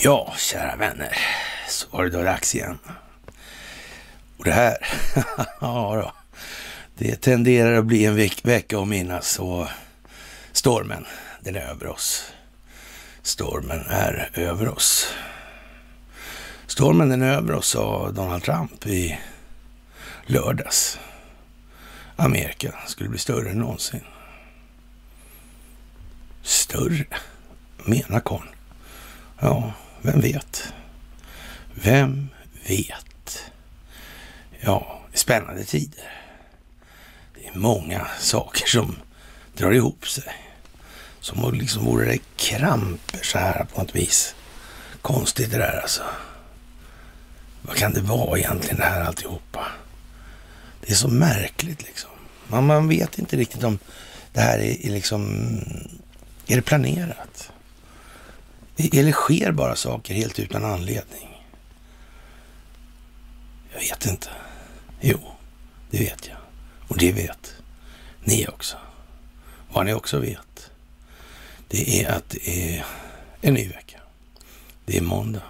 Ja, kära vänner, så var det då dags igen. Och det här, ja då, det tenderar att bli en veck vecka att minnas och stormen, den är över oss. Stormen är över oss. Stormen den är över oss, sa Donald Trump i lördags. Amerika skulle bli större än någonsin. Större? Menar kon? Ja, vem vet? Vem vet? Ja, spännande tider. Det är många saker som drar ihop sig. Som om liksom vore det kramper så här på något vis. Konstigt det där alltså. Vad kan det vara egentligen det här alltihopa? Det är så märkligt liksom. Man, man vet inte riktigt om det här är, är liksom... Är det planerat? Eller sker bara saker helt utan anledning? Jag vet inte. Jo, det vet jag. Och det vet ni också. Vad ni också vet, det är att det är en ny vecka. Det är måndag.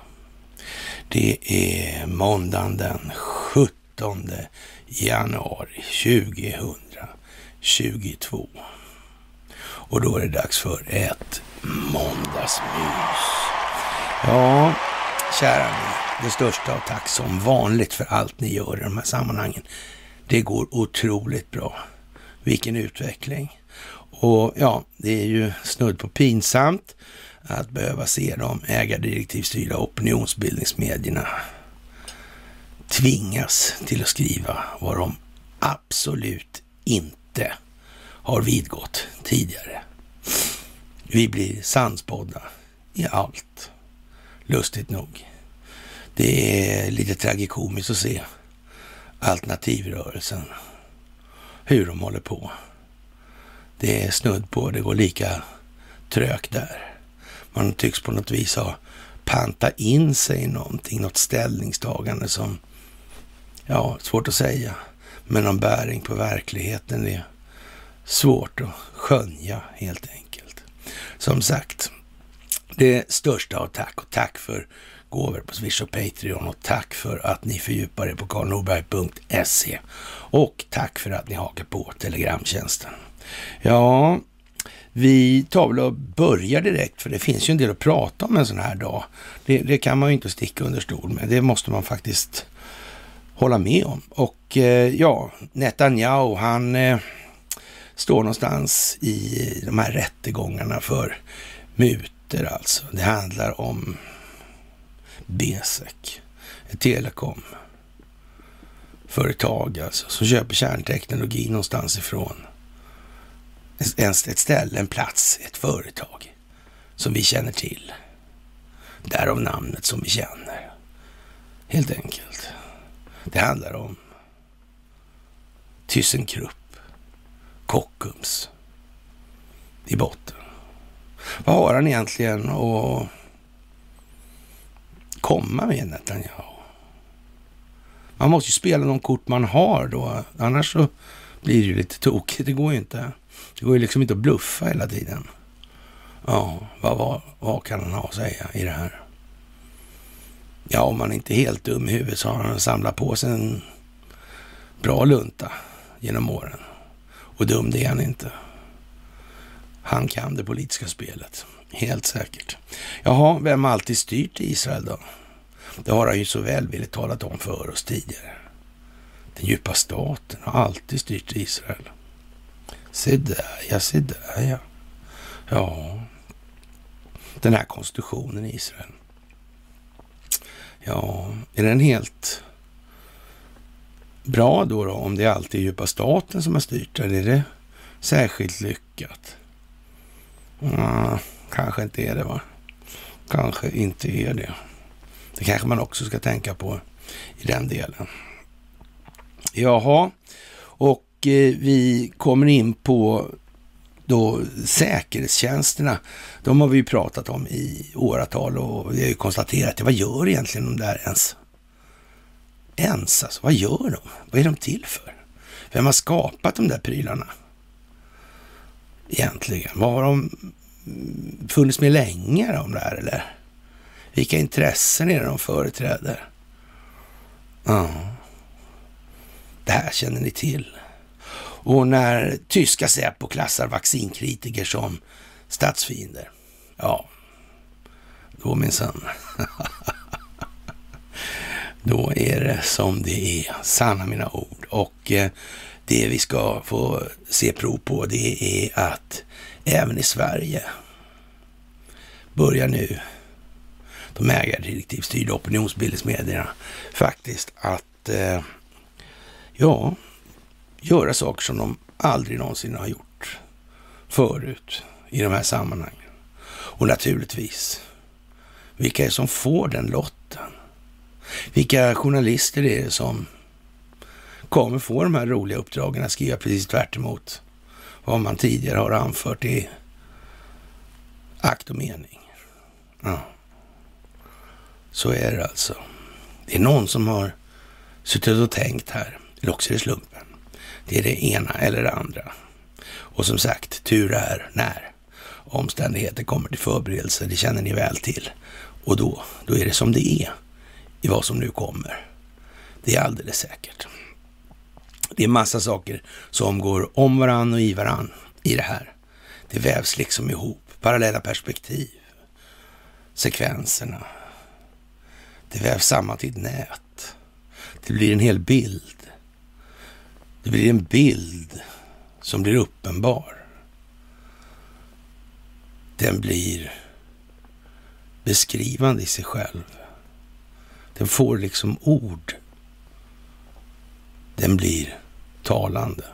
Det är måndagen den 17 januari 2022. Och då är det dags för ett måndagsmys. Ja, kära ni, det största av tack som vanligt för allt ni gör i de här sammanhangen. Det går otroligt bra. Vilken utveckling. Och ja, det är ju snudd på pinsamt att behöva se de ägardirektivstyrda opinionsbildningsmedierna tvingas till att skriva vad de absolut inte har vidgått tidigare. Vi blir sannspådda i allt, lustigt nog. Det är lite tragikomiskt att se alternativrörelsen, hur de håller på. Det är snudd på, det går lika trögt där. Man tycks på något vis ha panta in sig i någonting, något ställningstagande som, ja, svårt att säga, men någon bäring på verkligheten är svårt att skönja helt enkelt. Som sagt, det största av tack och tack för gåvor på Swish och Patreon och tack för att ni fördjupar er på karlnorberg.se och tack för att ni hakar på Telegramtjänsten. Ja, vi tar väl och börjar direkt, för det finns ju en del att prata om en sån här dag. Det, det kan man ju inte sticka under stol med. Det måste man faktiskt hålla med om. Och eh, ja, Netanyahu, han eh, står någonstans i de här rättegångarna för muter alltså. Det handlar om Besek, ett telekomföretag alltså, som köper kärnteknologi någonstans ifrån ett ställe, en plats, ett företag som vi känner till. Därav namnet som vi känner. Helt enkelt. Det handlar om ThyssenKrupp, Kockums i botten. Vad har han egentligen att komma med Netanyahu? Man måste ju spela de kort man har då, annars så blir det ju lite tokigt. Det går ju inte. Det går ju liksom inte att bluffa hela tiden. Ja, vad, vad, vad kan han ha att säga i det här? Ja, om man inte är helt dum i huvudet så har han samlat på sig en bra lunta genom åren. Och dum det är han inte. Han kan det politiska spelet, helt säkert. Jaha, vem har alltid styrt Israel då? Det har han ju så välvilligt talat om för oss tidigare. Den djupa staten har alltid styrt Israel. Se där ja, se där ja. Ja, den här konstitutionen i Israel. Ja, är den helt bra då, då om det alltid är djupa staten som har styrt den? Är det särskilt lyckat? Ja, kanske inte är det va? Kanske inte är det. Det kanske man också ska tänka på i den delen. Jaha, och eh, vi kommer in på då säkerhetstjänsterna. De har vi ju pratat om i åratal och vi har ju konstaterat, vad gör egentligen de där ens? Ens alltså, vad gör de? Vad är de till för? Vem har skapat de där prylarna? egentligen? Vad har de funnits med länge de där eller? Vilka intressen är det de företräder? Ja, det här känner ni till. Och när tyska Säpo klassar vaccinkritiker som statsfiender, ja, då minsann. då är det som det är, sanna mina ord. Och eh, det vi ska få se prov på det är att även i Sverige börjar nu de ägardirektivstyrda opinionsbildningsmedierna faktiskt att, eh, ja, göra saker som de aldrig någonsin har gjort förut i de här sammanhangen. Och naturligtvis, vilka är det som får den lotten? Vilka journalister är det som kommer få de här roliga uppdragen att skriva precis tvärt vad man tidigare har anfört i akt och mening? Ja. Så är det alltså. Det är någon som har suttit och tänkt här, eller också är det slumpen. Det är det ena eller det andra. Och som sagt, tur är när omständigheter kommer till förberedelse. Det känner ni väl till. Och då, då är det som det är i vad som nu kommer. Det är alldeles säkert. Det är massa saker som går om varann och i varann i det här. Det vävs liksom ihop. Parallella perspektiv. Sekvenserna. Det vävs samman till ett nät. Det blir en hel bild. Det blir en bild som blir uppenbar. Den blir beskrivande i sig själv. Den får liksom ord. Den blir talande.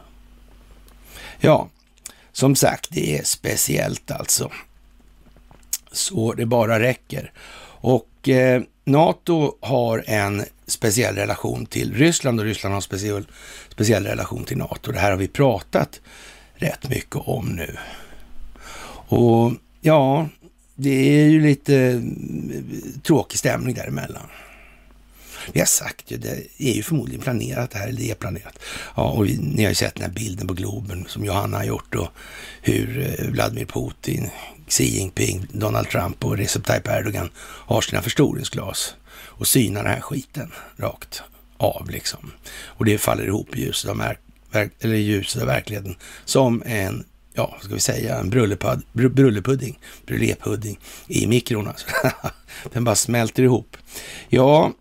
Ja, som sagt, det är speciellt alltså. Så det bara räcker. Och eh, NATO har en speciell relation till Ryssland och Ryssland har en speciell, speciell relation till NATO. Det här har vi pratat rätt mycket om nu. Och ja, det är ju lite eh, tråkig stämning däremellan. Vi har sagt ju, det är ju förmodligen planerat det här, eller det är planerat. Ja, och vi, ni har ju sett den här bilden på Globen som Johanna har gjort och hur eh, Vladimir Putin, Xi Jinping, Donald Trump och Recep Tayyip Erdogan har sina förstoringsglas och synar den här skiten rakt av liksom. Och det faller ihop i ljuset av, eller ljuset av verkligheten som en ja, vad ska vi säga, en brullepudding, brullepudding i mikron. Alltså. Den bara smälter ihop. Ja,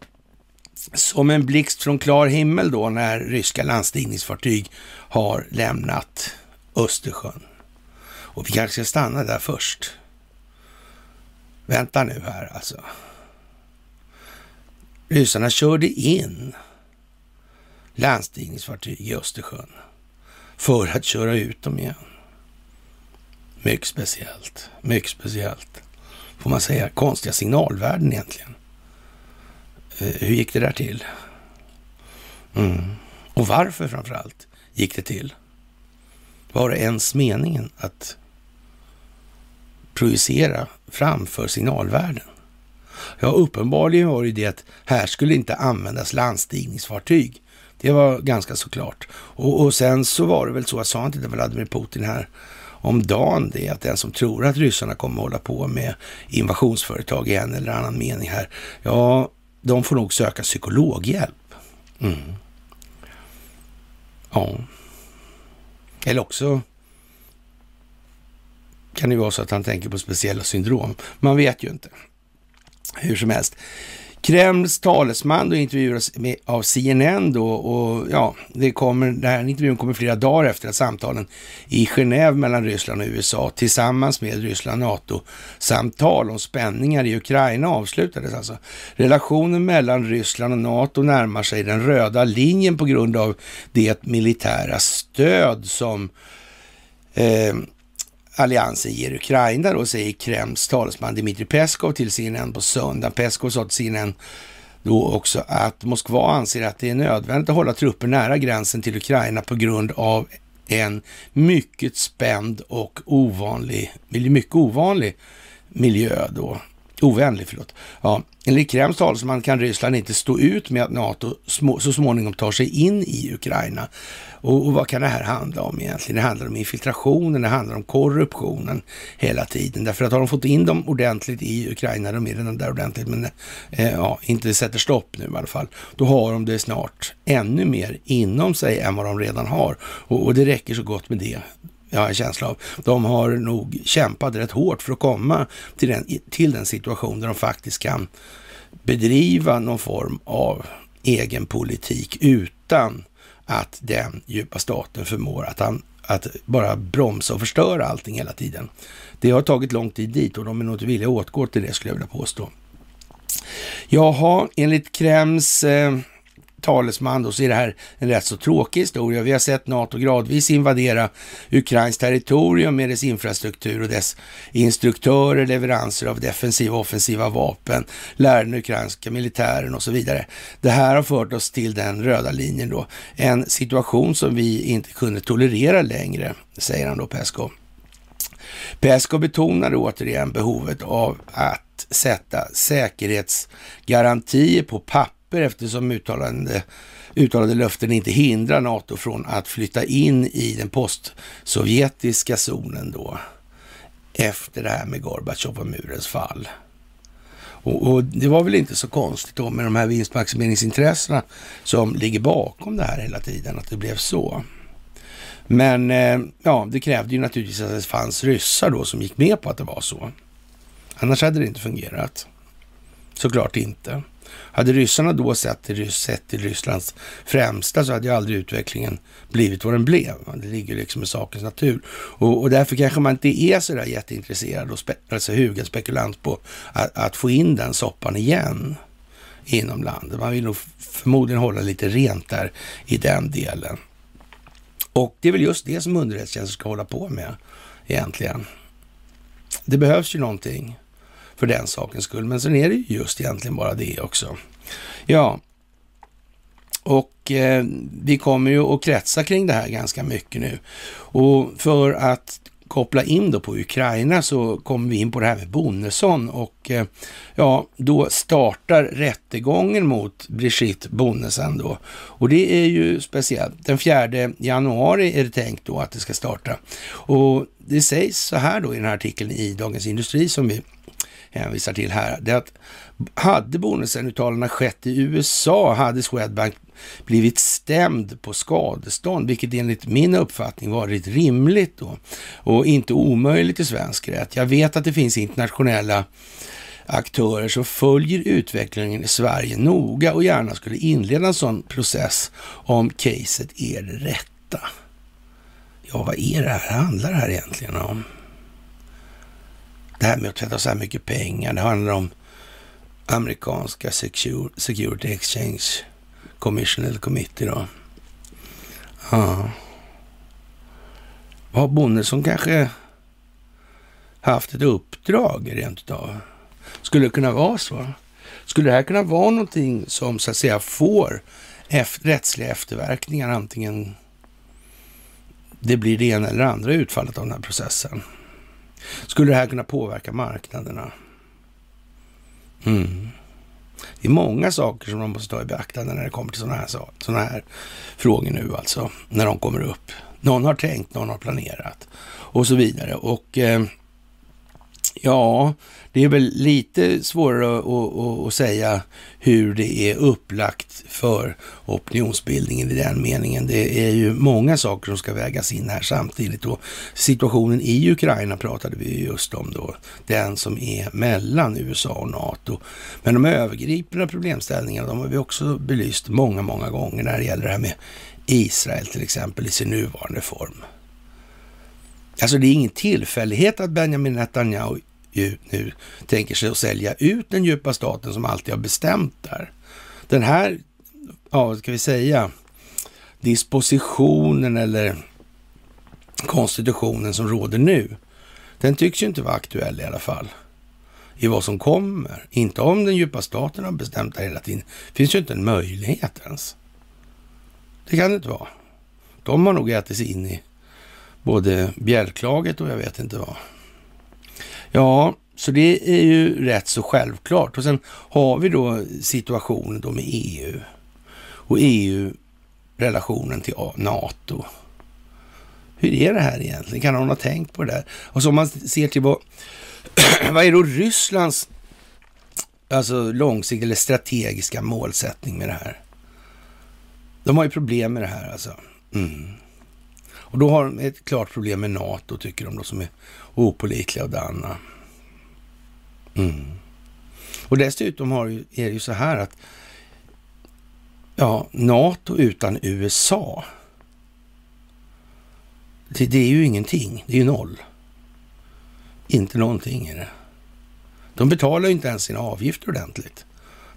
som en blixt från klar himmel då när ryska landstigningsfartyg har lämnat Östersjön. Och vi kanske ska stanna där först. Vänta nu här alltså. Ryssarna körde in landstigningsfartyg i Östersjön för att köra ut dem igen. Mycket speciellt, mycket speciellt. Får man säga. Konstiga signalvärden egentligen. Hur gick det där till? Mm. Och varför framför allt gick det till? Var det ens meningen att projicera framför signalvärden? Ja, uppenbarligen var det det att här skulle inte användas landstigningsfartyg. Det var ganska såklart. Och, och sen så var det väl så, att sa inte Vladimir Putin här om dagen det att den som tror att ryssarna kommer hålla på med invasionsföretag i en eller annan mening här, ja, de får nog söka psykologhjälp. Mm. Ja. Eller också kan det vara så att han tänker på speciella syndrom. Man vet ju inte. Hur som helst. Kremls talesman då intervjuas av CNN då och ja, det kommer, den här intervjun kommer flera dagar efter att samtalen i Genève mellan Ryssland och USA tillsammans med Ryssland NATO-samtal om spänningar i Ukraina avslutades alltså. Relationen mellan Ryssland och NATO närmar sig den röda linjen på grund av det militära stöd som eh, alliansen ger Ukraina då, säger Kremls talesman Dmitrij Peskov till CNN på söndag. Peskov sa till CNN då också att Moskva anser att det är nödvändigt att hålla trupper nära gränsen till Ukraina på grund av en mycket spänd och ovanlig, mycket ovanlig miljö då. ovänlig, förlåt. Ja, enligt Kremls talesman kan Ryssland inte stå ut med att NATO så småningom tar sig in i Ukraina. Och, och, vad kan det här handla om egentligen? Det handlar om infiltrationen, det handlar om korruptionen hela tiden. Därför att har de fått in dem ordentligt i Ukraina, de är redan där ordentligt, men eh, ja, inte sätter stopp nu i alla fall, då har de det snart ännu mer inom sig än vad de redan har. Och, och det räcker så gott med det jag har en känsla av. De har nog kämpat rätt hårt för att komma till den, till den situation där de faktiskt kan bedriva någon form av egen politik utan att den djupa staten förmår att, han, att bara bromsa och förstöra allting hela tiden. Det har tagit lång tid dit och de är nog inte villiga att åtgå till det skulle jag vilja påstå. Jaha, enligt Krems eh, talesman då, så är det här en rätt så tråkig historia. Vi har sett NATO gradvis invadera Ukrains territorium med dess infrastruktur och dess instruktörer, leveranser av defensiva och offensiva vapen, lär den ukrainska militären och så vidare. Det här har fört oss till den röda linjen då. En situation som vi inte kunde tolerera längre, säger han då Peskov. Peskov betonade återigen behovet av att sätta säkerhetsgarantier på papper papper eftersom uttalande, uttalade löften inte hindrar NATO från att flytta in i den postsovjetiska zonen då efter det här med Gorbatjov och murens fall. Och, och, det var väl inte så konstigt då med de här vinstmaximeringsintressena som ligger bakom det här hela tiden, att det blev så. Men eh, ja, det krävde ju naturligtvis att det fanns ryssar då som gick med på att det var så. Annars hade det inte fungerat. Såklart inte. Hade ryssarna då sett till, sett till Rysslands främsta så hade ju aldrig utvecklingen blivit vad den blev. Det ligger liksom i sakens natur. Och, och därför kanske man inte är så där jätteintresserad och spe, alltså hugad spekulant på att, att, få in den soppan igen inom landet. Man vill nog förmodligen hålla lite rent där i den delen. Och det är väl just det som underrättelsetjänsten ska hålla på med egentligen. Det behövs ju någonting för den sakens skull. Men sen är det just egentligen bara det också. Ja, och eh, vi kommer ju att kretsa kring det här ganska mycket nu. Och för att koppla in då på Ukraina så kommer vi in på det här med Bonnesson och eh, ja, då startar rättegången mot Brigitte Bonnesen då. Och det är ju speciellt. Den 4 januari är det tänkt då att det ska starta. Och det sägs så här då i den här artikeln i Dagens Industri som vi hänvisar till här, det är att hade bonusuttalandena skett i USA hade Swedbank blivit stämd på skadestånd, vilket enligt min uppfattning varit rimligt då och inte omöjligt i svensk rätt. Jag vet att det finns internationella aktörer som följer utvecklingen i Sverige noga och gärna skulle inleda en sån process om caset är det rätta. Ja, vad är det här handlar det här egentligen om? Det här med att tvätta så här mycket pengar. Det handlar om amerikanska Security Exchange Commission eller Committee då. Ja. Har Bonnesen kanske haft ett uppdrag rent utav? Skulle det kunna vara så? Skulle det här kunna vara någonting som så att säga får efter, rättsliga efterverkningar, antingen det blir det ena eller andra utfallet av den här processen? Skulle det här kunna påverka marknaderna? Mm. Det är många saker som man måste ta i beaktande när det kommer till sådana här, såna här frågor nu alltså, när de kommer upp. Någon har tänkt, någon har planerat och så vidare. Och eh, Ja, det är väl lite svårare att, att, att, säga hur det är upplagt för opinionsbildningen i den meningen. Det är ju många saker som ska vägas in här samtidigt och situationen i Ukraina pratade vi just om då, den som är mellan USA och NATO. Men de övergripande problemställningarna, de har vi också belyst många, många gånger när det gäller det här med Israel till exempel i sin nuvarande form. Alltså det är ingen tillfällighet att Benjamin Netanyahu ju nu tänker sig att sälja ut den djupa staten som alltid har bestämt där. Den här, ja vad ska vi säga, dispositionen eller konstitutionen som råder nu, den tycks ju inte vara aktuell i alla fall i vad som kommer. Inte om den djupa staten har bestämt det hela tiden. Det finns ju inte en möjlighet ens. Det kan det inte vara. De har nog ätit sig in i både bjälklaget och jag vet inte vad. Ja, så det är ju rätt så självklart. Och sen har vi då situationen då med EU och EU-relationen till NATO. Hur är det här egentligen? Kan någon ha tänkt på det där? Och så alltså, om man ser till vad, vad är då Rysslands alltså långsiktiga eller strategiska målsättning med det här? De har ju problem med det här alltså. Mm. Och då har de ett klart problem med NATO, tycker de då, som är opolitliga och danna. Mm. Och dessutom har, är det ju så här att ja, NATO utan USA, det, det är ju ingenting. Det är ju noll. Inte någonting är det. De betalar ju inte ens sina avgifter ordentligt,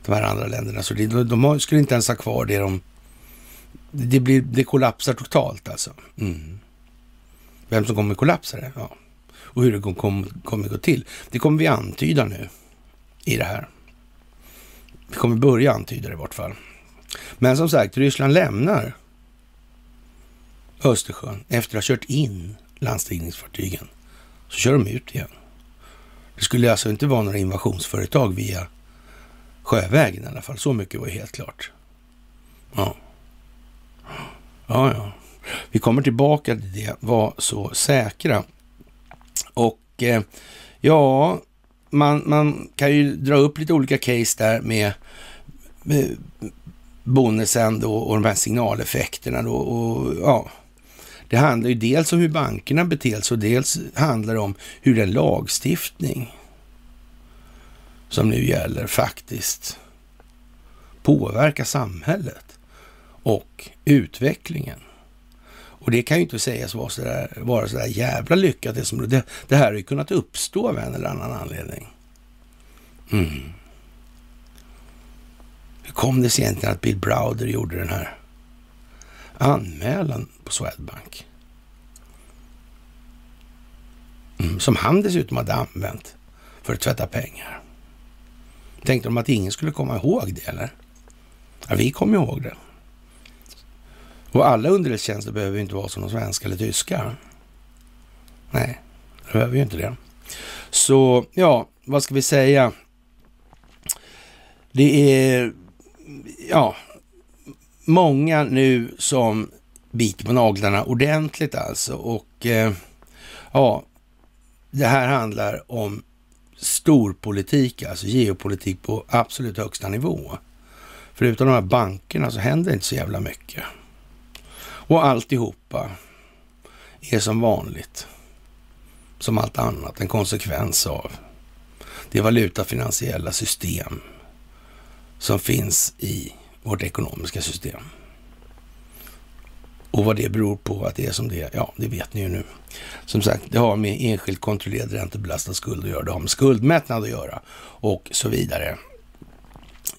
de här andra länderna. Så det, de skulle inte ens ha kvar det de... Det, blir, det kollapsar totalt alltså. Mm. Vem som kommer kollapsa det? Ja. Och hur det kommer, kommer gå till. Det kommer vi antyda nu i det här. Vi kommer börja antyda det i vart fall. Men som sagt, Ryssland lämnar Östersjön efter att ha kört in landstigningsfartygen. Så kör de ut igen. Det skulle alltså inte vara några invasionsföretag via sjövägen i alla fall. Så mycket var ju helt klart. Ja. Ja, ja. Vi kommer tillbaka till det. Var så säkra. Och eh, ja, man, man kan ju dra upp lite olika case där med, med bonusen då och de här signaleffekterna då. Och, ja, det handlar ju dels om hur bankerna beter sig och dels handlar det om hur den lagstiftning som nu gäller faktiskt påverkar samhället och utvecklingen. Och det kan ju inte sägas vara sådär, vara sådär jävla lyckat. Det, som, det, det här har ju kunnat uppstå av en eller annan anledning. Mm. Hur kom det sig egentligen att Bill Browder gjorde den här anmälan på Swedbank? Mm, som han dessutom hade använt för att tvätta pengar. Tänkte de att ingen skulle komma ihåg det eller? Ja, vi kom ihåg det. Och alla underrättelsetjänster behöver ju inte vara som de svenska eller tyska. Nej, det behöver ju inte det. Så ja, vad ska vi säga? Det är ja, många nu som biter på naglarna ordentligt alltså. Och eh, ja, det här handlar om storpolitik, alltså geopolitik på absolut högsta nivå. För utan de här bankerna så händer inte så jävla mycket. Och alltihopa är som vanligt, som allt annat, en konsekvens av det valutafinansiella system som finns i vårt ekonomiska system. Och vad det beror på att det är som det är, ja, det vet ni ju nu. Som sagt, det har med enskilt kontrollerad räntebelastad skuld att göra, det har med skuldmättnad att göra och så vidare.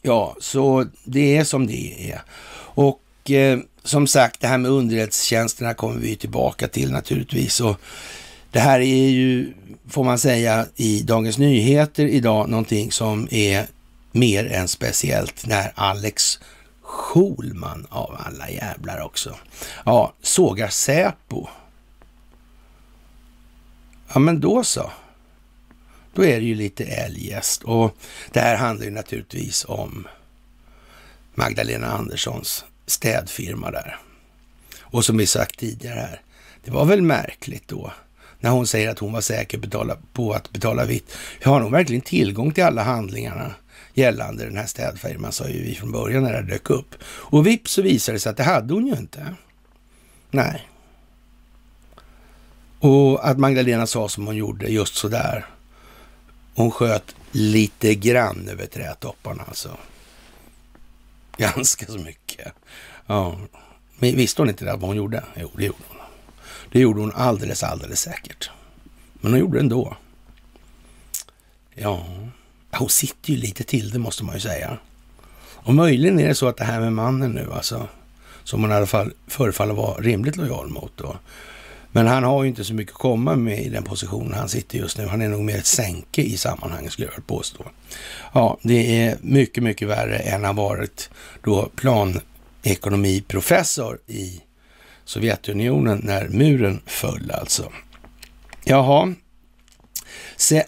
Ja, så det är som det är. Och eh, som sagt, det här med underrättelsetjänsterna kommer vi tillbaka till naturligtvis. Och det här är ju, får man säga, i Dagens Nyheter idag någonting som är mer än speciellt när Alex Schulman av alla jävlar också. Ja, sågar Säpo. Ja, men då så. Då är det ju lite eljest. Och det här handlar ju naturligtvis om Magdalena Anderssons städfirma där. Och som vi sagt tidigare här, det var väl märkligt då när hon säger att hon var säker betala, på att betala vitt. Har hon verkligen tillgång till alla handlingarna gällande den här städfirman, sa ju vi från början när det dök upp. Och vips så visade det sig att det hade hon ju inte. Nej. Och att Magdalena sa som hon gjorde, just sådär. Hon sköt lite grann över trädtopparna alltså. Ganska så mycket. Ja. Men visste hon inte det, vad hon gjorde? Jo, det gjorde hon. Det gjorde hon alldeles, alldeles säkert. Men hon gjorde det ändå. Ja, hon sitter ju lite till det måste man ju säga. Och möjligen är det så att det här med mannen nu alltså, som hon i alla fall förefaller vara rimligt lojal mot då. Men han har ju inte så mycket att komma med i den positionen han sitter just nu. Han är nog mer ett sänke i sammanhanget skulle jag påstå. Ja, det är mycket, mycket värre än han varit då planekonomiprofessor i Sovjetunionen när muren föll alltså. Jaha,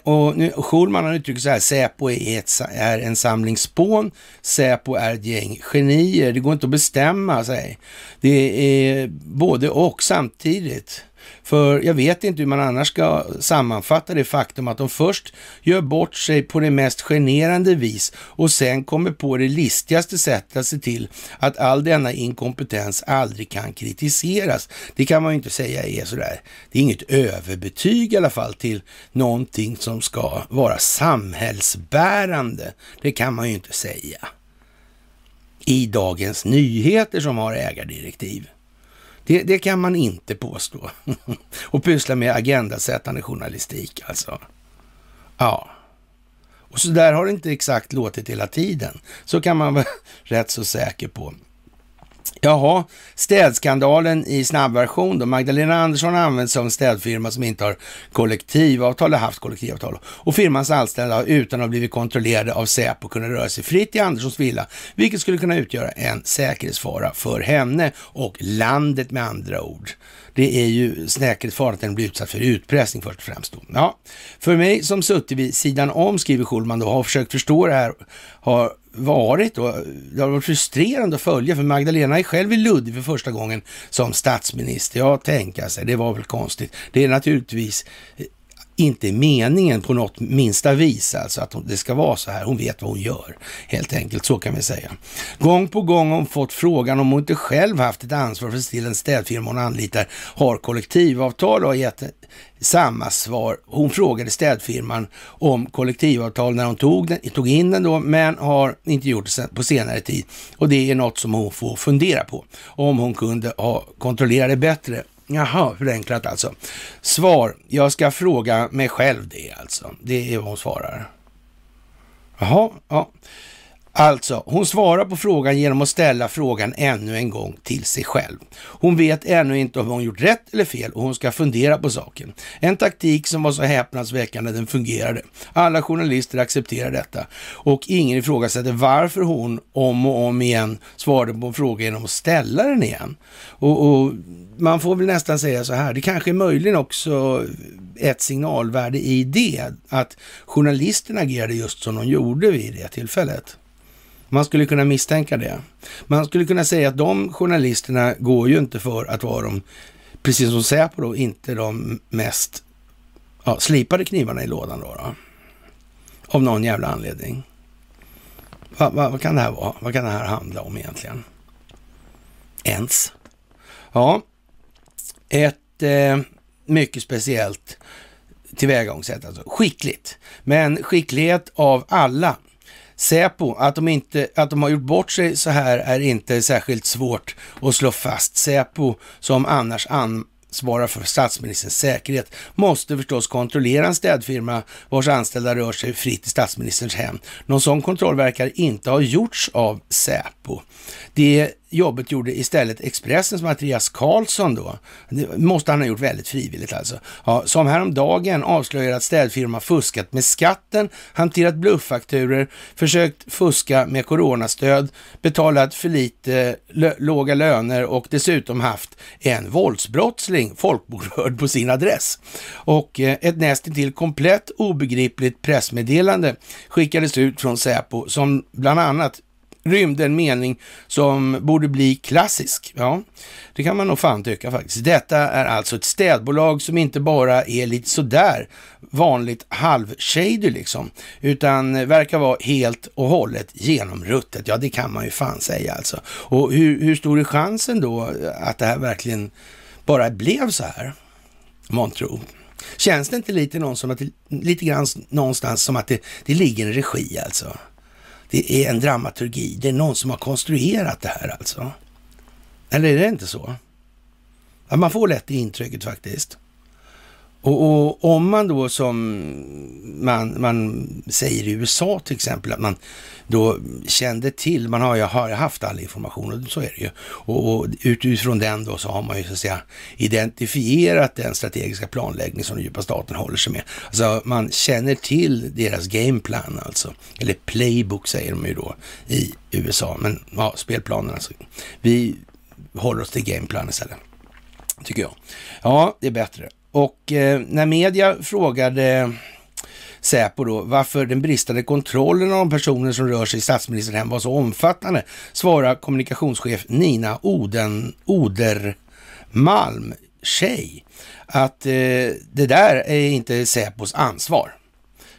Och nu, Schulman har uttryckt så här, Säpo är, ett, är en samling spån, Säpo är ett gäng genier, det går inte att bestämma sig. Det är både och samtidigt. För jag vet inte hur man annars ska sammanfatta det faktum att de först gör bort sig på det mest generande vis och sen kommer på det listigaste sättet att se till att all denna inkompetens aldrig kan kritiseras. Det kan man ju inte säga är sådär. Det är inget överbetyg i alla fall till någonting som ska vara samhällsbärande. Det kan man ju inte säga. I Dagens Nyheter som har ägardirektiv. Det, det kan man inte påstå. och pyssla med agendasättande journalistik alltså. Ja. Och så där har det inte exakt låtit hela tiden. Så kan man vara rätt så säker på. Jaha, städskandalen i snabbversion då. Magdalena Andersson används som sig av en städfirma som inte har kollektivavtal eller haft kollektivavtal. Och firmans anställda har utan att ha blivit kontrollerade av Säpo kunnat röra sig fritt i Anderssons villa, vilket skulle kunna utgöra en säkerhetsfara för henne och landet med andra ord. Det är ju säkerhetsfara att den blir utsatt för utpressning först och främst. Då. Ja, för mig som suttit vid sidan om, skriver Schulman, då, har försökt förstå det här, har varit och det har varit frustrerande att följa för Magdalena är själv i Ludvig för första gången som statsminister. Ja, tänka sig, det var väl konstigt. Det är naturligtvis inte meningen på något minsta vis, alltså att det ska vara så här. Hon vet vad hon gör, helt enkelt. Så kan vi säga. Gång på gång har hon fått frågan om hon inte själv haft ett ansvar för att se till en städfirma hon anlitar har kollektivavtal och har gett samma svar. Hon frågade städfirman om kollektivavtal när hon tog, den, tog in den då, men har inte gjort det på senare tid. Och det är något som hon får fundera på. Om hon kunde ha kontrollerat det bättre Jaha, förenklat alltså. Svar, jag ska fråga mig själv det alltså. Det är vad hon svarar. Jaha, ja. Alltså, hon svarar på frågan genom att ställa frågan ännu en gång till sig själv. Hon vet ännu inte om hon gjort rätt eller fel och hon ska fundera på saken. En taktik som var så häpnadsväckande den fungerade. Alla journalister accepterar detta och ingen ifrågasätter varför hon om och om igen svarade på en fråga genom att ställa den igen. Och, och man får väl nästan säga så här, det kanske är möjligen också ett signalvärde i det, att journalisterna agerade just som de gjorde vid det tillfället. Man skulle kunna misstänka det. Man skulle kunna säga att de journalisterna går ju inte för att vara de, precis som Säpo då, inte de mest ja, slipade knivarna i lådan då. då. Av någon jävla anledning. Va, va, vad kan det här vara? Vad kan det här handla om egentligen? Ens? Ja, ett eh, mycket speciellt tillvägagångssätt. Alltså. Skickligt, men skicklighet av alla. Säpo, att de, inte, att de har gjort bort sig så här är inte särskilt svårt att slå fast. Säpo, som annars an, svarar för statsministerns säkerhet, måste förstås kontrollera en städfirma vars anställda rör sig fritt i statsministerns hem. Någon sån kontroll verkar inte ha gjorts av Säpo. Det jobbet gjorde istället Expressens Mattias Karlsson då. Det måste han ha gjort väldigt frivilligt alltså. Ja, som häromdagen avslöjade att städfirma fuskat med skatten, hanterat blufffakturer, försökt fuska med coronastöd, betalat för lite låga löner och dessutom haft en våldsbrottsling folkbokförd på sin adress. Och eh, ett nästintill komplett obegripligt pressmeddelande skickades ut från Säpo som bland annat rymde en mening som borde bli klassisk. Ja, det kan man nog fan tycka faktiskt. Detta är alltså ett städbolag som inte bara är lite sådär vanligt halvshady liksom, utan verkar vara helt och hållet genomruttet. Ja, det kan man ju fan säga alltså. Och hur, hur stor är chansen då att det här verkligen bara blev så här? Månntro. Känns det inte lite, någon som att lite grann någonstans som att det, det ligger en regi alltså? Det är en dramaturgi. Det är någon som har konstruerat det här alltså. Eller är det inte så? Ja, man får lätt det intrycket faktiskt. Och, och, om man då som man, man säger i USA till exempel, att man då kände till, man har ju har haft all information och så är det ju. Och, och utifrån den då så har man ju så att säga identifierat den strategiska planläggning som den djupa staten håller sig med. Alltså man känner till deras gameplan alltså, eller playbook säger de ju då i USA, men ja, spelplanen alltså. Vi håller oss till gameplan istället, tycker jag. Ja, det är bättre. Och eh, när media frågade Säpo då, varför den bristande kontrollen av de personer som rör sig i statsministerhem var så omfattande, svarar kommunikationschef Nina Oden, Odermalm, tjej, att eh, det där är inte Säpos ansvar.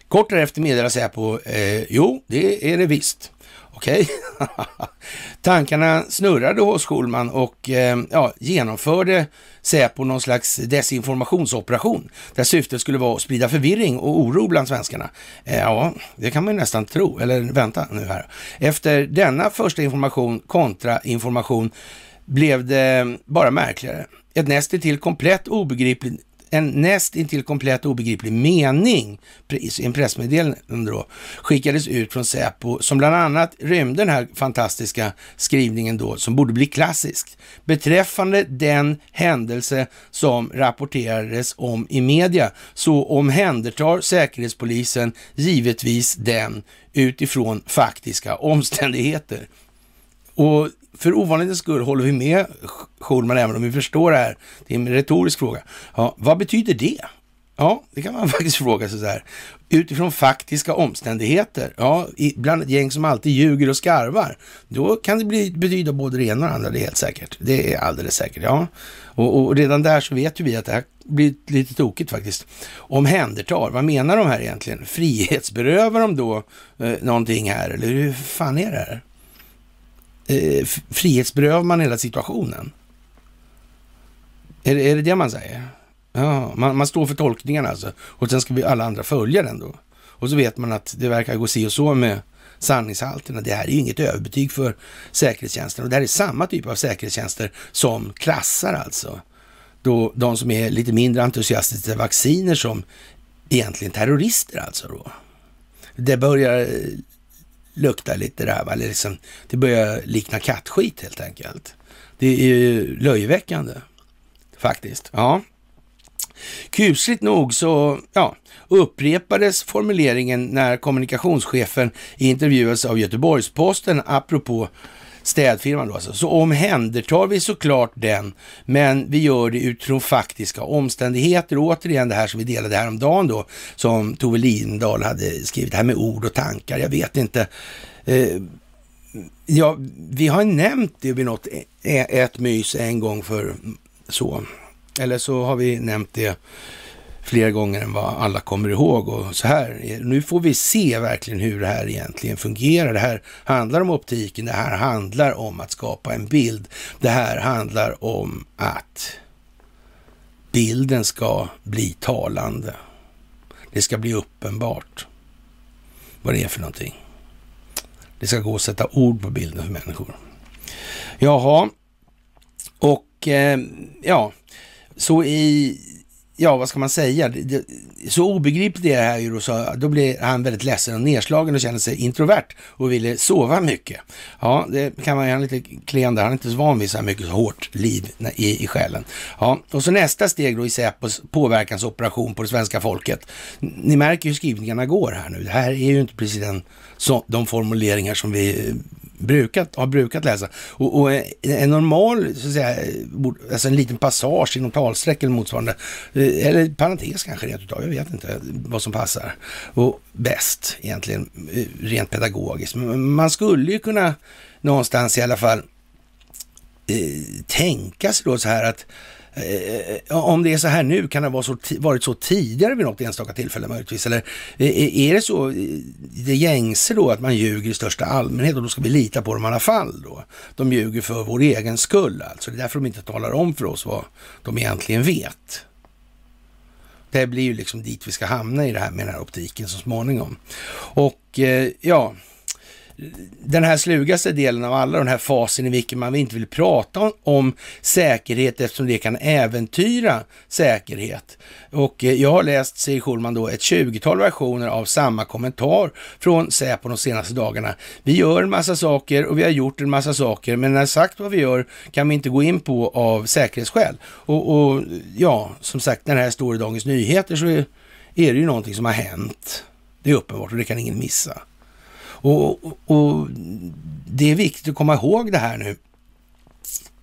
Kort därefter meddelar Säpo, eh, jo, det är det visst. Okej, okay. tankarna snurrade hos Schulman och eh, ja, genomförde Säpo någon slags desinformationsoperation där syftet skulle vara att sprida förvirring och oro bland svenskarna. Eh, ja, det kan man ju nästan tro. Eller vänta nu här. Efter denna första information kontra information blev det bara märkligare. Ett nästintill komplett obegripligt en näst intill komplett obegriplig mening i en pressmeddelande då, skickades ut från Säpo som bland annat rymde den här fantastiska skrivningen då som borde bli klassisk beträffande den händelse som rapporterades om i media så omhändertar Säkerhetspolisen givetvis den utifrån faktiska omständigheter. Och för ovanlighetens skull håller vi med Schulman, även om vi förstår det här. Det är en retorisk fråga. Ja, vad betyder det? Ja, det kan man faktiskt fråga sig så här. Utifrån faktiska omständigheter, ja, bland ett gäng som alltid ljuger och skarvar, då kan det bli, betyda både det ena och det andra, det är helt säkert. Det är alldeles säkert, ja. Och, och redan där så vet ju vi att det här blir lite tokigt faktiskt. Omhändertar, vad menar de här egentligen? Frihetsberövar de då eh, någonting här, eller hur fan är det här? Eh, frihetsberövar man hela situationen? Är, är det det man säger? Ja, man, man står för tolkningen alltså. Och sen ska vi alla andra följa den då. Och så vet man att det verkar gå si och så med sanningshalterna. Det här är ju inget överbetyg för säkerhetstjänsten. Och det här är samma typ av säkerhetstjänster som klassar alltså då de som är lite mindre entusiastiska vacciner som egentligen terrorister alltså då. Det börjar eh, luktar lite där, va? Eller liksom, det börjar likna kattskit helt enkelt. Det är ju löjeväckande faktiskt. Ja. Kusligt nog så ja, upprepades formuleringen när kommunikationschefen intervjuades av Göteborgs-Posten apropå städfirman då alltså, så omhändertar vi såklart den, men vi gör det utifrån faktiska omständigheter. Och återigen det här som vi delade häromdagen då, som Tove Lindahl hade skrivit, det här med ord och tankar. Jag vet inte. Eh, ja, vi har nämnt det vid något eh, ett mys en gång för så. Eller så har vi nämnt det fler gånger än vad alla kommer ihåg och så här. Nu får vi se verkligen hur det här egentligen fungerar. Det här handlar om optiken, det här handlar om att skapa en bild. Det här handlar om att bilden ska bli talande. Det ska bli uppenbart vad det är för någonting. Det ska gå att sätta ord på bilden för människor. Jaha, och eh, ja, så i ja, vad ska man säga? Det, det, så obegripligt är det här ju då, så då blir han väldigt ledsen och nedslagen och känner sig introvert och ville sova mycket. Ja, det kan man ju, han är lite klen där, han är inte så van vid så här mycket så hårt liv i, i själen. Ja, och så nästa steg då i Säpos påverkansoperation på det svenska folket. Ni märker hur skrivningarna går här nu. Det här är ju inte precis den, så, de formuleringar som vi eh, brukat, har brukat läsa. Och, och en normal, så att säga, alltså en liten passage inom talsträck eller motsvarande, eh, eller parentes kanske rent utav, jag vet inte vad som passar. Och bäst egentligen, eh, rent pedagogiskt. Men man skulle ju kunna någonstans i alla fall eh, tänka sig då så här att Eh, Eh, eh, om det är så här nu, kan det ha så, varit så tidigare vid något enstaka tillfälle möjligtvis? Eller eh, är det så det gängse då att man ljuger i största allmänhet och då ska vi lita på dem i alla fall då? De ljuger för vår egen skull alltså. Det är därför de inte talar om för oss vad de egentligen vet. Det blir ju liksom dit vi ska hamna i det här med den här optiken så småningom. Och ja, den här slugaste delen av alla, den här fasen i vilken man inte vill prata om säkerhet eftersom det kan äventyra säkerhet. Och eh, jag har läst, säger Schulman då, ett 20-tal versioner av samma kommentar från Säpo de senaste dagarna. Vi gör en massa saker och vi har gjort en massa saker, men när sagt vad vi gör kan vi inte gå in på av säkerhetsskäl. Och, och ja, som sagt, när det här står i Dagens Nyheter så är, är det ju någonting som har hänt. Det är uppenbart och det kan ingen missa. Och, och, och det är viktigt att komma ihåg det här nu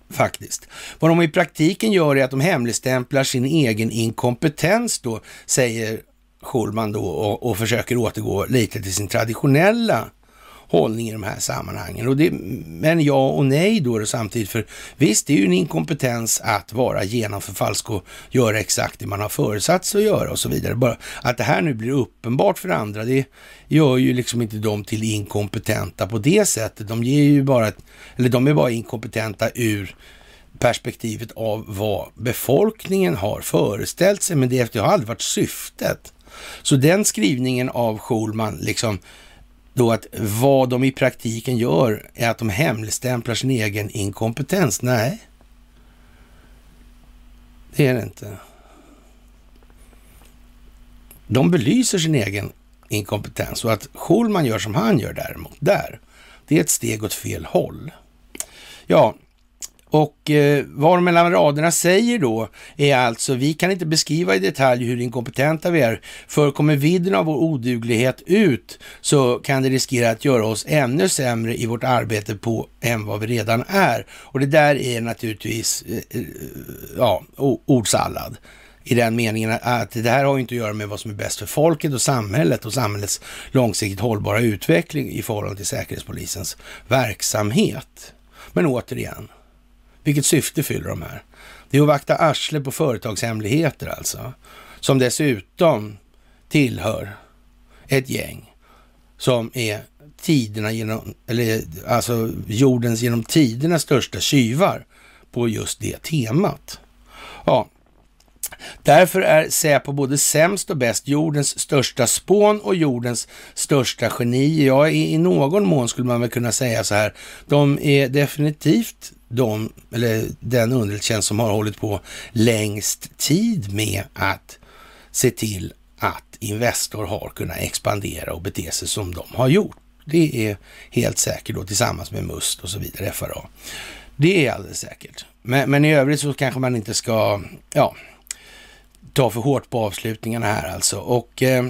faktiskt. Vad de i praktiken gör är att de hemligstämplar sin egen inkompetens då, säger Schulman då och, och försöker återgå lite till sin traditionella hållning i de här sammanhangen. Och det, men ja och nej då, samtidigt, för visst, det är ju en inkompetens att vara genomförfalsk och göra exakt det man har förutsatt sig att göra och så vidare. Bara att det här nu blir uppenbart för andra, det gör ju liksom inte dem till inkompetenta på det sättet. De ger ju bara, eller de är bara inkompetenta ur perspektivet av vad befolkningen har föreställt sig, men det har aldrig varit syftet. Så den skrivningen av Schulman, liksom då att vad de i praktiken gör är att de hemligstämplar sin egen inkompetens. Nej, det är det inte. De belyser sin egen inkompetens och att Schulman gör som han gör däremot, där, det är ett steg åt fel håll. Ja, och eh, vad de mellan raderna säger då är alltså, vi kan inte beskriva i detalj hur inkompetenta vi är, för kommer vidden av vår oduglighet ut så kan det riskera att göra oss ännu sämre i vårt arbete på än vad vi redan är. Och det där är naturligtvis, eh, eh ja, ordsallad i den meningen att det här har inte att göra med vad som är bäst för folket och samhället och samhällets långsiktigt hållbara utveckling i förhållande till Säkerhetspolisens verksamhet. Men återigen, vilket syfte fyller de här? Det är att vakta arsle på företagshemligheter alltså. Som dessutom tillhör ett gäng som är tiderna genom, eller alltså jordens genom tiderna största tjuvar på just det temat. Ja, Därför är Säpo både sämst och bäst, jordens största spån och jordens största geni. Ja, i, i någon mån skulle man väl kunna säga så här. De är definitivt de, eller den underrättelsetjänst som har hållit på längst tid med att se till att Investor har kunnat expandera och bete sig som de har gjort. Det är helt säkert då tillsammans med Must och så vidare, FRA. Det är alldeles säkert. Men, men i övrigt så kanske man inte ska, ja, ta för hårt på avslutningarna här alltså. Och eh,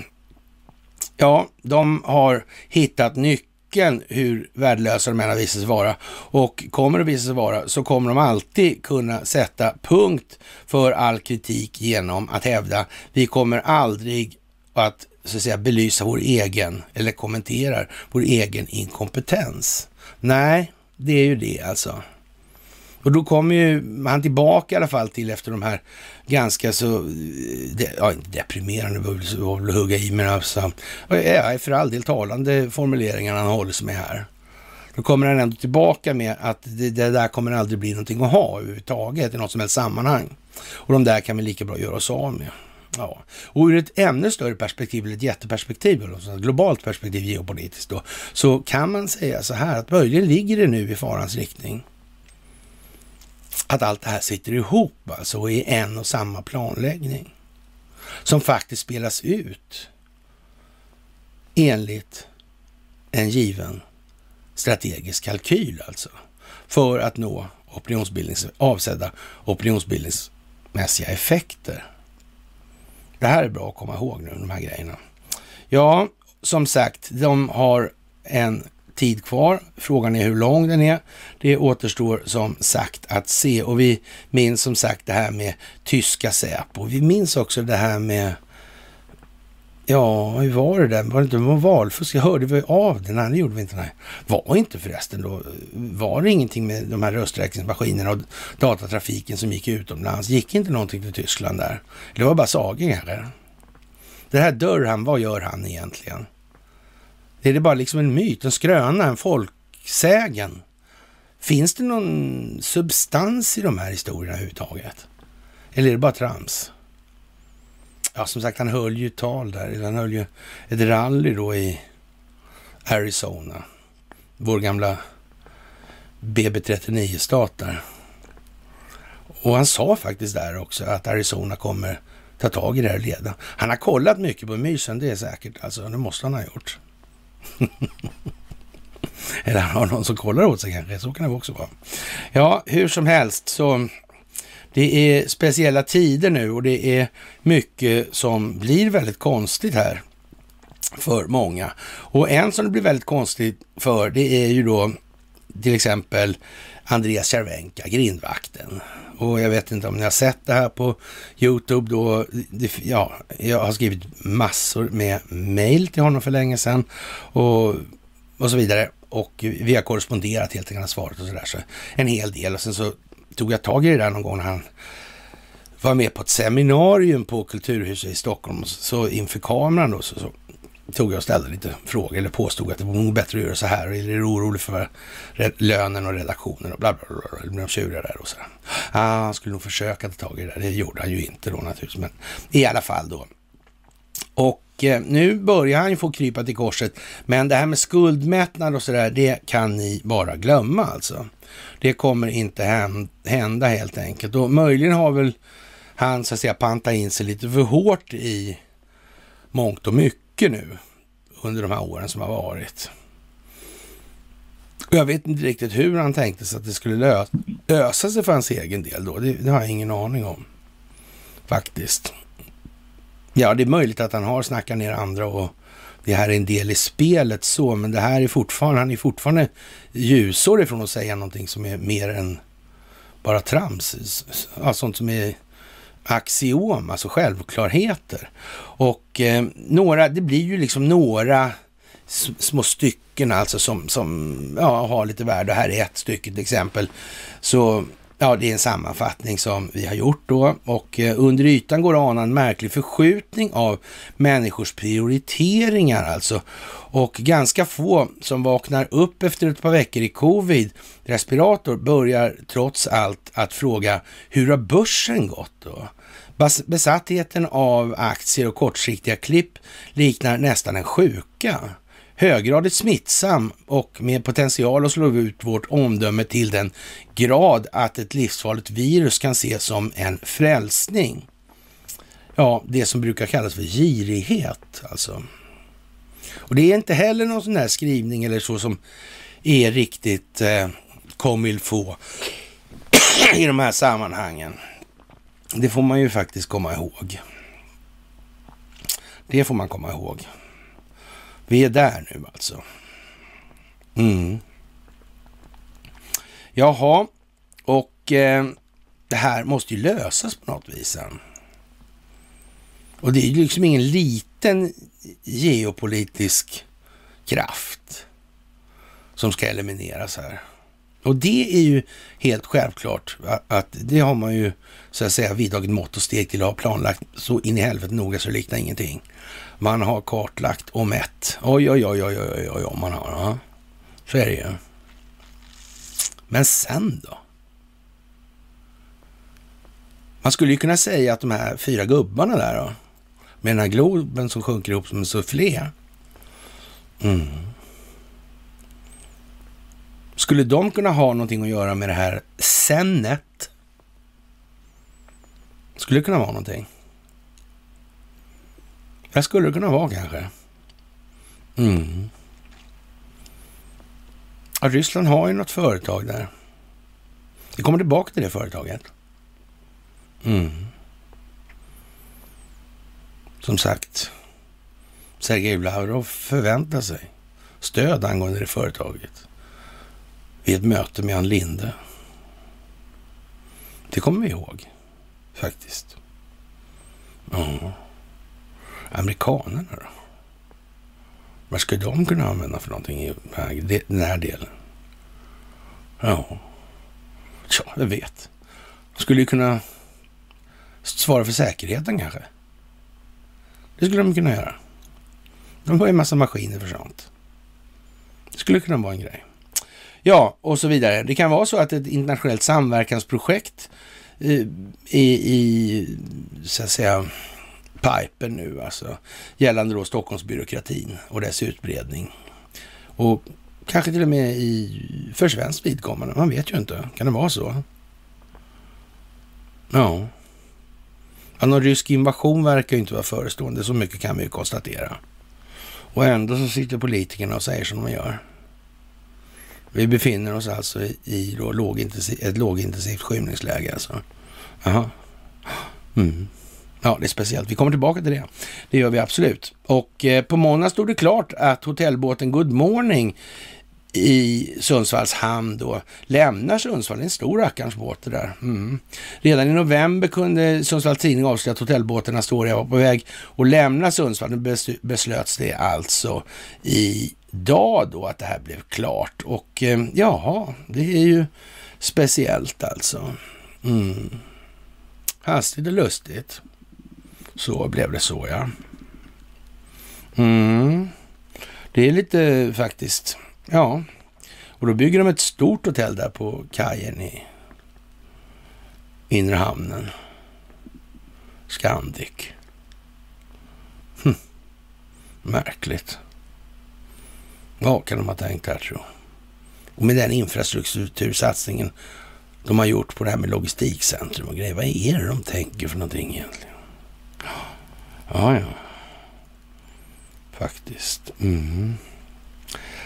ja, de har hittat nyckeln hur värdelösa de än har visat sig vara. Och kommer att visa sig vara så kommer de alltid kunna sätta punkt för all kritik genom att hävda vi kommer aldrig att så att säga belysa vår egen eller kommenterar vår egen inkompetens. Nej, det är ju det alltså. Och då kommer ju han tillbaka i alla fall till efter de här ganska så, eh, de, ja inte deprimerande var väl att hugga i, men alltså, ja, för all del talande formuleringarna han håller sig med här. Då kommer han ändå tillbaka med att det, det, där kommer aldrig bli någonting att ha överhuvudtaget i något som helst sammanhang. Och de där kan vi lika bra göra oss av med. Ja. Och ur ett ännu större perspektiv, eller ett jätteperspektiv, eller ett globalt perspektiv geopolitiskt då, så kan man säga så här att möjligen ligger det nu i farans riktning att allt det här sitter ihop alltså i en och samma planläggning som faktiskt spelas ut enligt en given strategisk kalkyl alltså för att nå opinionsbildnings, avsedda opinionsbildningsmässiga effekter. Det här är bra att komma ihåg nu, de här grejerna. Ja, som sagt, de har en tid kvar. Frågan är hur lång den är. Det återstår som sagt att se och vi minns som sagt det här med tyska Säpo. Vi minns också det här med Ja, hur var det där? Var det inte var valfusk? Jag hörde vi av det. Nej, det gjorde vi inte. Nej. Var inte förresten då, var det ingenting med de här rösträkningsmaskinerna och datatrafiken som gick utomlands? Gick inte någonting till Tyskland där? Det var bara sagor kanske. Det här Durham, vad gör han egentligen? Är det bara liksom en myt, en skröna, en folksägen? Finns det någon substans i de här historierna överhuvudtaget? Eller är det bara trams? Ja, som sagt, han höll ju tal där. Han höll ju ett rally då i Arizona. Vår gamla BB39-stat där. Och han sa faktiskt där också att Arizona kommer ta tag i det här och leda. Han har kollat mycket på mysen, det är säkert. Alltså, det måste han ha gjort. Eller han har någon som kollar åt sig kanske, så kan det också vara. Ja, hur som helst så det är speciella tider nu och det är mycket som blir väldigt konstigt här för många. Och en som det blir väldigt konstigt för, det är ju då till exempel Andreas Cervenka, grindvakten. Och jag vet inte om ni har sett det här på YouTube då. Ja, jag har skrivit massor med mail till honom för länge sedan och, och så vidare. Och vi har korresponderat helt enkelt, svaret och sådär. Så en hel del. Och sen så tog jag tag i det där någon gång när han var med på ett seminarium på Kulturhuset i Stockholm. Så inför kameran då så, så tog jag och ställde lite frågor eller påstod att det var nog bättre att göra så här. Eller är du orolig för lönen och redaktionen och bla bla bla. bla. Blev de tjuriga där och så. Ah, han skulle nog försöka ta tag i det. där. Det gjorde han ju inte då naturligtvis. Men i alla fall då. Och eh, nu börjar han ju få krypa till korset. Men det här med skuldmättnad och sådär, det kan ni bara glömma alltså. Det kommer inte hända helt enkelt. Och möjligen har väl han så att säga pantat in sig lite för hårt i mångt och mycket nu under de här åren som har varit. Jag vet inte riktigt hur han tänkte sig att det skulle lö lösa sig för hans egen del då. Det, det, har jag ingen aning om faktiskt. Ja, det är möjligt att han har snackat ner andra och det här är en del i spelet så, men det här är fortfarande, han är fortfarande ljusår ifrån att säga någonting som är mer än bara trams. Ja, sånt som är axiom, alltså självklarheter. Och eh, några, det blir ju liksom några små stycken alltså som, som ja, har lite värde. Här är ett stycke till exempel. Så ja, det är en sammanfattning som vi har gjort då och eh, under ytan går att ana en märklig förskjutning av människors prioriteringar alltså. Och ganska få som vaknar upp efter ett par veckor i covid respirator börjar trots allt att fråga hur har börsen gått då? Besattheten av aktier och kortsiktiga klipp liknar nästan en sjuka. Höggradigt smittsam och med potential att slå ut vårt omdöme till den grad att ett livsfarligt virus kan ses som en frälsning. Ja, det som brukar kallas för girighet alltså. Och det är inte heller någon sån här skrivning eller så som är riktigt eh, comme il faut i de här sammanhangen. Det får man ju faktiskt komma ihåg. Det får man komma ihåg. Vi är där nu alltså. Mm. Jaha, och eh, det här måste ju lösas på något vis. Och det är ju liksom ingen liten geopolitisk kraft som ska elimineras här. Och det är ju helt självklart att det har man ju så att säga vidtagit mått och steg till att ha planlagt så in i helvete noga så det liknar ingenting. Man har kartlagt och mätt. Oj, oj, oj, oj, oj, oj, oj man har. Ja. Så är det ju. Men sen då? Man skulle ju kunna säga att de här fyra gubbarna där då, med den här globen som sjunker ihop som en sufflé. Mm. Skulle de kunna ha någonting att göra med det här senet? Skulle det kunna vara någonting? Det skulle det kunna vara kanske. Mm. Ja, Ryssland har ju något företag där. Vi kommer tillbaka till det företaget. Mm. Som sagt, Sergej Lavrov förväntar sig stöd angående det företaget vid ett möte med Ann Linde. Det kommer vi ihåg, faktiskt. Ja. Amerikanerna då? Vad ska de kunna använda för någonting i den här delen? Ja, ja jag vet. De skulle ju kunna svara för säkerheten kanske. Det skulle de kunna göra. De har ju en massa maskiner för sånt. Det skulle kunna vara en grej. Ja, och så vidare. Det kan vara så att ett internationellt samverkansprojekt i, i så att säga, pipen nu alltså, gällande då Stockholmsbyråkratin och dess utbredning. Och kanske till och med i, för svenskt vidkommande, man vet ju inte. Kan det vara så? Ja. ja någon rysk invasion verkar ju inte vara förestående, så mycket kan vi ju konstatera. Och ändå så sitter politikerna och säger som de gör. Vi befinner oss alltså i, då lågintensiv, ett lågintensivt skymningsläge. Alltså. Aha. Mm. Ja, det är speciellt. Vi kommer tillbaka till det. Det gör vi absolut. Och eh, på måndag stod det klart att hotellbåten Good Morning i Sundsvalls hamn då lämnar Sundsvall. Det är en stor rackarns båt det där. Mm. Redan i november kunde Sundsvalls Tidning avslöja att hotellbåten Astoria var på väg att lämna Sundsvall. Nu beslöts det alltså i dag då att det här blev klart. Och eh, jaha, det är ju speciellt alltså. Mm. Hastigt och lustigt. Så blev det så ja. Mm. Det är lite faktiskt Ja, och då bygger de ett stort hotell där på kajen i inre hamnen. Scandic. Hm. Märkligt. Vad kan de ha tänkt här tro? Och med den infrastruktursatsningen de har gjort på det här med logistikcentrum och grejer. Vad är det de tänker för någonting egentligen? Ja, ja. Faktiskt. Mm.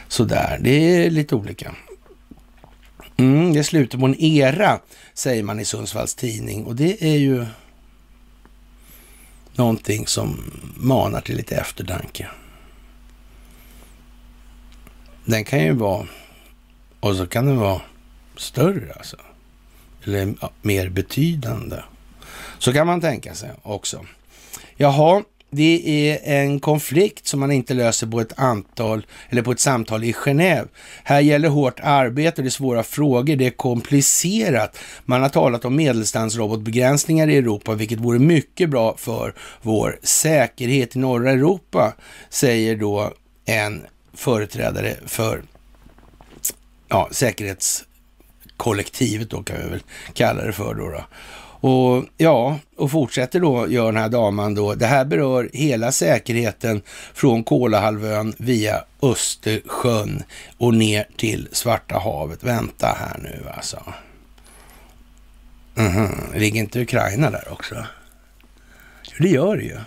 Sådär, det är lite olika. Mm, det är slutet på en era, säger man i Sundsvalls tidning. Och det är ju någonting som manar till lite eftertanke. Den kan ju vara, och så kan den vara större alltså. Eller ja, mer betydande. Så kan man tänka sig också. Jaha, det är en konflikt som man inte löser på ett antal eller på ett samtal i Genève. Här gäller hårt arbete och det är svåra frågor. Det är komplicerat. Man har talat om medeldistansrobotbegränsningar i Europa, vilket vore mycket bra för vår säkerhet i norra Europa, säger då en företrädare för ja, säkerhetskollektivet då kan vi väl kalla det för då. då. Och ja, och fortsätter då, gör den här damen då, det här berör hela säkerheten från Kolahalvön via Östersjön och ner till Svarta havet. Vänta här nu alltså. Mm -hmm. Ligger inte Ukraina där också? Jo, det gör det ju.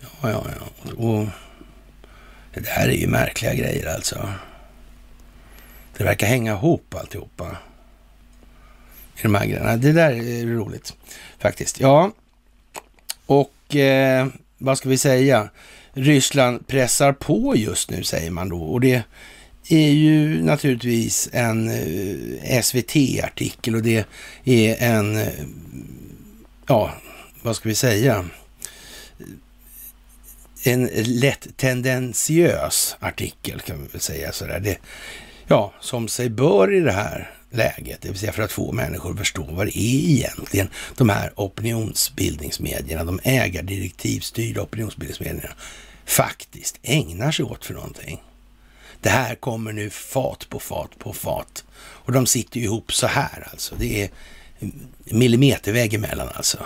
Ja, ja, ja. Och det där är ju märkliga grejer alltså. Det verkar hänga ihop alltihopa i de här grejerna. Det där är roligt faktiskt. Ja, och eh, vad ska vi säga? Ryssland pressar på just nu säger man då och det är ju naturligtvis en eh, SVT-artikel och det är en, eh, ja, vad ska vi säga? En lätt tendensiös artikel kan vi väl säga sådär. Det, ja, som sig bör i det här läget, det vill säga för att få människor att förstå vad det är egentligen de här opinionsbildningsmedierna, de ägardirektivstyrda opinionsbildningsmedierna faktiskt ägnar sig åt för någonting. Det här kommer nu fat på fat på fat. Och de sitter ju ihop så här alltså. Det är millimeterväg emellan alltså.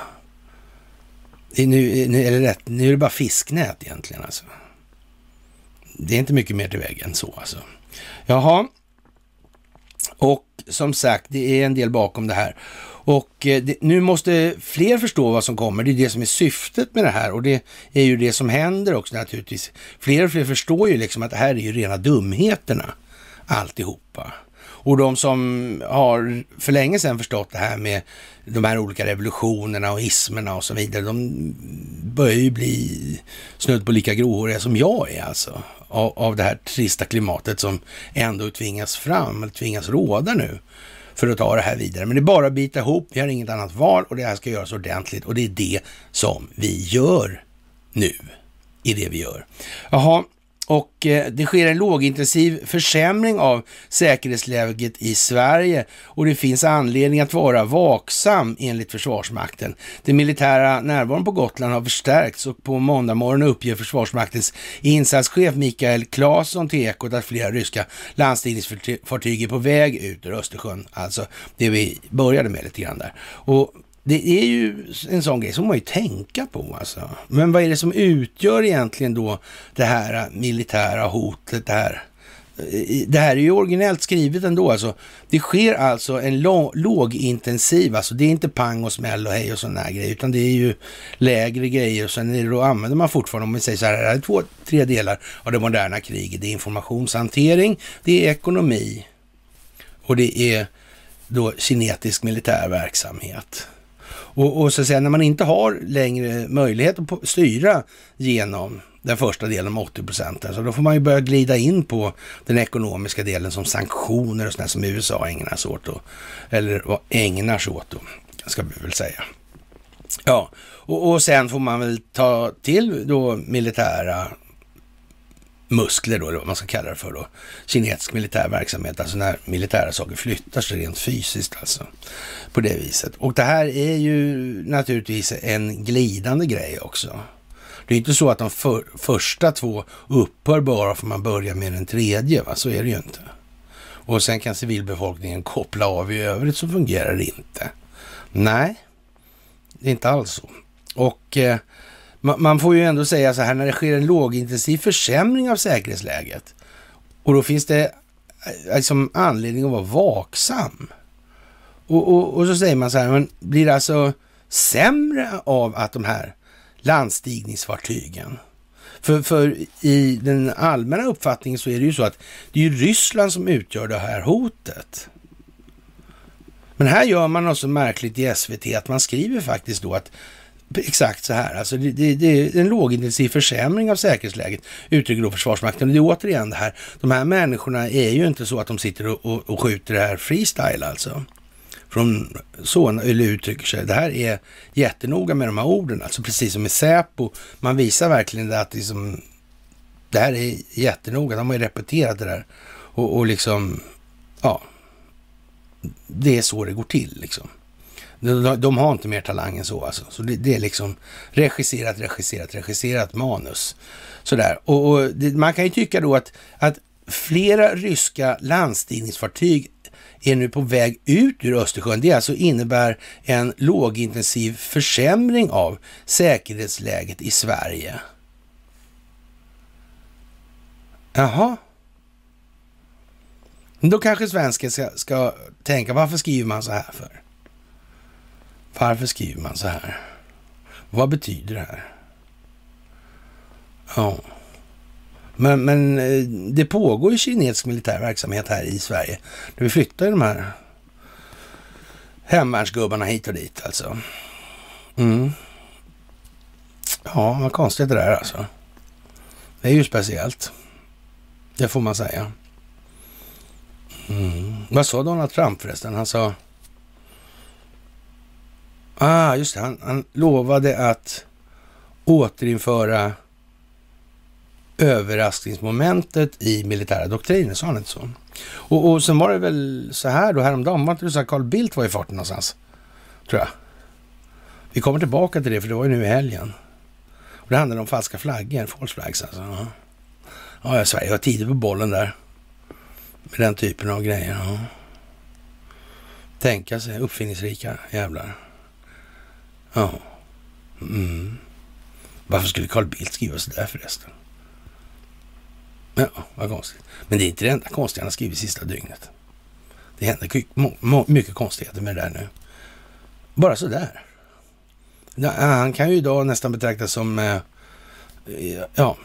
Nu, nu, eller rätt, nu är det bara fisknät egentligen alltså. Det är inte mycket mer till väg än så alltså. Jaha, och som sagt, det är en del bakom det här. Och eh, det, nu måste fler förstå vad som kommer. Det är det som är syftet med det här och det är ju det som händer också naturligtvis. Fler och fler förstår ju liksom att det här är ju rena dumheterna alltihopa. Och de som har för länge sedan förstått det här med de här olika revolutionerna och ismerna och så vidare, de börjar ju bli snudd på lika gråhåriga som jag är alltså. Av, av det här trista klimatet som ändå tvingas fram, eller tvingas råda nu för att ta det här vidare. Men det är bara att bita ihop, vi har inget annat val och det här ska göras ordentligt och det är det som vi gör nu i det vi gör. Jaha, och eh, det sker en lågintensiv försämring av säkerhetsläget i Sverige och det finns anledning att vara vaksam enligt Försvarsmakten. Den militära närvaron på Gotland har förstärkts och på måndag morgon uppger Försvarsmaktens insatschef Mikael Claesson till Ekot att flera ryska landstigningsfartyg är på väg ut ur Östersjön. Alltså det vi började med lite grann där. Och det är ju en sån grej som man ju tänka på alltså. Men vad är det som utgör egentligen då det här militära hotet, det här? Det här är ju originellt skrivet ändå alltså. Det sker alltså en lågintensiv, alltså det är inte pang och smäll och hej och sådana här grejer, utan det är ju lägre grejer och sen är det då använder man fortfarande, om vi säger så här, det är två, tre delar av det moderna kriget. Det är informationshantering, det är ekonomi och det är då kinetisk militär verksamhet. Och, och så att säga, när man inte har längre möjlighet att styra genom den första delen om 80 procent. Så då får man ju börja glida in på den ekonomiska delen som sanktioner och sådär som USA ägnar sig åt. Då. Eller vad ägnar sig åt då, ska vi väl säga. Ja, och, och sen får man väl ta till då militära muskler då, eller vad man ska kalla det för då. Kinesisk militär verksamhet, alltså när militära saker flyttar sig rent fysiskt alltså. På det viset. Och det här är ju naturligtvis en glidande grej också. Det är inte så att de för, första två upphör bara för man börjar med den tredje, va? så är det ju inte. Och sen kan civilbefolkningen koppla av i övrigt så fungerar det inte. Nej, det är inte alls så. Och eh, man får ju ändå säga så här, när det sker en lågintensiv försämring av säkerhetsläget och då finns det liksom anledning att vara vaksam. Och, och, och så säger man så här, men blir det alltså sämre av att de här landstigningsfartygen för, för i den allmänna uppfattningen så är det ju så att det är ju Ryssland som utgör det här hotet. Men här gör man något så märkligt i SVT att man skriver faktiskt då att exakt så här. Alltså det, det, det, är en lågintensiv försämring av säkerhetsläget, uttrycker då Försvarsmakten. Och det är återigen det här, de här människorna är ju inte så att de sitter och, och, och skjuter det här freestyle alltså. Från så, eller uttrycker sig. Det här är jättenoga med de här orden, alltså precis som i Säpo. Man visar verkligen det att liksom, det här är jättenoga. De har ju repeterat det där. Och, och liksom, ja, det är så det går till liksom. De, de har inte mer talang än så alltså. Så det, det, är liksom regisserat, regisserat, regisserat manus. Sådär. Och, och det, man kan ju tycka då att, att flera ryska landstigningsfartyg är nu på väg ut ur Östersjön. Det alltså innebär en lågintensiv försämring av säkerhetsläget i Sverige. Jaha. Då kanske svensken ska, ska tänka, varför skriver man så här för? Varför skriver man så här? Vad betyder det här? Ja. Men, men eh, det pågår ju kinesisk militär verksamhet här i Sverige. vi flyttar ju de här hemvärnsgubbarna hit och dit alltså. Mm. Ja, vad konstigt det där alltså. Det är ju speciellt. Det får man säga. Mm. Vad sa Donald Trump förresten? Han sa... Ah, just det. Han, han lovade att återinföra överraskningsmomentet i militära doktriner, sa han inte så? Och, och sen var det väl så här då häromdagen, var inte det så att Carl Bildt var i farten någonstans? Tror jag. Vi kommer tillbaka till det, för det var ju nu i helgen. Och det handlade om falska flaggor, false flags alltså. Ja, ja Sverige var tidigt på bollen där. Med den typen av grejer. Ja. Tänka sig, uppfinningsrika jävlar. Ja. Mm. Varför skulle Carl Bildt skriva sådär förresten? Ja, vad konstigt. Men det är inte det enda konstiga han har skrivit sista dygnet. Det händer mycket konstigheter med det där nu. Bara sådär. Han kan ju idag nästan betraktas som, eh, ja,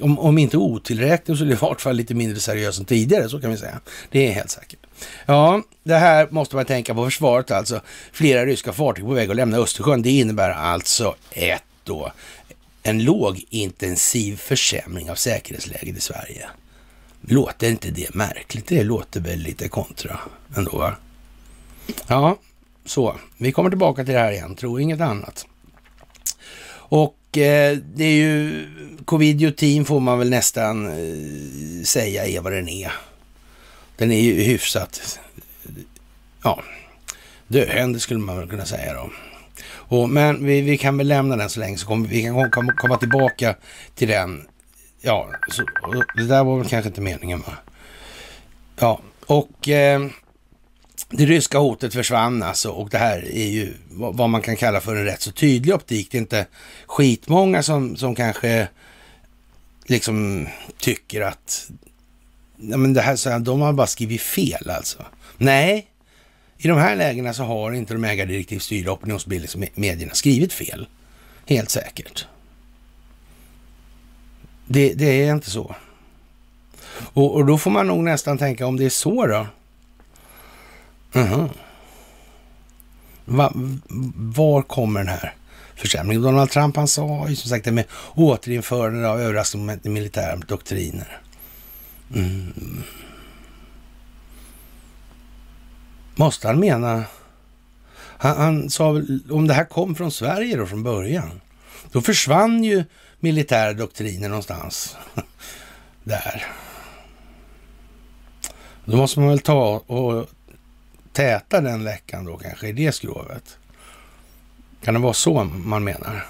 om, om inte otillräknelig så i vart fall lite mindre seriös än tidigare, så kan vi säga. Det är helt säkert. Ja, det här måste man tänka på försvaret alltså. Flera ryska fartyg på väg att lämna Östersjön. Det innebär alltså ett då en lågintensiv försämring av säkerhetsläget i Sverige. Låter inte det märkligt? Det låter väl lite kontra ändå, va? Ja, så. Vi kommer tillbaka till det här igen, tro inget annat. Och eh, det är ju covidiotin får man väl nästan eh, säga är vad den är. Den är ju hyfsat, ja, döende skulle man väl kunna säga då. Och, men vi, vi, kan väl lämna den så länge så kommer vi kan komma, komma tillbaka till den. Ja, så, det där var väl kanske inte meningen va? Ja, och eh, det ryska hotet försvann alltså och det här är ju vad man kan kalla för en rätt så tydlig optik. Det är inte skitmånga som, som kanske liksom tycker att ja, men det här, så här, de har bara skrivit fel alltså. Nej, i de här lägena så har inte de ägardirektivstyrda opinionsbildningsmedierna skrivit fel. Helt säkert. Det, det är inte så. Och, och, då får man nog nästan tänka om det är så då. Uh -huh. Va, var kommer den här försämringen? Donald Trump han sa ju som sagt det med återinförande av överraskande militära doktriner. Mm. Måste han mena... Han, han sa väl, om det här kom från Sverige då från början, då försvann ju militära doktriner någonstans där. Då måste man väl ta och täta den läckan då kanske i det skrovet. Kan det vara så man menar?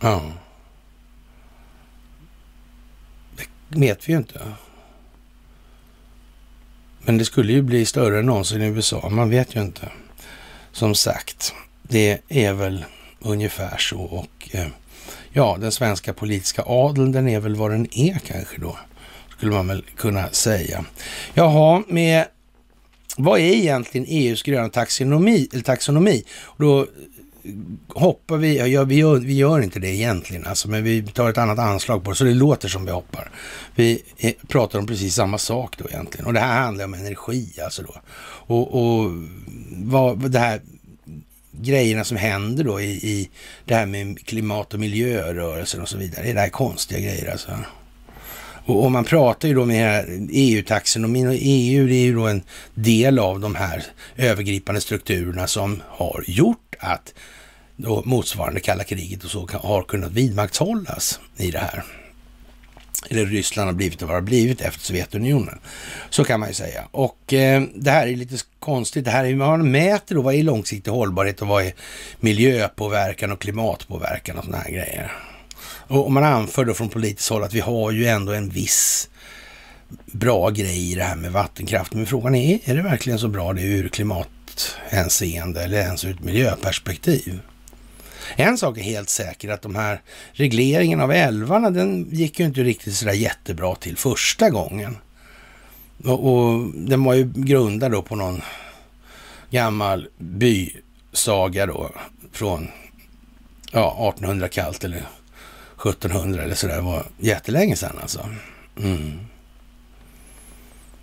Ja. Det vet vi ju inte. Men det skulle ju bli större än någonsin i USA. Man vet ju inte. Som sagt, det är väl ungefär så. Och eh, ja, den svenska politiska adeln, den är väl vad den är kanske då. Skulle man väl kunna säga. Jaha, med vad är egentligen EUs gröna taxonomi? Eller taxonomi? Och då hoppar vi, ja, vi, gör, vi gör inte det egentligen, alltså, men vi tar ett annat anslag på det, så det låter som vi hoppar. Vi är, pratar om precis samma sak då egentligen. Och det här handlar om energi alltså då. Och, och vad det här grejerna som händer då i, i det här med klimat och miljörörelsen och så vidare. Det är det här konstiga grejer alltså. Och, och man pratar ju då med EU-taxonomin och EU det är ju då en del av de här övergripande strukturerna som har gjort att då motsvarande kalla kriget och så har kunnat vidmakthållas i det här. Eller Ryssland har blivit vad det har blivit efter Sovjetunionen. Så kan man ju säga. Och eh, det här är lite konstigt. Det här är man mäter då vad är långsiktig hållbarhet och vad är miljöpåverkan och klimatpåverkan och sådana här grejer. Och man anför då från politiskt håll att vi har ju ändå en viss bra grej i det här med vattenkraft. Men frågan är, är det verkligen så bra det ur klimathänseende eller ens ur ett miljöperspektiv? En sak är helt säker, att de här regleringen av älvarna, den gick ju inte riktigt sådär jättebra till första gången. Och, och den var ju grundad då på någon gammal bysaga då från ja, 1800 kallt eller 1700 eller sådär. Det var jättelänge sedan alltså. Mm.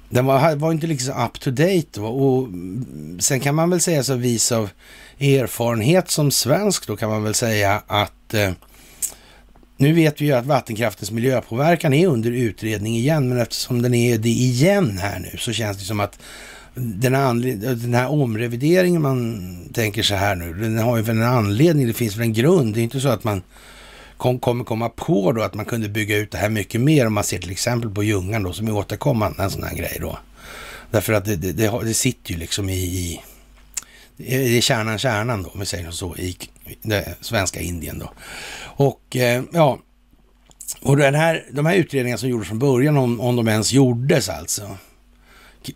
Den var, var inte liksom up to date. Och mm, sen kan man väl säga så vis av erfarenhet som svensk då kan man väl säga att eh, nu vet vi ju att vattenkraftens miljöpåverkan är under utredning igen, men eftersom den är det igen här nu så känns det som att den, den här omrevideringen man tänker så här nu, den har ju en anledning, det finns väl en grund. Det är inte så att man kom, kommer komma på då att man kunde bygga ut det här mycket mer om man ser till exempel på Ljungan då som är återkommande, en sån här grej då. Därför att det, det, det, det sitter ju liksom i, i det är kärnan, kärnan då, om vi säger så, i det svenska Indien då. Och eh, ja, och den här, de här utredningarna som gjordes från början, om, om de ens gjordes alltså,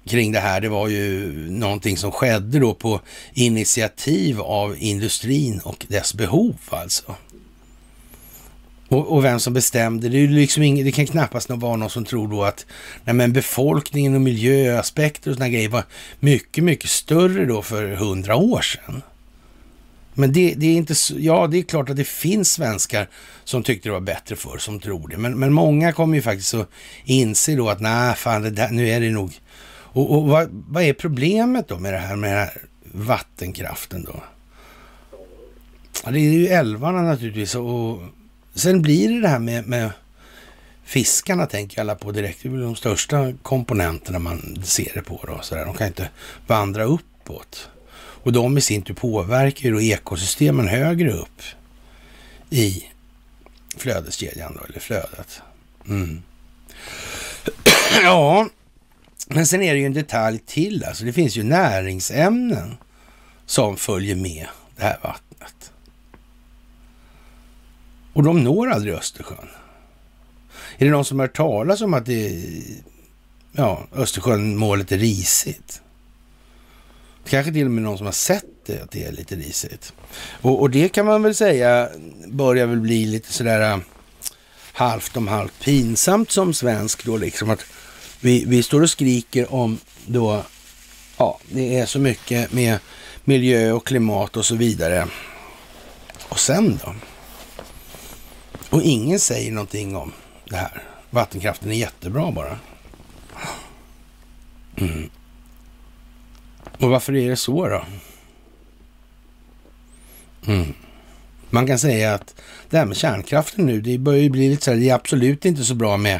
kring det här, det var ju någonting som skedde då på initiativ av industrin och dess behov alltså. Och, och, vem som bestämde, det, är liksom ing, det kan knappast vara någon som tror då att nej men befolkningen och miljöaspekter och sådana grejer var mycket, mycket större då för hundra år sedan. Men det, det, är inte så, ja det är klart att det finns svenskar som tyckte det var bättre förr, som tror det. Men, men många kommer ju faktiskt att inse då att nej, fan, det där, nu är det nog... Och, och vad, vad, är problemet då med det här med den här vattenkraften då? Ja, det är ju älvarna naturligtvis och Sen blir det det här med, med fiskarna tänker alla på direkt. Det är väl de största komponenterna man ser det på. Då, så där. De kan inte vandra uppåt. Och de i sin tur påverkar ju då ekosystemen högre upp i flödeskedjan då, eller flödet. Mm. ja, men sen är det ju en detalj till. Alltså det finns ju näringsämnen som följer med det här vattnet. Och de når aldrig Östersjön. Är det någon som har hört talas om att det, ja, Östersjön-målet är risigt? Kanske till och med någon som har sett det, att det är lite risigt. Och, och det kan man väl säga börjar väl bli lite sådär äh, halvt om halvt pinsamt som svensk då liksom. Att vi, vi står och skriker om då, ja, det är så mycket med miljö och klimat och så vidare. Och sen då? Och ingen säger någonting om det här. Vattenkraften är jättebra bara. Mm. Och varför är det så då? Mm. Man kan säga att det här med kärnkraften nu, det börjar ju bli lite så här, det är absolut inte så bra med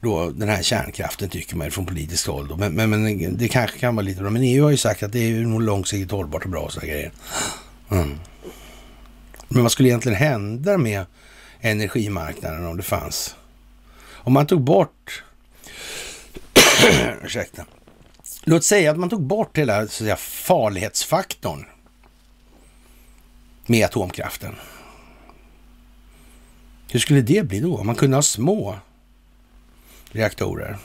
då den här kärnkraften tycker man från politiskt håll. Då. Men, men, men, det kanske kan vara lite bra. Men EU har ju sagt att det är nog långsiktigt hållbart och bra och sådana grejer. Mm. Men vad skulle egentligen hända med energimarknaden om det fanns? Om man tog bort... Ursäkta. Låt säga att man tog bort hela så att säga, farlighetsfaktorn med atomkraften. Hur skulle det bli då? Man kunde ha små reaktorer.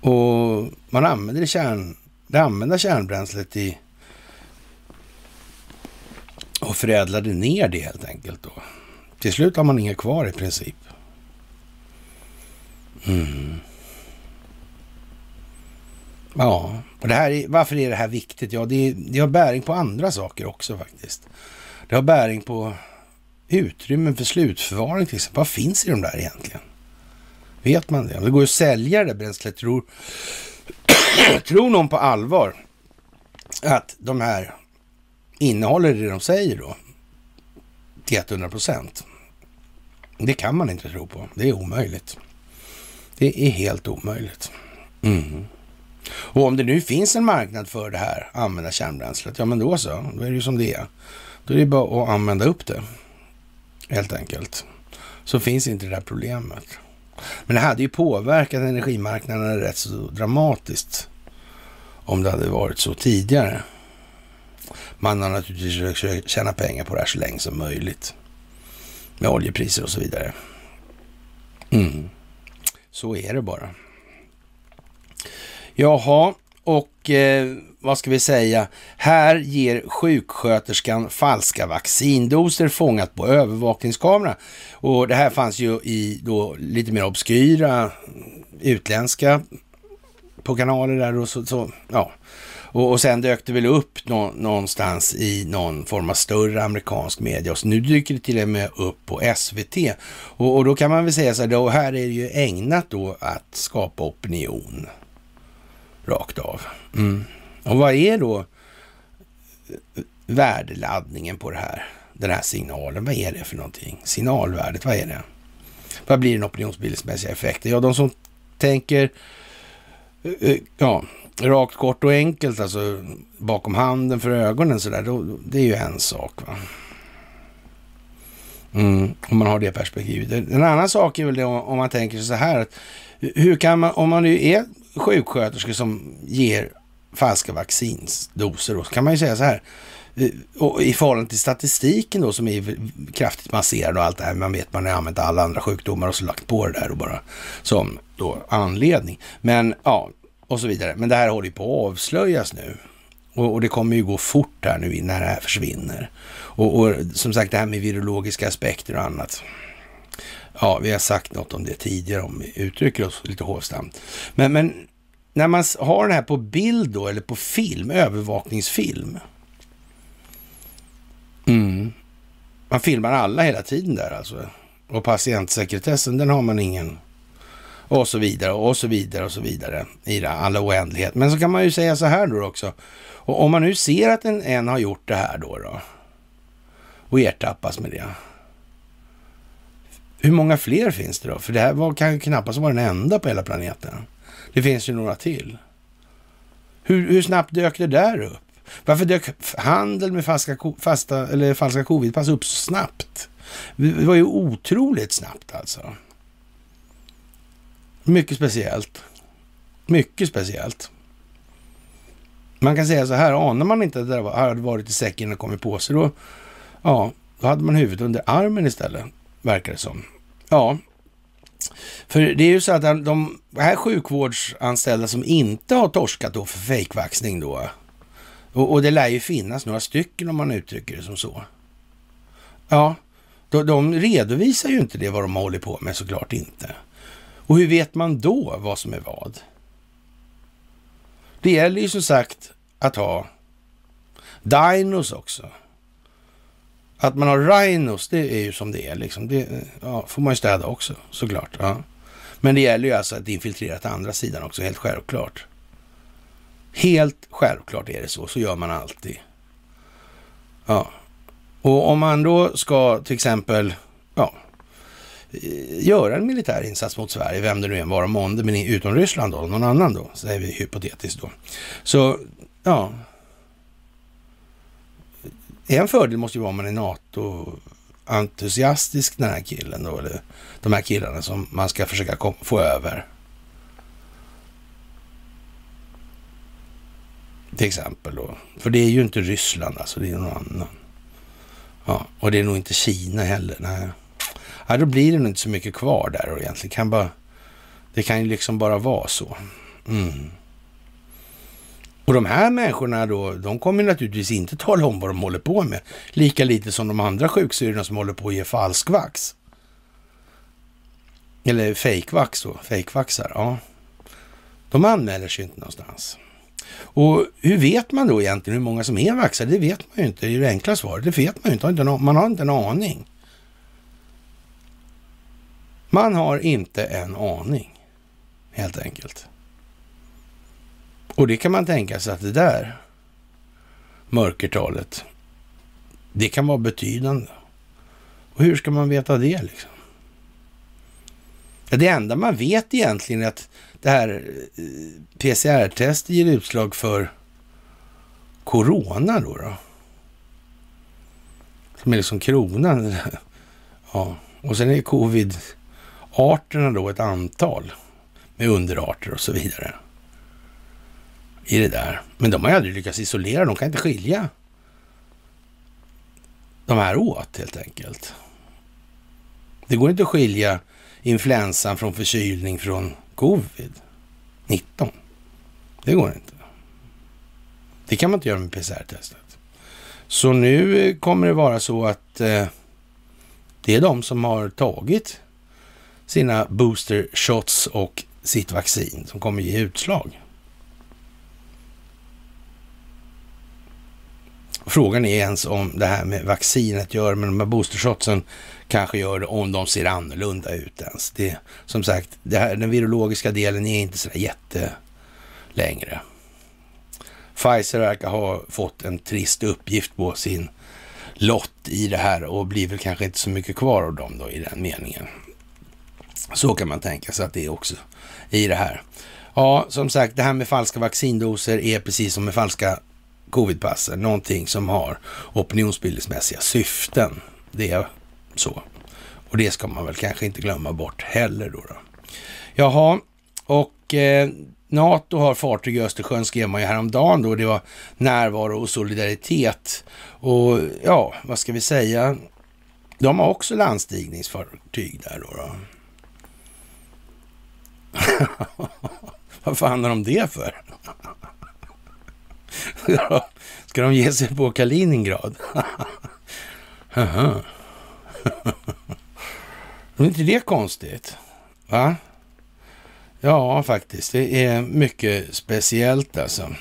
Och man använder det, kärn, det använda kärnbränslet i och förädlade ner det helt enkelt. Då. Till slut har man inga kvar i princip. Mm. Ja, och det här är, varför är det här viktigt? Ja, det, det har bäring på andra saker också faktiskt. Det har bäring på utrymmen för slutförvaring till exempel. Vad finns i de där egentligen? Vet man det? Om det går att sälja det där bränslet, tror, tror någon på allvar att de här innehåller det de säger då? Till 100 procent. Det kan man inte tro på. Det är omöjligt. Det är helt omöjligt. Mm. Och om det nu finns en marknad för det här, använda kärnbränslet, ja men då så, då är det ju som det är. Då är det bara att använda upp det, helt enkelt. Så finns inte det här problemet. Men det hade ju påverkat energimarknaden rätt så dramatiskt om det hade varit så tidigare. Man har naturligtvis försökt tjäna pengar på det här så länge som möjligt. Med oljepriser och så vidare. Mm. Så är det bara. Jaha, och eh, vad ska vi säga? Här ger sjuksköterskan falska vaccindoser fångat på övervakningskamera. Och det här fanns ju i då lite mer obskyra utländska på kanaler där och så, så ja. Och, och sen dök det väl upp nå, någonstans i någon form av större amerikansk media. Och så nu dyker det till och med upp på SVT. Och, och då kan man väl säga så här, då här är det ju ägnat då att skapa opinion rakt av. Mm. Och vad är då eh, värdeladdningen på det här? Den här signalen, vad är det för någonting? Signalvärdet, vad är det? Vad blir den opinionsbildningsmässiga effekten? Ja, de som tänker eh, eh, ja, rakt, kort och enkelt, alltså bakom handen för ögonen så där, det är ju en sak. Va? Mm, om man har det perspektivet. En annan sak är väl det om man tänker sig så här, att hur kan man, om man nu är sjuksköterskor som ger falska vaccindoser, då kan man ju säga så här, och i förhållande till statistiken då som är kraftigt masserad och allt det här, man vet man har använt alla andra sjukdomar och så lagt på det där och bara som då anledning. Men ja, och så vidare. Men det här håller ju på att avslöjas nu. Och, och det kommer ju gå fort här nu när det här försvinner. Och, och som sagt det här med virologiska aspekter och annat. Ja, vi har sagt något om det tidigare om vi uttrycker oss lite hovsamt. Men, men när man har det här på bild då, eller på film, övervakningsfilm. Mm. Man filmar alla hela tiden där alltså. Och patientsekretessen, den har man ingen. Och så vidare och så vidare och så vidare i det, alla oändlighet. Men så kan man ju säga så här då också. Och om man nu ser att en, en har gjort det här då, då och ertappas med det. Hur många fler finns det då? För det här var, kan ju knappast vara den enda på hela planeten. Det finns ju några till. Hur, hur snabbt dök det där upp? Varför dök handel med falska, fasta, eller falska covidpass upp så snabbt? Det var ju otroligt snabbt alltså. Mycket speciellt. Mycket speciellt. Man kan säga så här, anar man inte att det hade varit i säcken och kommit på sig, då, ja, då hade man huvudet under armen istället, verkar det som. Ja, för det är ju så att de här sjukvårdsanställda som inte har torskat då för fejkvaxning då, och, och, det lär ju finnas några stycken om man uttrycker det som så. Ja, de, de redovisar ju inte det vad de håller på med såklart inte. Och hur vet man då vad som är vad? Det gäller ju som sagt att ha dinos också. Att man har rhinos, det är ju som det är. Liksom. Det ja, får man ju städa också såklart. Ja. Men det gäller ju alltså att infiltrera till andra sidan också, helt självklart. Helt självklart är det så. Så gör man alltid. Ja. Och om man då ska till exempel ja, Eh, göra en militär insats mot Sverige, vem det nu än var månde, men utom Ryssland då, någon annan då, säger vi hypotetiskt då. Så, ja. En fördel måste ju vara om man är NATO-entusiastisk, den här killen då, eller de här killarna som man ska försöka få över. Till exempel då. För det är ju inte Ryssland alltså, det är någon annan. Ja, och det är nog inte Kina heller. Nej. Ja, då blir det nog inte så mycket kvar där och egentligen. Kan bara, det kan ju liksom bara vara så. Mm. Och de här människorna då, de kommer naturligtvis inte tala om vad de håller på med. Lika lite som de andra sjuksyrrorna som håller på att ge falskvax. Eller fejkvax då, fejkvaxar. Ja. De anmäler sig inte någonstans. Och hur vet man då egentligen hur många som är vaxade? Det vet man ju inte. Det är det enkla svaret. Det vet man ju inte. Man har inte en aning. Man har inte en aning, helt enkelt. Och det kan man tänka sig att det där mörkertalet, det kan vara betydande. Och hur ska man veta det liksom? Det enda man vet egentligen är att det här eh, PCR-testet ger utslag för corona då. då. Som är liksom kronan. Ja, och sen är covid Arterna då ett antal med underarter och så vidare. I det där. Men de har ju aldrig lyckats isolera, de kan inte skilja de här åt helt enkelt. Det går inte att skilja influensan från förkylning från covid-19. Det går inte. Det kan man inte göra med PCR-testet. Så nu kommer det vara så att eh, det är de som har tagit sina booster shots och sitt vaccin som kommer ge utslag. Frågan är ens om det här med vaccinet gör, men de här boostershotsen kanske gör det om de ser annorlunda ut ens. Det, som sagt, det här, den virologiska delen är inte så jätte längre. Pfizer verkar ha fått en trist uppgift på sin lott i det här och blir väl kanske inte så mycket kvar av dem då i den meningen. Så kan man tänka sig att det är också i det här. Ja, som sagt, det här med falska vaccindoser är precis som med falska covidpassen, någonting som har opinionsbildningsmässiga syften. Det är så. Och det ska man väl kanske inte glömma bort heller då. då. Jaha, och eh, NATO har fartyg i Östersjön skrev man ju häromdagen då. Det var närvaro och solidaritet. Och ja, vad ska vi säga? De har också landstigningsfartyg där då. då. vad fan är de det för? Ska de ge sig på Kaliningrad? är inte det konstigt? Va? Ja, faktiskt. Det är mycket speciellt alltså.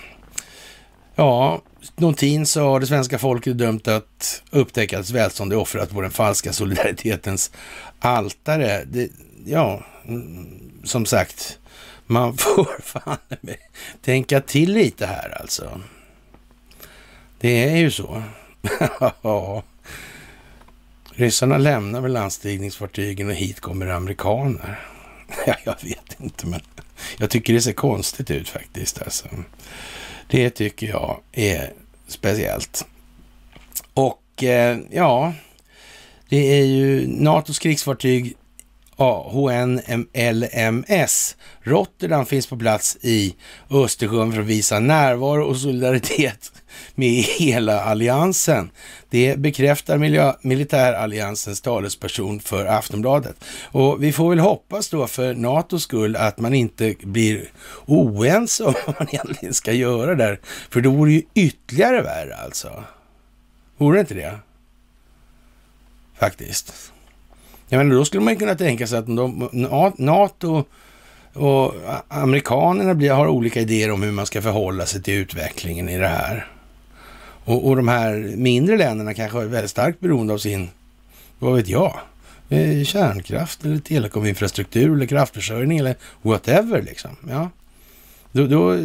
Ja, Notin sa det svenska folket dömt att upptäcka att välstånd är offrat på den falska solidaritetens altare. Det, ja, som sagt, man får fan tänka till lite här alltså. Det är ju så. ja. Ryssarna lämnar väl landstigningsfartygen och hit kommer amerikaner. Ja, jag vet inte, men jag tycker det ser konstigt ut faktiskt. Alltså. Det tycker jag är speciellt. Och eh, ja, det är ju NATOs krigsfartyg AHNLMS. Rotterdam finns på plats i Östersjön för att visa närvaro och solidaritet med hela alliansen. Det bekräftar miljö, militäralliansens talesperson för Aftonbladet. Och vi får väl hoppas då för NATOs skull att man inte blir oense om vad man egentligen ska göra där. För då vore ju ytterligare värre alltså. Vore det inte det? Faktiskt. Jag menar, då skulle man kunna tänka sig att de, NATO och amerikanerna blir, har olika idéer om hur man ska förhålla sig till utvecklingen i det här. Och, och de här mindre länderna kanske är väldigt starkt beroende av sin, vad vet jag, eh, kärnkraft eller telekominfrastruktur eller kraftförsörjning eller whatever liksom. Ja. Då, då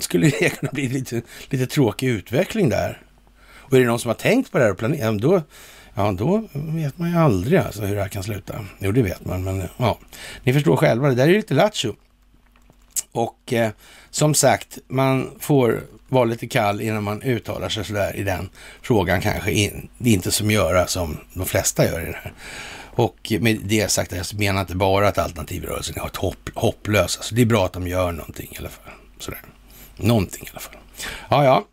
skulle det kunna bli lite, lite tråkig utveckling där. Och är det någon som har tänkt på det här och planerat, då, ja, då vet man ju aldrig alltså hur det här kan sluta. Jo, det vet man, men ja, ni förstår själva, det där är lite lattjo. Och eh, som sagt, man får vara lite kall innan man uttalar sig sådär i den frågan kanske. In, det är inte som göra som de flesta gör i det här. Och med det sagt, jag menar inte bara att alternativrörelsen är hopp, hopplös. Alltså det är bra att de gör någonting i alla fall. Sådär. Någonting i alla fall. Ja, ja.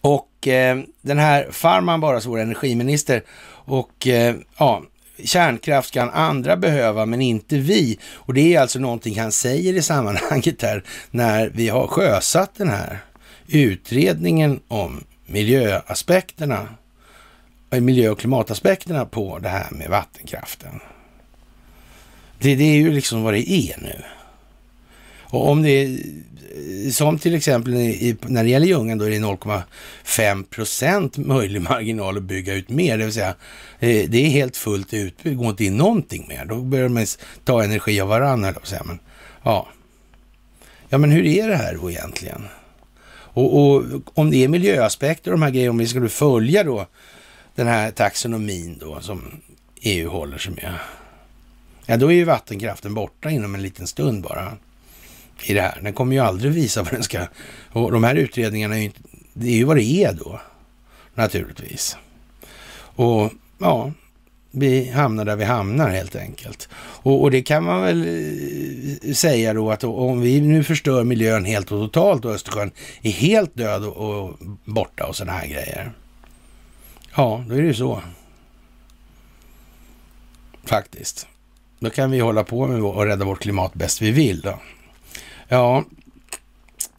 Och eh, den här Farman bara så vår energiminister och eh, ja, kärnkraft kan andra behöva men inte vi. Och det är alltså någonting han säger i sammanhanget här när vi har sjösatt den här utredningen om miljöaspekterna, eh, miljö och klimataspekterna på det här med vattenkraften. Det, det är ju liksom vad det är nu. Och om det är som till exempel i, när det gäller Ljungan, då är det 0,5 procent möjlig marginal att bygga ut mer. Det vill säga, eh, det är helt fullt utbyggt, går inte in någonting mer. Då börjar man ta energi av varandra. Men, ja. ja, men hur är det här då egentligen? Och, och om det är miljöaspekter och de här grejerna, om vi skulle följa då den här taxonomin då som EU håller sig med. Ja, då är ju vattenkraften borta inom en liten stund bara i det här. Den kommer ju aldrig visa vad den ska... Och de här utredningarna är ju inte... Det är ju vad det är då, naturligtvis. Och ja, vi hamnar där vi hamnar helt enkelt. Och, och, det kan man väl eh, säga då att om vi nu förstör miljön helt och totalt och Östersjön är helt död och, och borta och sådana här grejer. Ja, då är det ju så. Faktiskt. Då kan vi hålla på med att rädda vårt klimat bäst vi vill då. Ja,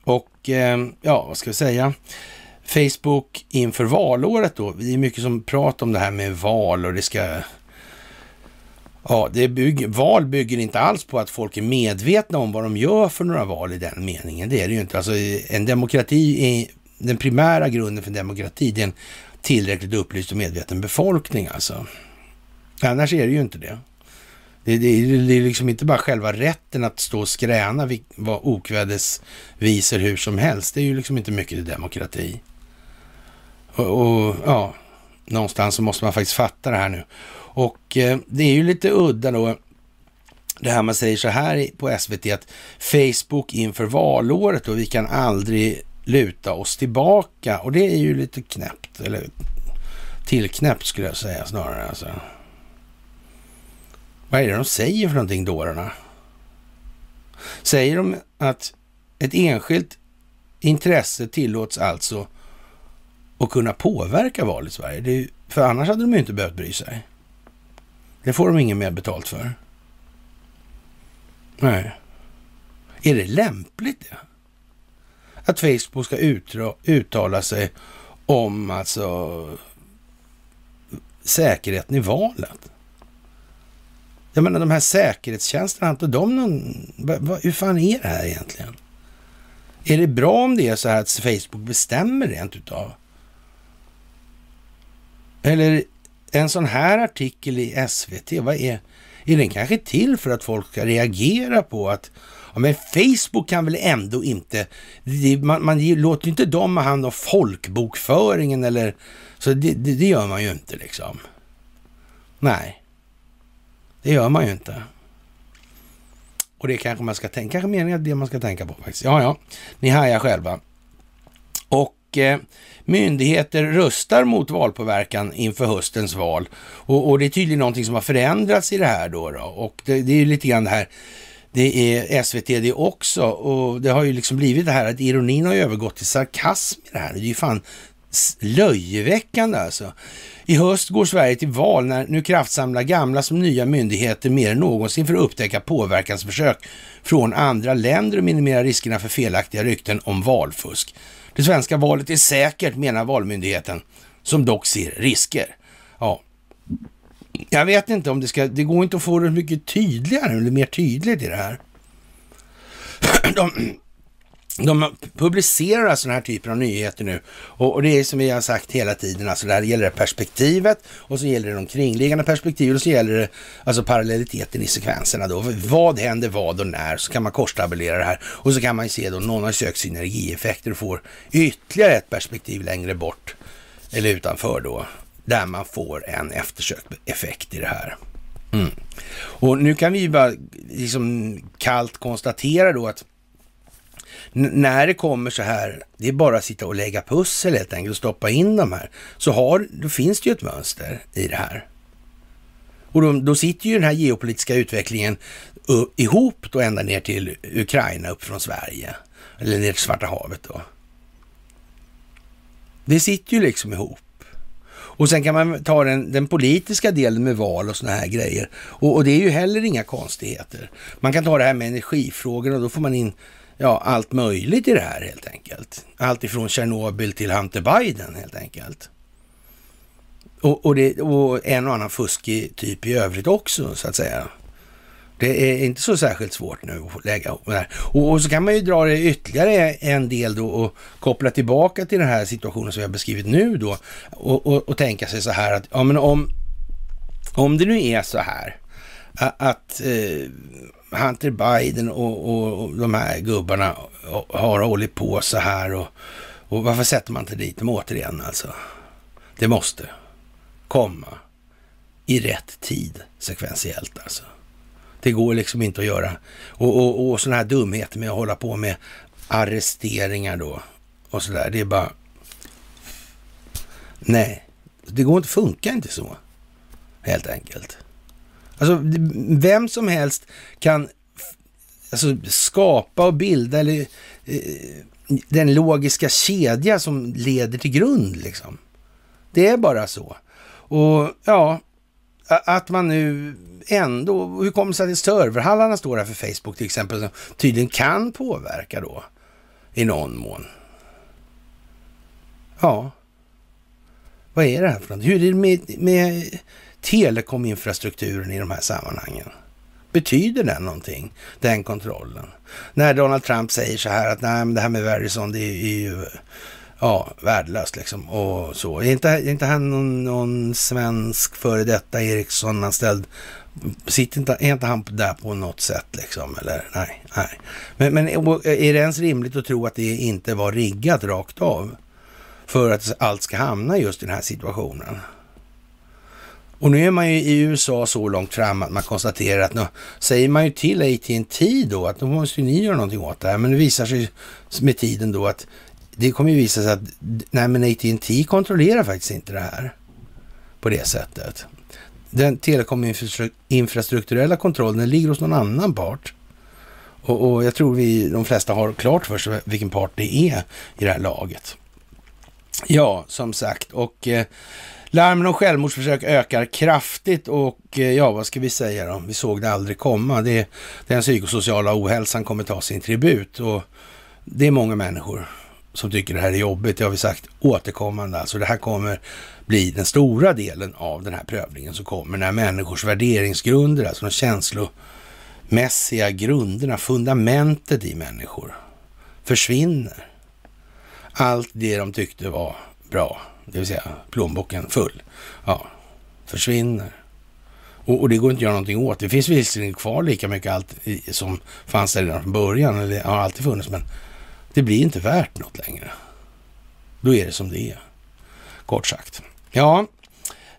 och eh, ja, vad ska vi säga? Facebook inför valåret då. Det är mycket som pratar om det här med val och det ska... Ja, det bygger, val bygger inte alls på att folk är medvetna om vad de gör för några val i den meningen. Det är det ju inte. Alltså en demokrati är den primära grunden för demokrati. Det är en tillräckligt upplyst och medveten befolkning alltså. Annars är det ju inte det. Det, det, det, är liksom inte bara själva rätten att stå och skräna vad okvädesvisor hur som helst. Det är ju liksom inte mycket till demokrati. Och, och, ja, någonstans så måste man faktiskt fatta det här nu. Och eh, det är ju lite udda då, det här man säger så här på SVT att Facebook inför valåret och vi kan aldrig luta oss tillbaka. Och det är ju lite knäppt, eller tillknäppt skulle jag säga snarare. Alltså. Vad är det de säger för någonting, dårarna? Säger de att ett enskilt intresse tillåts alltså att kunna påverka val i Sverige? Det, för annars hade de ju inte behövt bry sig. Det får de ingen mer betalt för. Nej. Är det lämpligt det? Att Facebook ska utra, uttala sig om alltså säkerheten i valet? Jag menar de här säkerhetstjänsterna, har inte de någon... hur fan är det här egentligen? Är det bra om det är så här att Facebook bestämmer rent utav? Eller en sån här artikel i SVT, vad är... Är den kanske till för att folk ska reagera på att ja, men Facebook kan väl ändå inte... man, man låter ju inte dem ha hand om folkbokföringen eller... Så det, det, det gör man ju inte liksom. Nej. Det gör man ju inte. Och det kanske man ska tänka, kanske meningen att det man ska tänka på faktiskt. Ja, ja, ni hajar själva. Och eh, myndigheter rustar mot valpåverkan inför höstens val. Och, och, det är tydligen någonting som har förändrats i det här då. då. Och det, det är lite grann det här det är SVT det också och det har ju liksom blivit det här att ironin har övergått till sarkasm i det här. Det är ju fan löjeväckande alltså. I höst går Sverige till val när nu kraftsamlar gamla som nya myndigheter mer än någonsin för att upptäcka påverkansförsök från andra länder och minimera riskerna för felaktiga rykten om valfusk. Det svenska valet är säkert, menar Valmyndigheten, som dock ser risker. Ja, jag vet inte om det ska, det går inte att få det mycket tydligare eller mer tydligt i det här. De, de publicerar alltså den här typen av nyheter nu och, och, det är som vi har sagt hela tiden, alltså där gäller det perspektivet och så gäller det de kringliggande perspektiven och så gäller det alltså parallelliteten i sekvenserna då. Vad händer vad och när? Så kan man korstabulera det här och så kan man se då någon har sökt synergieffekter och får ytterligare ett perspektiv längre bort eller utanför då, där man får en eftersökt effekt i det här. Mm. Och nu kan vi ju bara liksom kallt konstatera då att när det kommer så här, det är bara att sitta och lägga pussel helt enkelt och stoppa in de här, så har, då finns det ju ett mönster i det här. Och då, då sitter ju den här geopolitiska utvecklingen ihop då ända ner till Ukraina upp från Sverige, eller ner till Svarta havet då. Det sitter ju liksom ihop. Och sen kan man ta den, den politiska delen med val och sådana här grejer. Och, och, det är ju heller inga konstigheter. Man kan ta det här med energifrågorna och då får man in ja, allt möjligt i det här helt enkelt. Allt ifrån Tjernobyl till Hunter Biden helt enkelt. Och, och, det, och en och annan fuskig typ i övrigt också så att säga. Det är inte så särskilt svårt nu att lägga ihop det här. Och, och, så kan man ju dra det ytterligare en del då och koppla tillbaka till den här situationen som vi har beskrivit nu då och, och, och tänka sig så här att ja, men om, om det nu är så här att eh, Hunter Biden och, och, och, de här gubbarna har hållit på så här och, och varför sätter man inte dit dem återigen alltså? Det måste komma i rätt tid sekventiellt alltså. Det går liksom inte att göra. Och, och, och sådana här dumheter med att hålla på med arresteringar då och sådär. Det är bara... Nej, det går inte, funkar inte så. Helt enkelt. Alltså, vem som helst kan alltså, skapa och bilda eller, eh, den logiska kedja som leder till grund. Liksom. Det är bara så. Och ja, att man nu ändå, hur kommer det sig att serverhallarna står här för Facebook till exempel, som tydligen kan påverka då i någon mån? Ja, vad är det här för något? Hur är det med, med telekominfrastrukturen i de här sammanhangen? Betyder den någonting, den kontrollen? När Donald Trump säger så här att nej, men det här med Verizon, det är ju ja, värdelöst liksom och så. Är inte, är inte han någon, någon svensk före detta Ericsson-anställd? Sitter inte, är inte han där på något sätt liksom? Eller nej, nej. Men, men är det ens rimligt att tro att det inte var riggat rakt av? För att allt ska hamna just i den här situationen. Och nu är man ju i USA så långt fram att man konstaterar att nu säger man ju till AT&T då att då måste ju ni göra någonting åt det här. Men det visar sig med tiden då att det kommer ju visa sig att nej, men AT&T kontrollerar faktiskt inte det här på det sättet. Den telekominfrastrukturella kontrollen ligger hos någon annan part. Och, och, jag tror vi de flesta har klart för sig vilken part det är i det här laget. Ja, som sagt, och eh, larmen om självmordsförsök ökar kraftigt och eh, ja, vad ska vi säga då? Vi såg det aldrig komma. Det, den psykosociala ohälsan kommer ta sin tribut och det är många människor som tycker det här är jobbigt. Det har vi sagt återkommande. Alltså det här kommer bli den stora delen av den här prövningen som kommer när människors värderingsgrunder, alltså de känslomässiga grunderna, fundamentet i människor försvinner. Allt det de tyckte var bra, det vill säga plånboken full, ja, försvinner. Och, och, det går inte att göra någonting åt. Det finns visserligen kvar lika mycket allt som fanns där redan från början, eller har alltid funnits, men det blir inte värt något längre. Då är det som det är, kort sagt. Ja,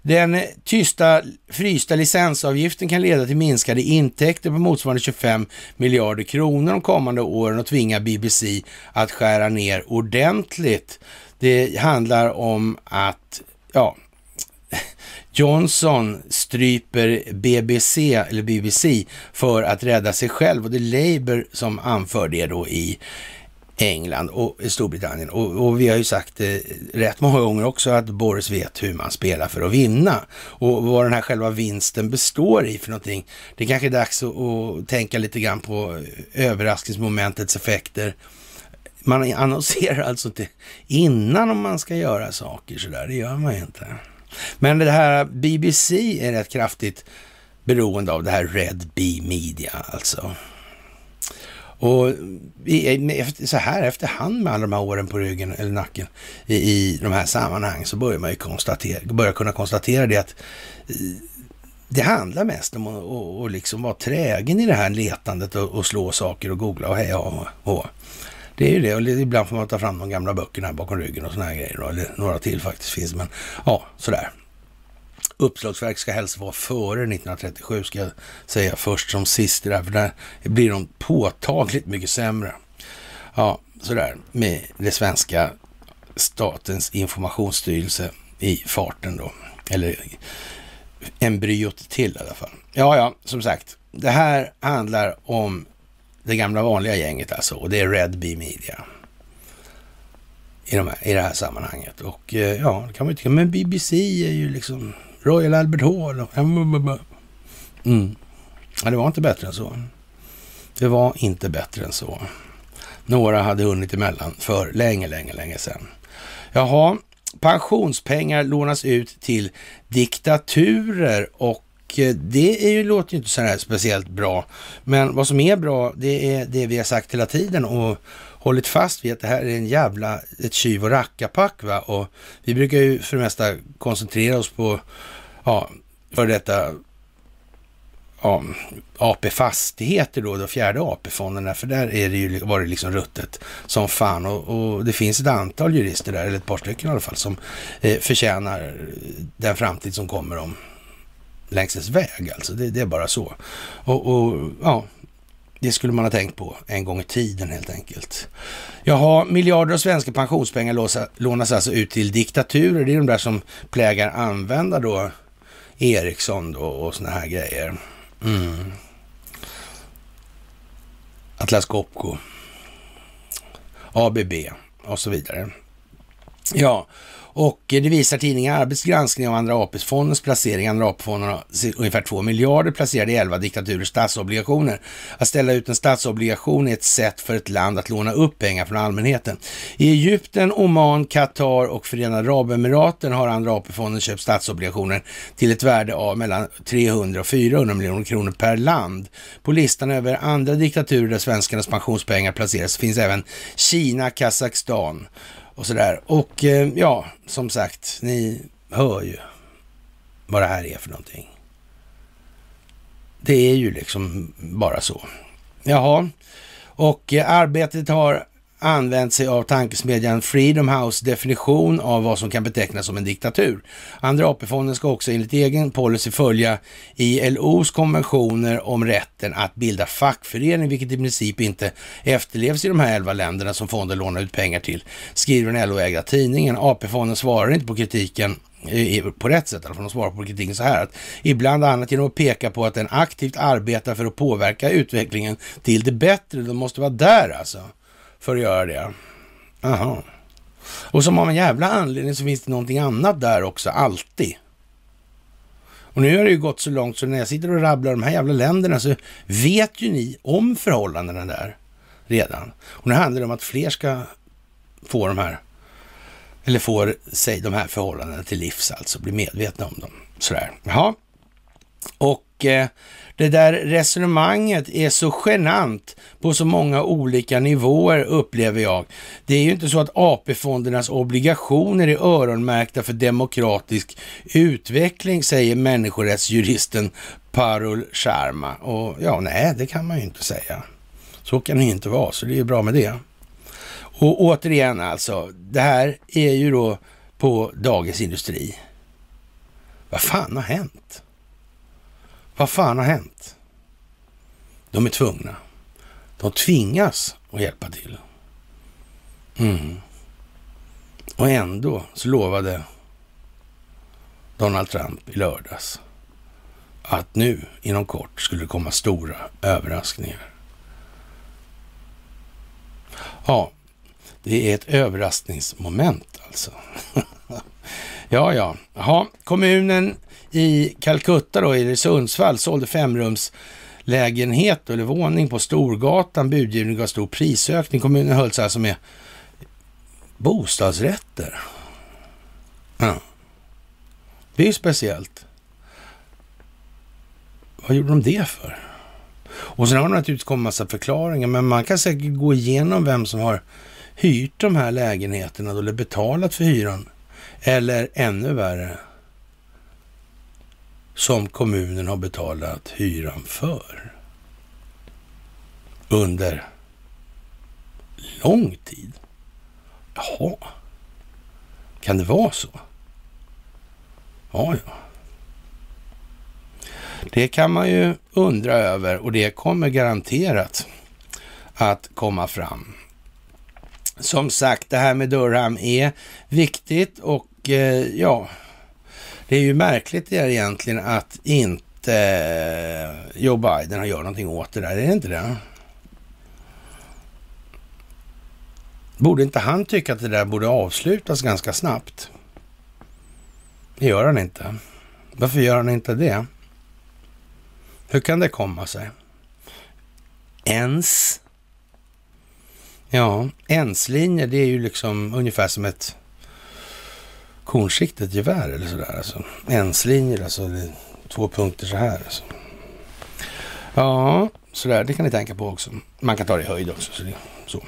den tysta frysta licensavgiften kan leda till minskade intäkter på motsvarande 25 miljarder kronor de kommande åren och tvinga BBC att skära ner ordentligt. Det handlar om att, ja, Johnson stryper BBC, eller BBC för att rädda sig själv och det är Labour som anför det då i England och Storbritannien. Och, och, vi har ju sagt eh, rätt många gånger också att Boris vet hur man spelar för att vinna. Och vad den här själva vinsten består i för någonting. Det är kanske är dags att, att tänka lite grann på överraskningsmomentets effekter. Man annonserar alltså inte innan om man ska göra saker sådär. Det gör man ju inte. Men det här BBC är rätt kraftigt beroende av det här Red Bee Media alltså. Och så här efterhand med alla de här åren på ryggen eller nacken i, i de här sammanhang så börjar man ju konstatera, börjar kunna konstatera det att eh, det handlar mest om att och, och liksom vara trägen i det här letandet och, och slå saker och googla och heja och, och det är ju det. Och ibland får man ta fram de gamla böckerna här bakom ryggen och såna här grejer. Då. Eller några till faktiskt finns. Men ja, sådär. Uppslagsverk ska helst vara före 1937 ska jag säga först som sist Där. För där blir de påtagligt mycket sämre. Ja, sådär med det svenska statens informationsstyrelse i farten då. Eller embryot till i alla fall. Ja, ja, som sagt. Det här handlar om det gamla vanliga gänget alltså. Och det är Red Bee Media. I, de här, I det här sammanhanget. Och eh, ja, det kan man ju tycka. Men BBC är ju liksom Royal Albert Hall. Och, mm. Ja, det var inte bättre än så. Det var inte bättre än så. Några hade hunnit emellan för länge, länge, länge sedan. Jaha, pensionspengar lånas ut till diktaturer och Eh, det är ju, låter ju inte så här speciellt bra. Men vad som är bra, det är det vi har sagt hela tiden och hållit fast vid att det här är en jävla, ett tjuv och rackarpack va. Och vi brukar ju för det mesta koncentrera oss på, ja, för detta ja, AP Fastigheter då, då fjärde AP-fonderna, för där är det ju, var det liksom ruttet som fan och, och, det finns ett antal jurister där, eller ett par stycken i alla fall, som eh, förtjänar den framtid som kommer om längs dess väg alltså. Det, det, är bara så. Och, och, ja, det skulle man ha tänkt på en gång i tiden helt enkelt. Jaha, miljarder av svenska pensionspengar låsa, lånas alltså ut till diktaturer. Det är de där som plägar använda då Ericsson då och såna här grejer. Mm. Atlas Copco, ABB och så vidare. Ja, och det visar tidningen Arbets granskning av Andra AP-fondens placering. Andra AP-fonden har ungefär 2 miljarder placerade i 11 diktaturers statsobligationer. Att ställa ut en statsobligation är ett sätt för ett land att låna upp pengar från allmänheten. I Egypten, Oman, Qatar och Förenade Arabemiraten har Andra AP-fonden köpt statsobligationer till ett värde av mellan 300 och 400 miljoner kronor per land. På listan över andra diktaturer där svenskarnas pensionspengar placeras finns även Kina, Kazakstan och sådär. Och eh, ja, som sagt, ni hör ju vad det här är för någonting. Det är ju liksom bara så. Jaha, och eh, arbetet har använt sig av tankesmedjan Freedom House definition av vad som kan betecknas som en diktatur. Andra AP-fonden ska också enligt egen policy följa ILOs konventioner om rätten att bilda fackförening, vilket i princip inte efterlevs i de här elva länderna som fonden lånar ut pengar till, skriver den LO-ägda tidningen. AP-fonden svarar inte på kritiken eh, på rätt sätt, alltså de svarar på kritiken så här att ibland annat genom att peka på att den aktivt arbetar för att påverka utvecklingen till det bättre. De måste vara där alltså för att göra det. Jaha. Och som av en jävla anledning så finns det någonting annat där också, alltid. Och nu har det ju gått så långt så när jag sitter och rabblar de här jävla länderna så vet ju ni om förhållandena där redan. Och nu handlar det om att fler ska få de här, eller får sig de här förhållandena till livs alltså, bli medvetna om dem. Sådär. Jaha. Och eh, det där resonemanget är så genant på så många olika nivåer upplever jag. Det är ju inte så att AP-fondernas obligationer är öronmärkta för demokratisk utveckling, säger människorättsjuristen Parul Sharma. Och ja, nej, det kan man ju inte säga. Så kan det inte vara, så det är bra med det. Och återigen alltså, det här är ju då på Dagens Industri. Vad fan har hänt? Vad fan har hänt? De är tvungna. De tvingas att hjälpa till. Mm. Och ändå så lovade Donald Trump i lördags att nu inom kort skulle det komma stora överraskningar. Ja, det är ett överraskningsmoment alltså. ja, ja. Jaha, kommunen i Calcutta då, i Sundsvall, sålde femrums lägenhet eller våning på Storgatan. Budgivning gav stor prisökning. Kommunen höll sig alltså med bostadsrätter. Ja. Det är ju speciellt. Vad gjorde de det för? Och sen har de naturligtvis kommit massa förklaringar, men man kan säkert gå igenom vem som har hyrt de här lägenheterna eller betalat för hyran. Eller ännu värre, som kommunen har betalat hyran för under lång tid. Jaha, kan det vara så? Ja, ja. Det kan man ju undra över och det kommer garanterat att komma fram. Som sagt, det här med Durham är viktigt och eh, ja, det är ju märkligt det egentligen att inte eh, Joe Biden har gjort någonting åt det där. Är det inte det? Borde inte han tycka att det där borde avslutas ganska snabbt? Det gör han inte. Varför gör han inte det? Hur kan det komma sig? Ens? Ja, ens-linjer det är ju liksom ungefär som ett kornsiktigt gevär eller sådär. Alltså. Enslinjer, alltså två punkter så här. Alltså. Ja, sådär, det kan ni tänka på också. Man kan ta det i höjd också. Så, det, så.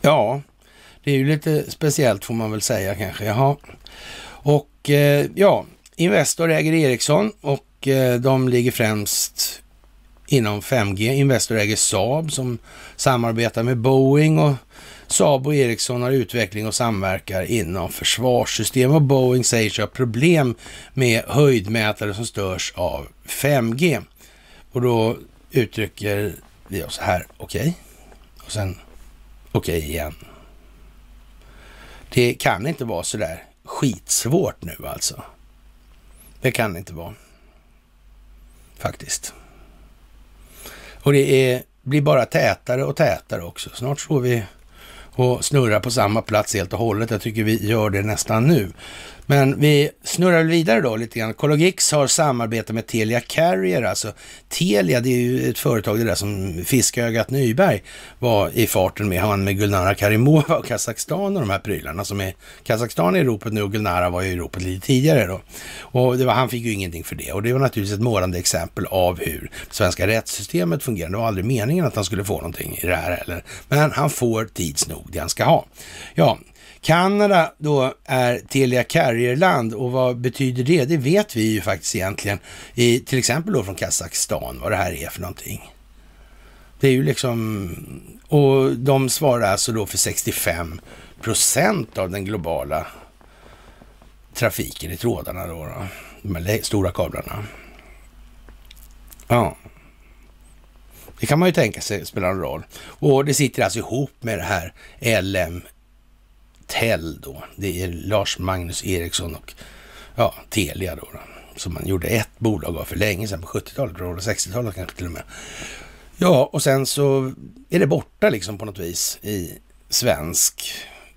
Ja, det är ju lite speciellt får man väl säga kanske. Jaha. Och eh, ja, Investor äger Ericsson och eh, de ligger främst inom 5G. Investor äger Saab som samarbetar med Boeing och Saab och Ericsson har utveckling och samverkar inom försvarssystem och Boeing säger sig ha problem med höjdmätare som störs av 5G. Och då uttrycker vi oss här, okej. Okay. Och sen okej okay igen. Det kan inte vara så där skitsvårt nu alltså. Det kan det inte vara. Faktiskt. Och det är, blir bara tätare och tätare också. Snart står vi och snurrar på samma plats helt och hållet. Jag tycker vi gör det nästan nu. Men vi snurrar vidare då lite grann. Cologix har samarbete med Telia Carrier, alltså Telia, det är ju ett företag det där som Fiskögat Nyberg var i farten med, han med Gulnara Karimova och Kazakstan och de här prylarna som är, Kazakstan är i ropet nu och Gulnara var i ropet lite tidigare då. Och det var, han fick ju ingenting för det och det var naturligtvis ett målande exempel av hur svenska rättssystemet fungerar. Det var aldrig meningen att han skulle få någonting i det här heller, men han får tids nog det han ska ha. Ja, Kanada då är Telia Carrier-land och vad betyder det? Det vet vi ju faktiskt egentligen, i, till exempel då från Kazakstan, vad det här är för någonting. Det är ju liksom, och de svarar alltså då för 65 procent av den globala trafiken i trådarna då, då de här stora kablarna. Ja. Det kan man ju tänka sig spelar en roll. Och det sitter alltså ihop med det här LM Tell då. Det är Lars Magnus Eriksson och ja, Telia då, då. Som man gjorde ett bolag av för länge sedan, på 70-talet 60-talet kanske till och med. Ja, och sen så är det borta liksom på något vis i svensk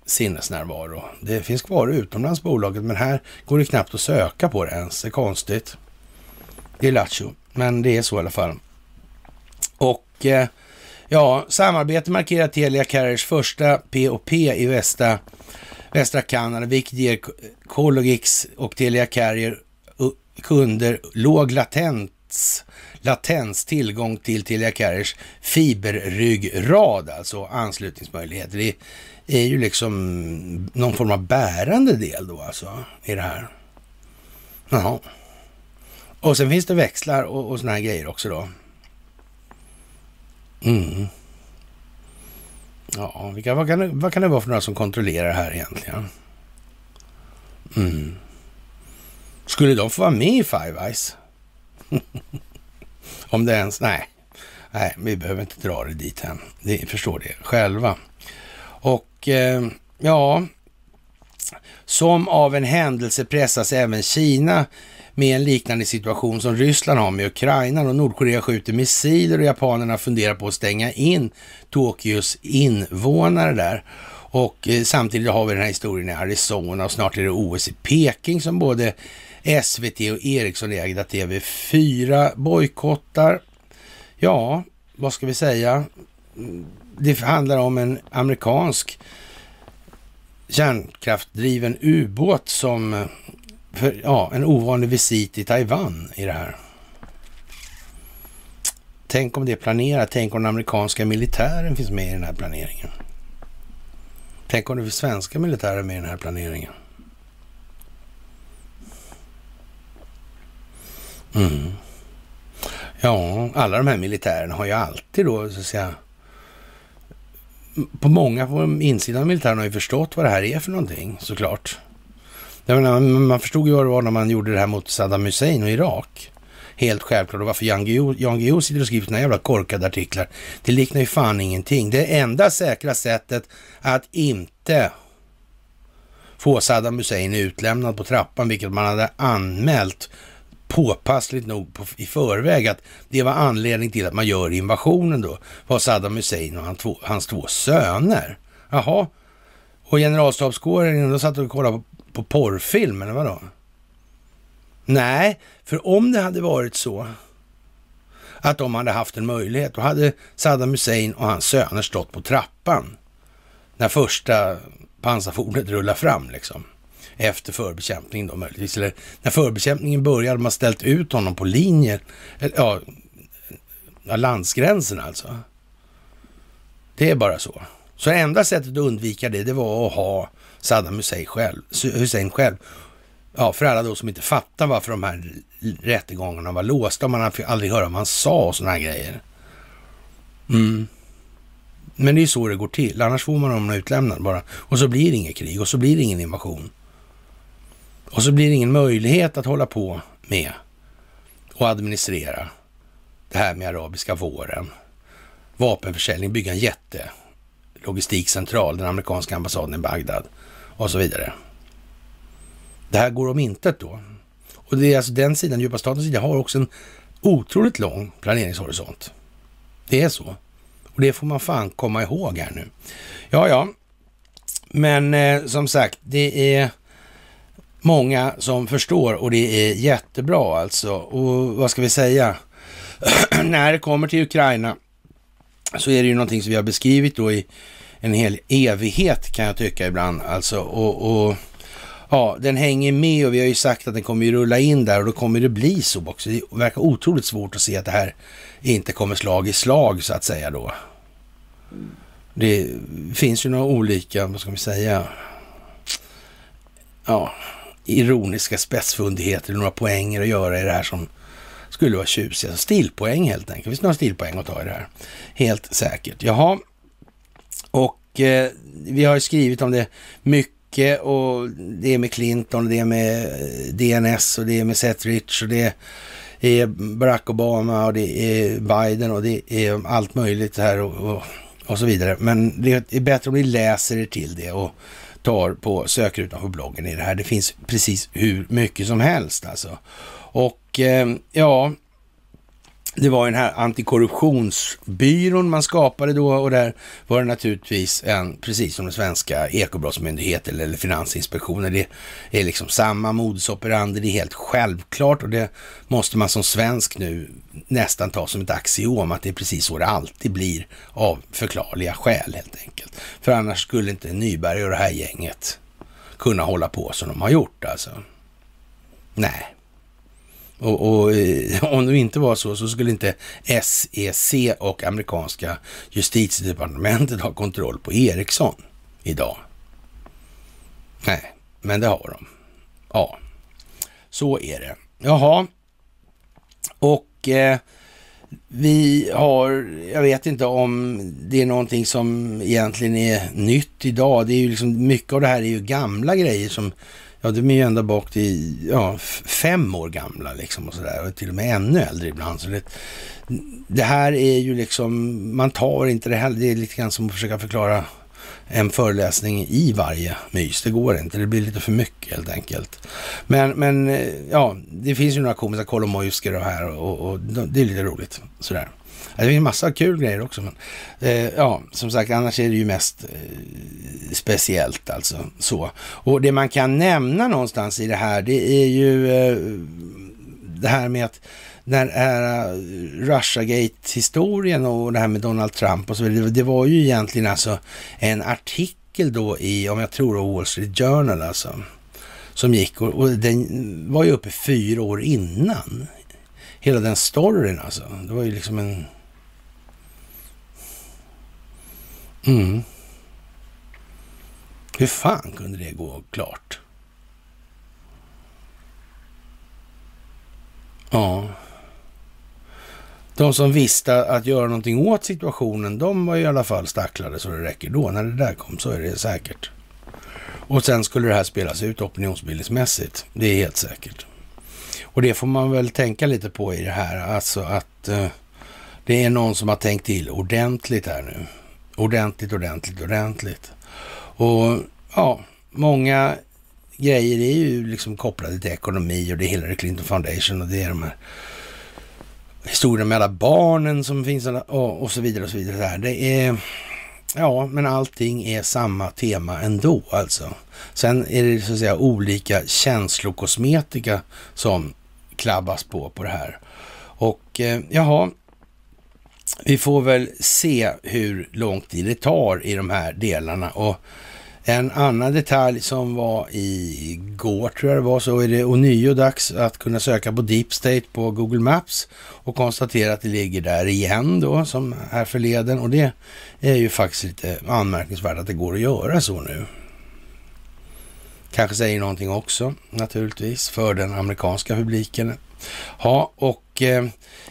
sinnesnärvaro. Det finns kvar utomlands bolaget, men här går det knappt att söka på det ens. Det är konstigt. Det är lattjo, men det är så i alla fall. Och eh, ja, samarbete markerar Telia Carriers första POP i västra västra Kanada, vilket ger Cologix och Telia Carrier kunder låg latens, latens tillgång till Telia Carriers fiberryggrad, alltså anslutningsmöjligheter. Det är ju liksom någon form av bärande del då alltså i det här. Jaha. Och sen finns det växlar och, och såna här grejer också då. Mm. Ja, vilka, vad, kan det, vad kan det vara för några som kontrollerar det här egentligen? Mm. Skulle de få vara med i Five Eyes? Om det ens... Nej. Nej, vi behöver inte dra det dit än. Ni förstår det själva. Och eh, ja, som av en händelse pressas även Kina med en liknande situation som Ryssland har med Ukraina. Och Nordkorea skjuter missiler och japanerna funderar på att stänga in Tokyos invånare där. Och eh, samtidigt har vi den här historien i Arizona och snart är det OS i Peking som både SVT och Ericsson ägda TV4 bojkottar. Ja, vad ska vi säga? Det handlar om en amerikansk kärnkraftdriven ubåt som eh, för, ja, en ovanlig visit i Taiwan i det här. Tänk om det är planerat. Tänk om den amerikanska militären finns med i den här planeringen. Tänk om det finns svenska militärer med i den här planeringen. Mm. Ja, alla de här militärerna har ju alltid då, så att säga, på många på insidan av militären har ju förstått vad det här är för någonting såklart. Jag menar, man förstod ju vad det var när man gjorde det här mot Saddam Hussein och Irak. Helt självklart. Och varför Jan Guillou, sitter och skriver såna jävla korkade artiklar. Det liknar ju fan ingenting. Det enda säkra sättet att inte få Saddam Hussein utlämnad på trappan, vilket man hade anmält påpassligt nog på, i förväg att det var anledning till att man gör invasionen då, var Saddam Hussein och han två, hans två söner. Jaha, och generalstabskåren, då satt och kollade på, på porrfilm eller vadå? Nej, för om det hade varit så att de hade haft en möjlighet, då hade Saddam Hussein och hans söner stått på trappan när första pansarfordonet rullar fram liksom. Efter förbekämpningen då möjligtvis. Eller när förbekämpningen började, man ställt ut honom på linjer, ja, landsgränsen alltså. Det är bara så. Så enda sättet att undvika det, det var att ha Saddam Hussein själv. Hussein själv. Ja, för alla då som inte fattar varför de här rättegångarna var låsta. Man fick aldrig höra vad han sa och sådana här grejer. Mm. Men det är så det går till. Annars får man honom utlämnad bara. Och så blir det inget krig och så blir det ingen invasion. Och så blir det ingen möjlighet att hålla på med och administrera det här med arabiska våren. Vapenförsäljning, bygga en jätte logistikcentral, den amerikanska ambassaden i Bagdad och så vidare. Det här går om intet då. Och det är alltså den sidan, djupa statens sida, har också en otroligt lång planeringshorisont. Det är så. Och det får man fan komma ihåg här nu. Ja, ja. Men eh, som sagt, det är många som förstår och det är jättebra alltså. Och vad ska vi säga? När det kommer till Ukraina så är det ju någonting som vi har beskrivit då i en hel evighet kan jag tycka ibland alltså. Och, och ja, den hänger med och vi har ju sagt att den kommer ju rulla in där och då kommer det bli så också. Det verkar otroligt svårt att se att det här inte kommer slag i slag så att säga då. Det finns ju några olika, vad ska vi säga, ja, ironiska spetsfundigheter, några poänger att göra i det här som skulle vara tjusiga. Stilpoäng helt enkelt. Det finns några stilpoäng att ta i det här. Helt säkert. Jaha, och eh, vi har skrivit om det mycket och det är med Clinton och det är med eh, DNS och det är med Seth Rich och det är Barack Obama och det är Biden och det är allt möjligt här och, och, och så vidare. Men det är bättre om ni läser er till det och tar på sökrutan på bloggen i det här. Det finns precis hur mycket som helst alltså. Och eh, ja, det var den här antikorruptionsbyrån man skapade då och där var det naturligtvis en, precis som den svenska ekobrottsmyndigheten eller Finansinspektionen, det är liksom samma modus operandi, det är helt självklart och det måste man som svensk nu nästan ta som ett axiom att det är precis så det alltid blir av förklarliga skäl helt enkelt. För annars skulle inte Nyberg och det här gänget kunna hålla på som de har gjort alltså. Nej. Och, och, eh, om det inte var så, så skulle inte SEC och amerikanska justitiedepartementet ha kontroll på Ericsson idag. Nej, men det har de. Ja, så är det. Jaha, och eh, vi har, jag vet inte om det är någonting som egentligen är nytt idag. Det är ju liksom, mycket av det här är ju gamla grejer som ja, de är ju ända bak till ja, fem år gamla liksom och sådär. Och till och med ännu äldre ibland. Så det, det här är ju liksom, man tar inte det heller. Det är lite grann som att försöka förklara en föreläsning i varje mys. Det går inte, det blir lite för mycket helt enkelt. Men, men eh, ja, det finns ju några komiska kolomojsker och här och, och, det är lite roligt sådär. Det finns massa kul grejer också. Men, eh, ja, som sagt, annars är det ju mest eh, speciellt alltså. Så. Och det man kan nämna någonstans i det här, det är ju eh, det här med att när här eh, Russiagate-historien och det här med Donald Trump och så vidare, det var ju egentligen alltså en artikel då i, om jag tror Wall Street Journal alltså, som gick och, och den var ju uppe fyra år innan. Hela den storyn alltså. Det var ju liksom en Mm. Hur fan kunde det gå klart? Ja. De som visste att göra någonting åt situationen, de var i alla fall stacklade så det räcker då. När det där kom så är det säkert. Och sen skulle det här spelas ut opinionsbildningsmässigt. Det är helt säkert. Och det får man väl tänka lite på i det här. Alltså att eh, det är någon som har tänkt till ordentligt här nu. Ordentligt, ordentligt, ordentligt. Och ja, många grejer är ju liksom kopplade till ekonomi och det är Hillary Clinton Foundation och det är de här historierna med alla barnen som finns och, och så vidare och så vidare. Det är, ja, men allting är samma tema ändå alltså. Sen är det så att säga olika känslokosmetika som klabbas på på det här. Och eh, jaha, vi får väl se hur lång tid det tar i de här delarna. Och en annan detalj som var igår tror jag det var, så är det ånyo dags att kunna söka på Deep State på Google Maps och konstatera att det ligger där igen då som är förleden. Och det är ju faktiskt lite anmärkningsvärt att det går att göra så nu. Kanske säger någonting också naturligtvis för den amerikanska publiken. Ja, och eh,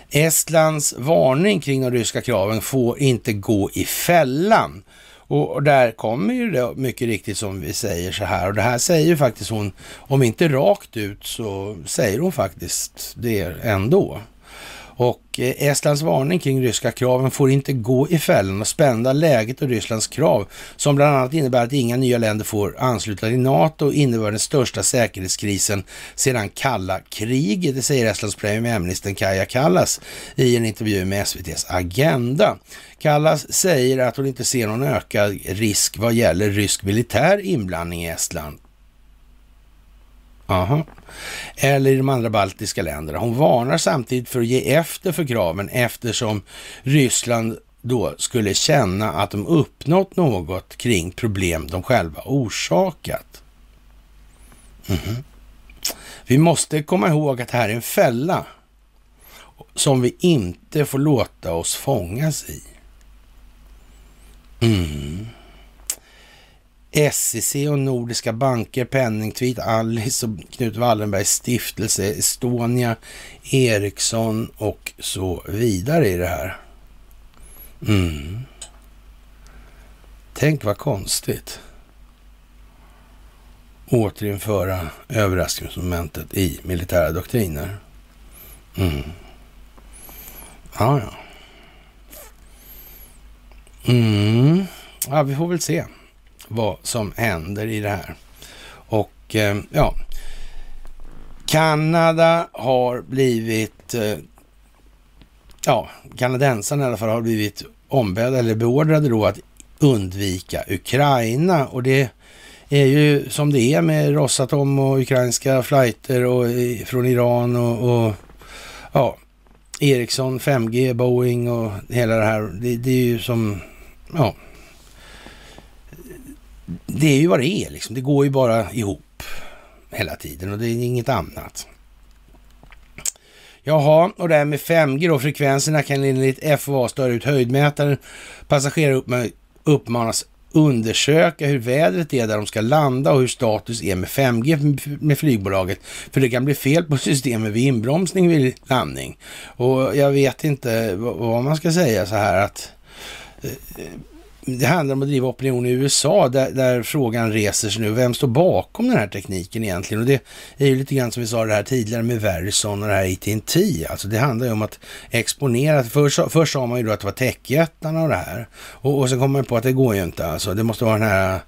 Estlands varning kring de ryska kraven får inte gå i fällan. Och, där kommer ju det mycket riktigt som vi säger så här. Och det här säger ju faktiskt hon, om inte rakt ut så säger hon faktiskt det ändå. Och eh, Estlands varning kring ryska kraven får inte gå i fällan och spända läget och Rysslands krav, som bland annat innebär att inga nya länder får ansluta till NATO, innebär den största säkerhetskrisen sedan kalla kriget. Det säger Estlands premiärminister Kaja Kallas i en intervju med SVTs Agenda. Kallas säger att hon inte ser någon ökad risk vad gäller rysk militär inblandning i Estland. Aha. Eller i de andra baltiska länderna. Hon varnar samtidigt för att ge efter för kraven eftersom Ryssland då skulle känna att de uppnått något kring problem de själva orsakat. Mm -hmm. Vi måste komma ihåg att det här är en fälla som vi inte får låta oss fångas i. Mm. SEC och Nordiska banker, Penningtveet, Alice och Knut Wallenbergs stiftelse, Estonia, Ericsson och så vidare i det här. Mm. Tänk vad konstigt. Återinföra överraskningsmomentet i militära doktriner. Mm. Ja, ja. Mm. Ja, vi får väl se vad som händer i det här. Och eh, ja, Kanada har blivit, eh, ja, kanadensarna i alla fall har blivit ombedda eller beordrade då att undvika Ukraina och det är ju som det är med Rosatom och ukrainska flighter och, eh, från Iran och, och ja, Ericsson, 5G, Boeing och hela det här. Det, det är ju som, ja, det är ju vad det är liksom. Det går ju bara ihop hela tiden och det är inget annat. Jaha, och det här med 5G då, frekvenserna kan enligt FOA störa ut höjdmätaren. Passagerare uppmanas undersöka hur vädret är där de ska landa och hur status är med 5G med flygbolaget. För det kan bli fel på systemet vid inbromsning vid landning. Och jag vet inte vad man ska säga så här att eh, det handlar om att driva opinion i USA där, där, frågan reser sig nu. Vem står bakom den här tekniken egentligen? Och det är ju lite grann som vi sa det här tidigare med Verizon och det här AT&T. Alltså det handlar ju om att exponera. Först, först sa man ju då att det var techjättarna och det här. Och, och sen kom man på att det går ju inte. Alltså det måste vara den här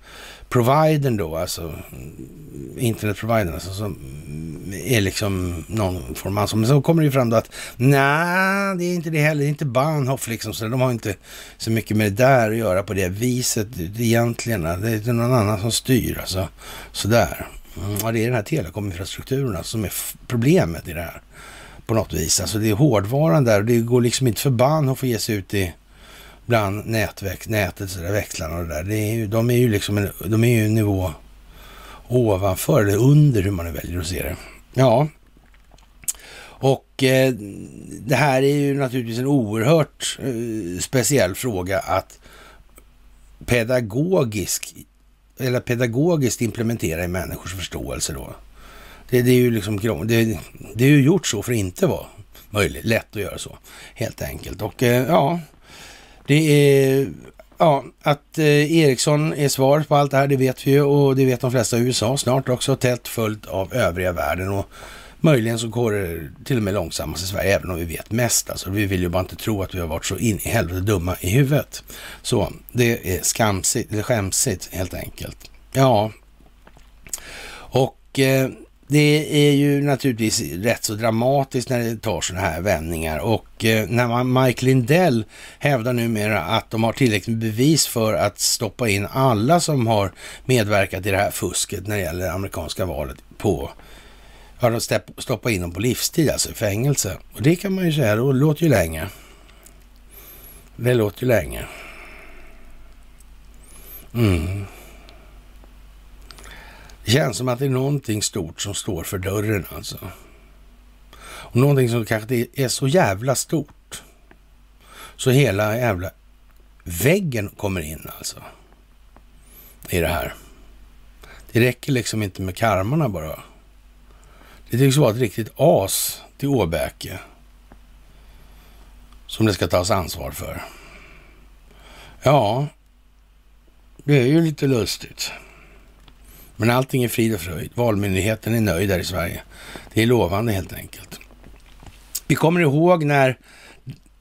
providern då, alltså internetprovidern, alltså, som är liksom någon form av... Men så kommer det ju fram då att nej, det är inte det heller. Det är inte Bahnhof liksom. Så de har inte så mycket med det där att göra på det viset egentligen. Det är någon annan som styr alltså. Sådär. Mm, ja, det är den här telekominfrastrukturen alltså, som är problemet i det här. På något vis. Alltså det är hårdvaran där och det går liksom inte för Bahnhof att ge sig ut i bland nätväx, nätet, så där, växlarna och det där. Det är ju, de är ju liksom en, de är ju en nivå ovanför eller under hur man nu väljer att se det. Ja, och eh, det här är ju naturligtvis en oerhört eh, speciell fråga att pedagogisk eller pedagogiskt implementera i människors förståelse då. Det, det är ju liksom det, det är ju gjort så för att inte vara möjligt, lätt att göra så helt enkelt. Och eh, ja, det är Ja, att eh, Ericsson är svaret på allt det här, det vet vi ju och det vet de flesta i USA snart också, tätt följt av övriga världen. Och möjligen så går det till och med långsammast i Sverige, även om vi vet mest. Alltså, vi vill ju bara inte tro att vi har varit så in i helvete dumma i huvudet. Så det är skamsigt, eller skämsigt helt enkelt. Ja, och eh, det är ju naturligtvis rätt så dramatiskt när det tar sådana här vändningar och eh, när man, Mike Lindell hävdar numera att de har tillräckligt med bevis för att stoppa in alla som har medverkat i det här fusket när det gäller amerikanska valet på Ja, de stoppa in dem på livstid, alltså i fängelse. Och det kan man ju säga, det låter ju länge. Det låter ju länge. Mm. Det känns som att det är någonting stort som står för dörren alltså. Och någonting som kanske är så jävla stort. Så hela jävla väggen kommer in alltså. I det här. Det räcker liksom inte med karmarna bara. Det tycks vara ett riktigt as till Åbäke. Som det ska tas ansvar för. Ja, det är ju lite lustigt. Men allting är frid och fröjd. Valmyndigheten är nöjd här i Sverige. Det är lovande helt enkelt. Vi kommer ihåg när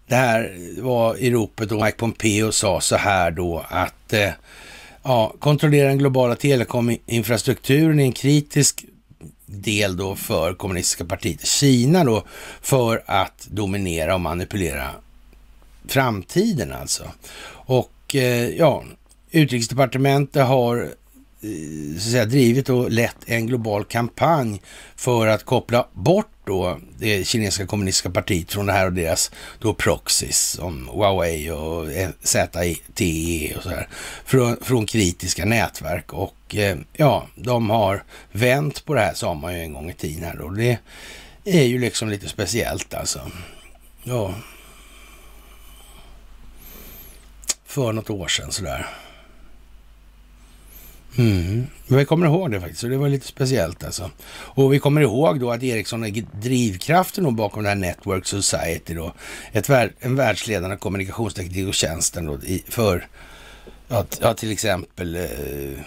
det här var i ropet och Mike Pompeo sa så här då att eh, ja, kontrollera den globala telekominfrastrukturen är en kritisk del då för kommunistiska partiet Kina då för att dominera och manipulera framtiden alltså. Och eh, ja, utrikesdepartementet har Eh, så att säga, drivit och lett en global kampanj för att koppla bort då det kinesiska kommunistiska partiet från det här och deras då proxies som Huawei och eh, ZTE och så här från, från kritiska nätverk och eh, ja, de har vänt på det här sa man ju en gång i tiden här och det är ju liksom lite speciellt alltså. Ja. För något år sedan sådär. Mm. Men vi kommer ihåg det faktiskt, och det var lite speciellt alltså. Och vi kommer ihåg då att Ericsson är drivkraften bakom det här Network Society då. Ett, en världsledande kommunikationsteknik och tjänsten då i, för, ja, ja, till exempel eh,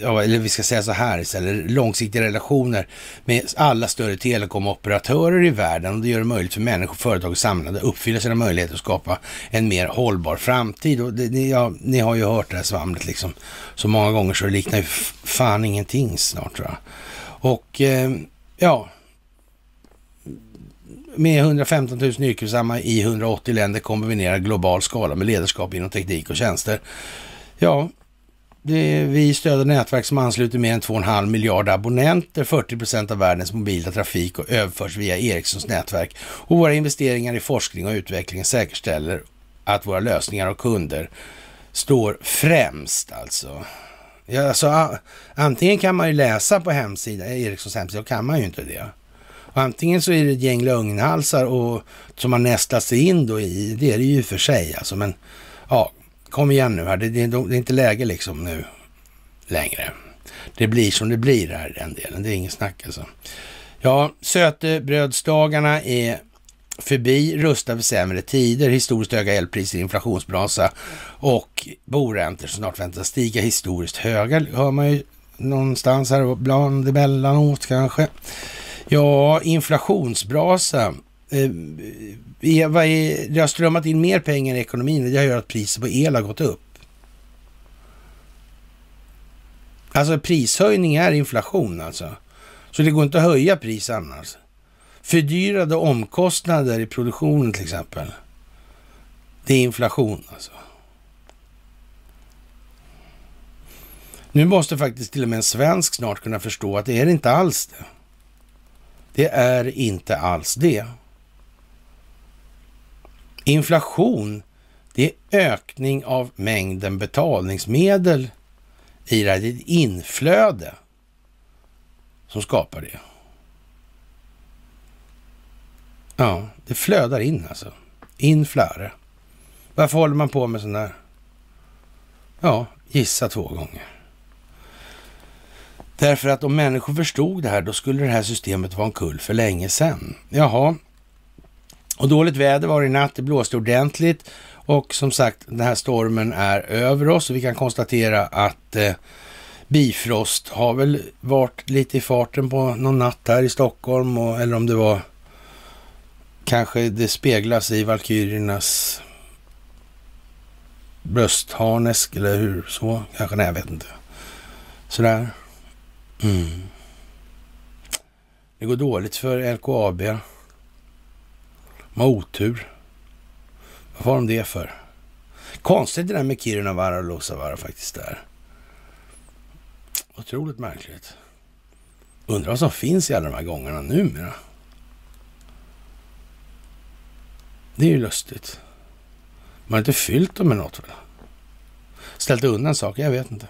ja, eller vi ska säga så här istället, långsiktiga relationer med alla större telekomoperatörer i världen och det gör det möjligt för människor, företag och samlade att uppfylla sina möjligheter att skapa en mer hållbar framtid. Och det, ni, ja, ni har ju hört det här svamlet liksom så många gånger så det liknar ju fan ingenting snart tror jag. Och eh, ja, med 115 000 yrkesverksamma i 180 länder kombinerar global skala med ledarskap inom teknik och tjänster. Ja, vi stöder nätverk som ansluter mer än 2,5 miljarder abonnenter. 40 procent av världens mobila trafik och överförs via Ericssons nätverk. Och våra investeringar i forskning och utveckling säkerställer att våra lösningar och kunder står främst alltså. Ja, alltså antingen kan man ju läsa på hemsidan, Ericssons hemsida, och kan man ju inte det. Och antingen så är det ett gäng lögnhalsar och, som man nästlar sig in då i, det är det ju för sig alltså, men ja, kom igen nu här, det, det, det är inte läge liksom nu längre. Det blir som det blir här i den delen, det är ingen snack alltså. Ja, sötebrödsdagarna är förbi, rusta för sämre tider, historiskt höga elpriser, inflationsbrasa och boräntor som snart väntas stiga historiskt höga, hör man ju någonstans här bland emellanåt kanske. Ja, inflationsbrasa. Eh, det har strömmat in mer pengar i ekonomin och det har gjort att priset på el har gått upp. Alltså prishöjning är inflation alltså. Så det går inte att höja pris annars. Fördyrade omkostnader i produktionen till exempel. Det är inflation alltså. Nu måste faktiskt till och med en svensk snart kunna förstå att det är inte alls det. Det är inte alls det. Inflation, det är ökning av mängden betalningsmedel i det här. Det är ett inflöde som skapar det. Ja, det flödar in alltså. Inflöde. Varför håller man på med sån där? Ja, gissa två gånger. Därför att om människor förstod det här, då skulle det här systemet vara en kull för länge sedan. Jaha, och dåligt väder var det i natt, det blåste ordentligt och som sagt, den här stormen är över oss och vi kan konstatera att eh, Bifrost har väl varit lite i farten på någon natt här i Stockholm och, eller om det var kanske det speglas i Valkyriernas bröstharnesk eller hur så? Kanske, nej jag vet inte. Sådär. Mm. Det går dåligt för LKAB. De har otur. Vad har de det för? Konstigt det där med Kirunavaara och Luossavaara faktiskt där. Otroligt märkligt. Undrar vad som finns i alla de här gångarna numera. Det är ju lustigt. Man har inte fyllt dem med något väl? Ställt undan saker? Jag vet inte.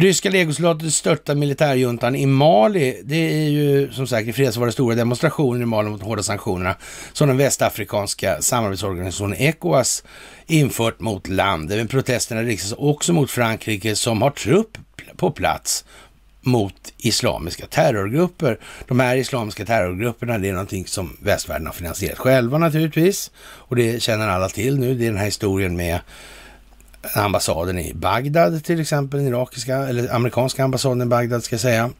Ryska legosoldater störtar militärjuntan i Mali. Det är ju som sagt i fredags var det stora demonstrationer i Mali mot de hårda sanktionerna som den västafrikanska samarbetsorganisationen ECOWAS infört mot landet. protesterna riktas också mot Frankrike som har trupp på plats mot islamiska terrorgrupper. De här islamiska terrorgrupperna, det är någonting som västvärlden har finansierat själva naturligtvis. Och det känner alla till nu. Det är den här historien med ambassaden i Bagdad till exempel, den irakiska, eller amerikanska ambassaden i Bagdad ska jag säga.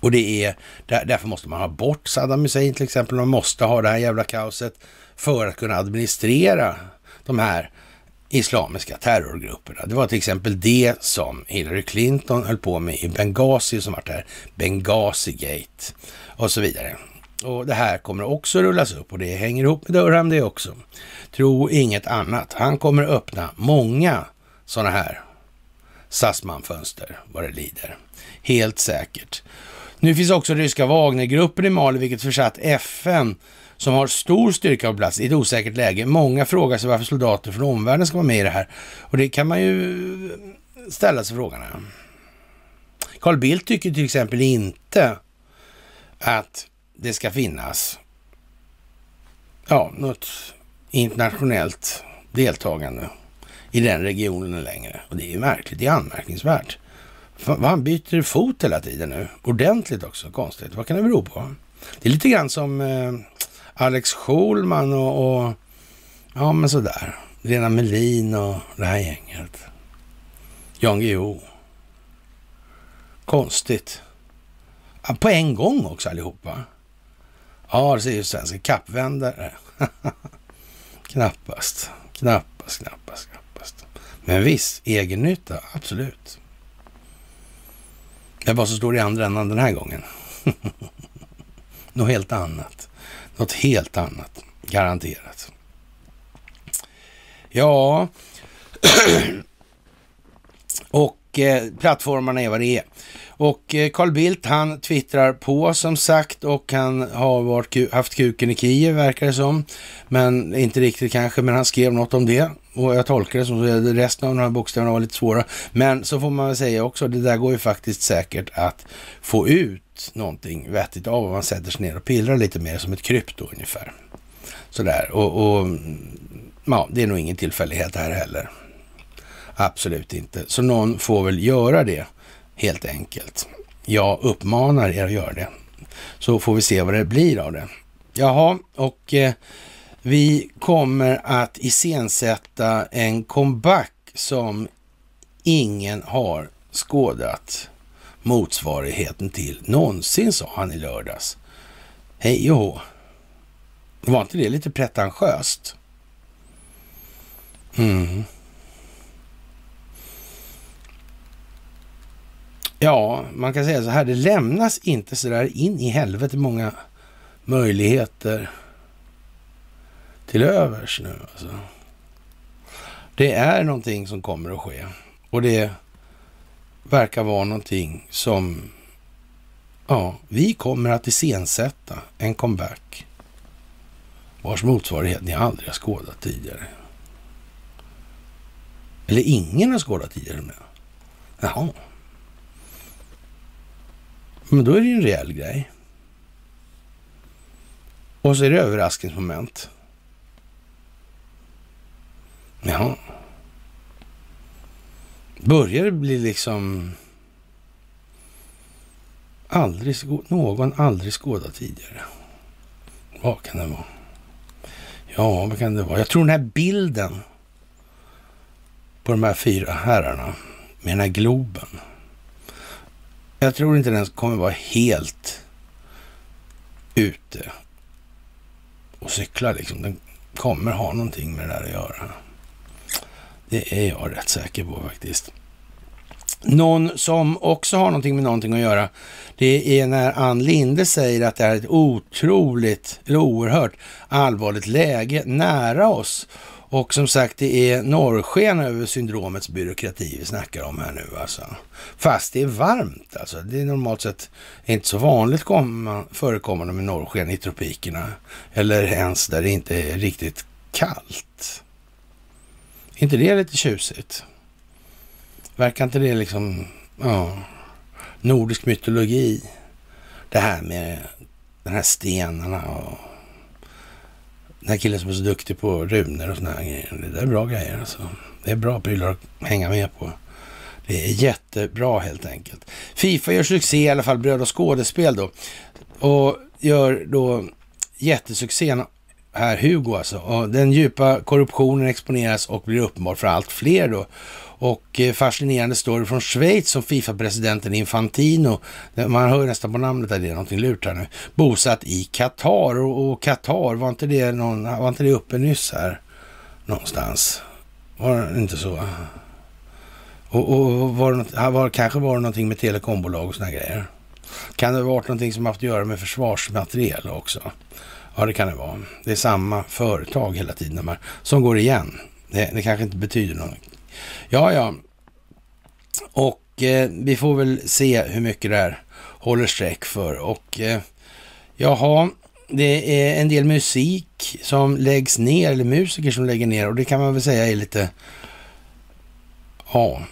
Och det är, därför måste man ha bort Saddam Hussein till exempel. Man måste ha det här jävla kaoset för att kunna administrera de här islamiska terrorgrupperna. Det var till exempel det som Hillary Clinton höll på med i Benghazi som var här, Benghazi-gate och så vidare. Och det här kommer också rullas upp och det hänger ihop med Durham det också. Tro inget annat. Han kommer öppna många sådana här Sassman-fönster vad det lider. Helt säkert. Nu finns också ryska Wagnergruppen i Mali, vilket försatt FN som har stor styrka på plats i ett osäkert läge. Många frågar sig varför soldater från omvärlden ska vara med i det här. Och det kan man ju ställa sig frågan. Carl Bildt tycker till exempel inte att det ska finnas ja, något internationellt deltagande i den regionen längre. Och det är ju märkligt, det är anmärkningsvärt. Han byter fot hela tiden nu, ordentligt också, konstigt. Vad kan det bero på? Det är lite grann som eh, Alex Schulman och, och ja men sådär. Lena Melin och det här gänget. Jan Guillou. Konstigt. Ja, på en gång också allihopa. Ja, det säger svenska kappvändare. knappast, knappast, knappast, knappast. Men visst, egennytta, absolut. Det är vad som står i andra änden den här gången. Något helt annat. Något helt annat, garanterat. Ja, och eh, plattformarna är vad det är. Och eh, Carl Bildt, han twittrar på som sagt och han har varit, haft kuken i Kiev verkar det som. Men inte riktigt kanske, men han skrev något om det. Och jag tolkar det som att resten av de här bokstäverna var lite svåra. Men så får man väl säga också, det där går ju faktiskt säkert att få ut någonting vettigt av om man sätter sig ner och pillrar lite mer som ett krypto ungefär. Sådär, och, och mm, ja, det är nog ingen tillfällighet här heller. Absolut inte. Så någon får väl göra det helt enkelt. Jag uppmanar er att göra det. Så får vi se vad det blir av det. Jaha, och eh, vi kommer att iscensätta en comeback som ingen har skådat motsvarigheten till någonsin, sa han i lördags. Hej och hå. Var inte det lite pretentiöst? Mm. Ja, man kan säga så här, det lämnas inte så där in i helvete många möjligheter till övers nu. Alltså. Det är någonting som kommer att ske och det verkar vara någonting som ja, vi kommer att iscensätta en comeback vars motsvarighet ni aldrig har skådat tidigare. Eller ingen har skådat tidigare. Med. Jaha. Men då är det ju en rejäl grej. Och så är det överraskningsmoment. Ja. Börjar det bli liksom aldrig, någon aldrig skådat tidigare? Vad kan det vara? Ja, vad kan det vara? Jag tror den här bilden på de här fyra herrarna med den här globen. Jag tror inte den kommer vara helt ute och cykla liksom. Den kommer ha någonting med det där att göra. Det är jag rätt säker på faktiskt. Någon som också har någonting med någonting att göra, det är när Ann Linde säger att det är ett otroligt, eller oerhört allvarligt läge nära oss. Och som sagt, det är norrsken över syndromets byråkrati vi snackar om här nu alltså. Fast det är varmt alltså. Det är normalt sett inte så vanligt förekommande med norrsken i tropikerna. Eller ens där det inte är riktigt kallt. Är inte det lite tjusigt? Verkar inte det liksom, ja, nordisk mytologi? Det här med de här stenarna och den här killen som är så duktig på runor och såna här grejer. Det där är bra grejer alltså. Det är bra prylar att hänga med på. Det är jättebra helt enkelt. Fifa gör succé i alla fall, Bröd och skådespel då. Och gör då jättesuccén här Hugo alltså. Och den djupa korruptionen exponeras och blir uppenbar för allt fler då. Och eh, fascinerande story från Schweiz som Fifa-presidenten Infantino, man hör nästan på namnet att det är någonting lurt här nu, bosatt i Qatar. Och Qatar, var inte det, någon, var inte det uppe nyss här någonstans? Var det inte så? Och, och var, det något, var kanske var det någonting med telekombolag och sådana grejer. Kan det ha varit någonting som haft att göra med försvarsmateriel också? Ja, det kan det vara. Det är samma företag hela tiden som går igen. Det, det kanske inte betyder något. Ja, ja. Och eh, vi får väl se hur mycket det här håller streck för. Och eh, jaha, det är en del musik som läggs ner, eller musiker som lägger ner. Och det kan man väl säga är lite... Ja,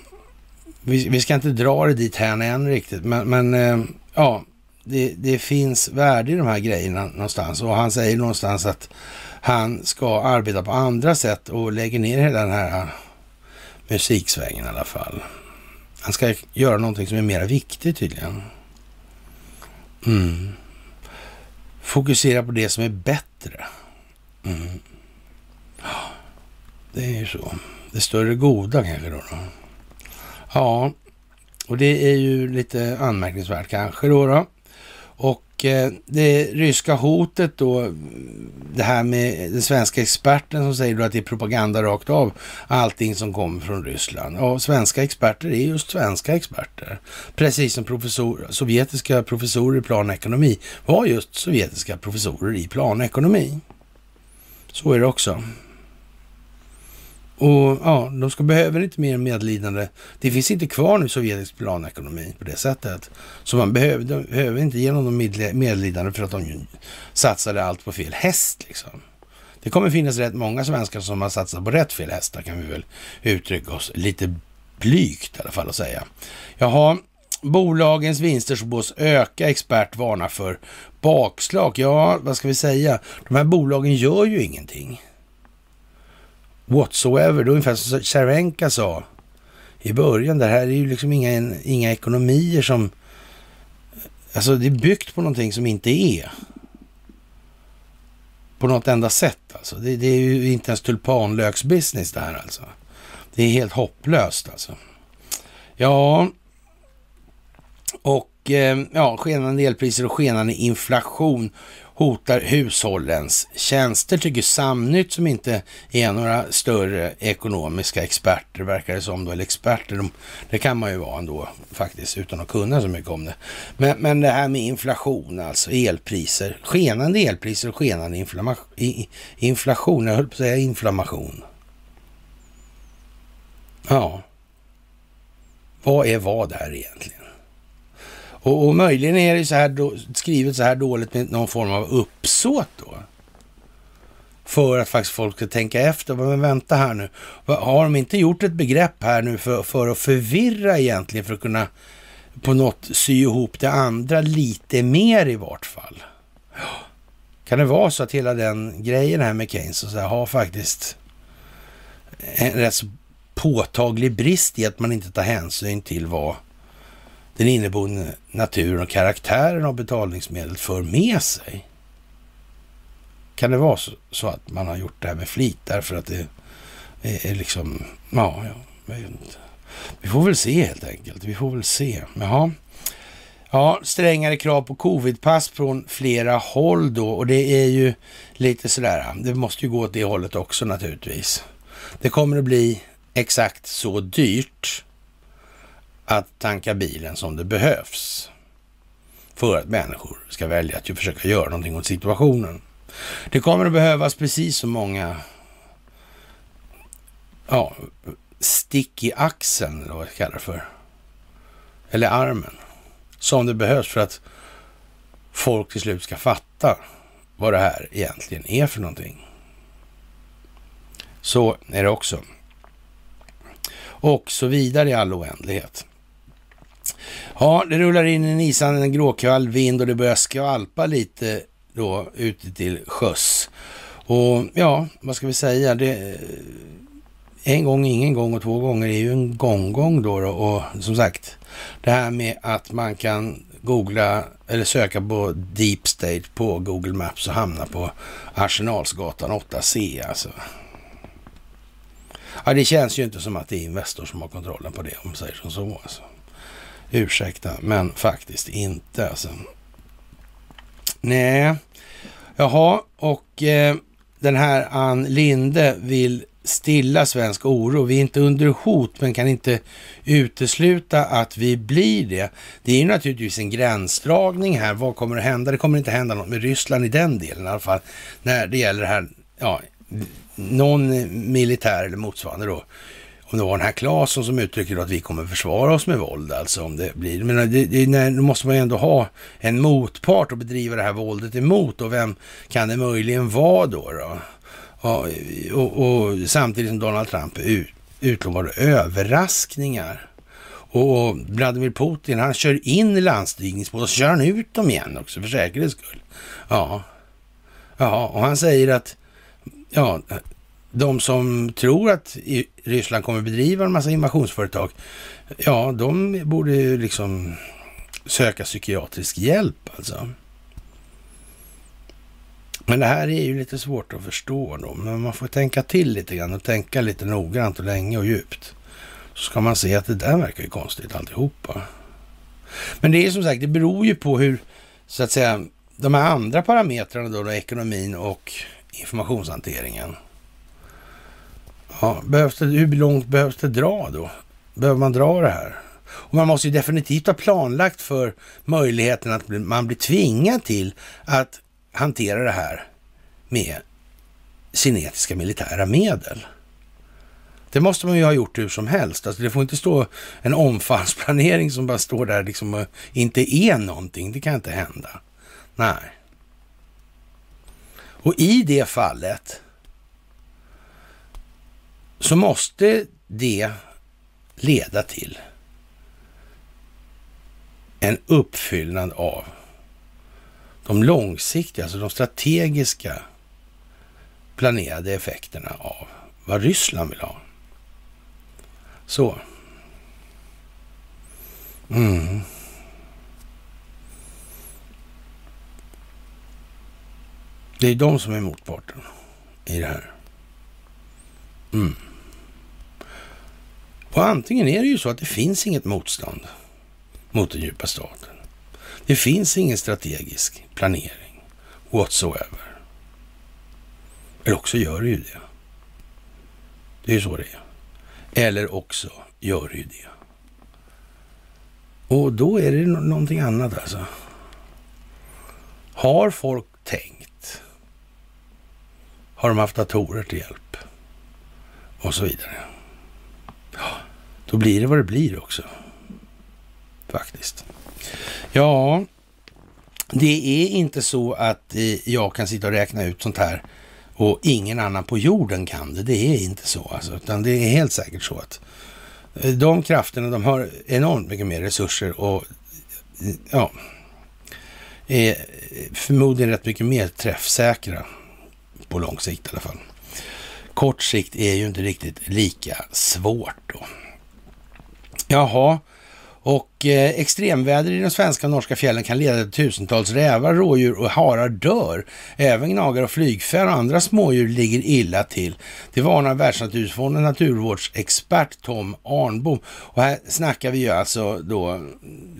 vi, vi ska inte dra det dit här än riktigt. Men, men eh, ja, det, det, finns värde i de här grejerna någonstans. Och han säger någonstans att han ska arbeta på andra sätt och lägger ner hela den här musiksvängen i alla fall. Han ska göra någonting som är mer viktigt tydligen. Mm. Fokusera på det som är bättre. Mm. Det är ju så. Det större goda kanske då, då. Ja, och det är ju lite anmärkningsvärt kanske då. då. Och Eh, det ryska hotet då, det här med den svenska experten som säger då att det är propaganda rakt av, allting som kommer från Ryssland. Ja, svenska experter är just svenska experter. Precis som professor, sovjetiska professorer i planekonomi var just sovjetiska professorer i planekonomi. Så är det också. Och ja, de ska behöver inte mer medlidande. Det finns inte kvar nu sovjetisk planekonomi på det sättet. Så man behöver, behöver inte ge dem medlidande för att de satsade allt på fel häst. Liksom. Det kommer finnas rätt många svenskar som har satsat på rätt fel hästar kan vi väl uttrycka oss lite blygt i alla fall att säga. Jaha, bolagens vinster spås öka. Expert varnar för bakslag. Ja, vad ska vi säga? De här bolagen gör ju ingenting whatsoever. Det är ungefär som Cervenka sa i början. Det här är ju liksom inga, inga ekonomier som... Alltså det är byggt på någonting som inte är. På något enda sätt alltså. Det, det är ju inte ens tulpanlöksbusiness det här alltså. Det är helt hopplöst alltså. Ja, och eh, ja, skenande elpriser och skenande inflation hotar hushållens tjänster, tycker Samnytt som inte är några större ekonomiska experter, verkar det som då, eller experter, de, det kan man ju vara ändå faktiskt utan att kunna så mycket om det. Men, men det här med inflation, alltså elpriser, skenande elpriser och skenande inflation, jag höll på att säga inflammation. Ja, vad är vad här egentligen? Och, och möjligen är det så här då, skrivet så här dåligt med någon form av uppsåt då. För att faktiskt folk ska tänka efter. Men vänta här nu. Har de inte gjort ett begrepp här nu för, för att förvirra egentligen? För att kunna på något sy ihop det andra lite mer i vart fall. Kan det vara så att hela den grejen här med Keynes och så här, har faktiskt en rätt så påtaglig brist i att man inte tar hänsyn till vad den inneboende naturen och karaktären av betalningsmedel för med sig. kan det vara så, så, att man har gjort det här med flit därför att det är, är liksom, ja, jag vet inte. Vi får väl se helt enkelt. Vi får väl se. Jaha. Ja, strängare krav på covidpass från flera håll då och det är ju lite sådär, det måste ju gå åt det hållet också naturligtvis. Det kommer att bli exakt så dyrt att tanka bilen som det behövs för att människor ska välja att försöka göra någonting åt situationen. Det kommer att behövas precis så många ja, stick i axeln, eller vad jag kallar det för. Eller armen. Som det behövs för att folk till slut ska fatta vad det här egentligen är för någonting. Så är det också. Och så vidare i all oändlighet. Ja, det rullar in en isande en gråkall vind och det börjar skvalpa lite då ute till sjöss. Och ja, vad ska vi säga? Det, eh, en gång, ingen gång och två gånger är ju en gånggång då, då. Och som sagt, det här med att man kan googla eller söka på Deep State på Google Maps och hamna på Arsenalsgatan 8C alltså. Ja, det känns ju inte som att det är Investor som har kontrollen på det om man säger som så. Alltså. Ursäkta, men faktiskt inte alltså. Nej, jaha, och eh, den här Ann Linde vill stilla svensk oro. Vi är inte under hot, men kan inte utesluta att vi blir det. Det är ju naturligtvis en gränsdragning här. Vad kommer att hända? Det kommer inte hända något med Ryssland i den delen i alla fall. När det gäller det här, ja, någon militär eller motsvarande då. Om det var den här Claesson som uttrycker att vi kommer försvara oss med våld, alltså om det blir. Men eh, det, det, det, då måste man ju ändå ha en motpart att bedriva det här våldet emot och vem kan det möjligen vara då? då? Och, och, och samtidigt som Donald Trump ut, utlovade överraskningar. Och Vladimir Putin, han kör in landstigningsbåtar och så kör han ut dem igen också för säkerhets skull. Ja, ja och han säger att ja, de som tror att Ryssland kommer bedriva en massa invasionsföretag, ja, de borde ju liksom söka psykiatrisk hjälp alltså. Men det här är ju lite svårt att förstå då, men man får tänka till lite grann och tänka lite noggrant och länge och djupt. Så ska man se att det där verkar ju konstigt alltihopa. Men det är som sagt, det beror ju på hur, så att säga, de här andra parametrarna då, då ekonomin och informationshanteringen. Ja, behövs det, hur långt behövs det dra då? Behöver man dra det här? Och man måste ju definitivt ha planlagt för möjligheten att man blir tvingad till att hantera det här med kinetiska militära medel. Det måste man ju ha gjort hur som helst. Alltså det får inte stå en omfallsplanering som bara står där liksom och inte är någonting. Det kan inte hända. Nej. Och i det fallet så måste det leda till en uppfyllnad av de långsiktiga, alltså de strategiska planerade effekterna av vad Ryssland vill ha. Så. Mm. Det är de som är motparten i det här. Mm. Och antingen är det ju så att det finns inget motstånd mot den djupa staten. Det finns ingen strategisk planering whatsoever. Eller också gör det ju det. Det är ju så det är. Eller också gör det ju det. Och då är det någonting annat alltså. Har folk tänkt? Har de haft datorer till hjälp? Och så vidare. Då blir det vad det blir också. Faktiskt. Ja, det är inte så att eh, jag kan sitta och räkna ut sånt här och ingen annan på jorden kan det. Det är inte så alltså, utan det är helt säkert så att eh, de krafterna, de har enormt mycket mer resurser och eh, ja, är förmodligen rätt mycket mer träffsäkra på lång sikt i alla fall. Kort sikt är ju inte riktigt lika svårt då. Jaha, Och eh, extremväder i de svenska och norska fjällen kan leda till tusentals rävar, rådjur och harar dör. Även gnagare och flygfär och andra smådjur ligger illa till. Det varnar Världsnaturfonden naturvårdsexpert Tom Arnbom. Och här snackar vi ju alltså då,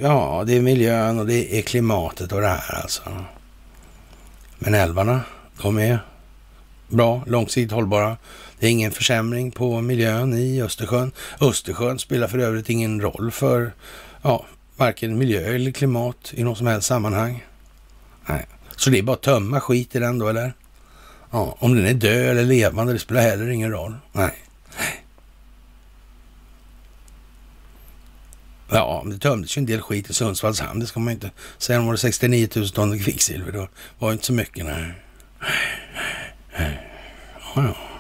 ja, det är miljön och det är klimatet och det här alltså. Men älvarna, de är bra, långsiktigt hållbara. Det är ingen försämring på miljön i Östersjön. Östersjön spelar för övrigt ingen roll för ja, varken miljö eller klimat i något som helst sammanhang. Nej. Så det är bara att tömma skit i den då, eller? Ja, om den är död eller levande, det spelar heller ingen roll. Nej. Ja, det tömdes ju en del skit i Sundsvalls hamn. Det ska man inte säga. De var 69 000 ton kvicksilver. Det var inte så mycket, nej. Ja, ja.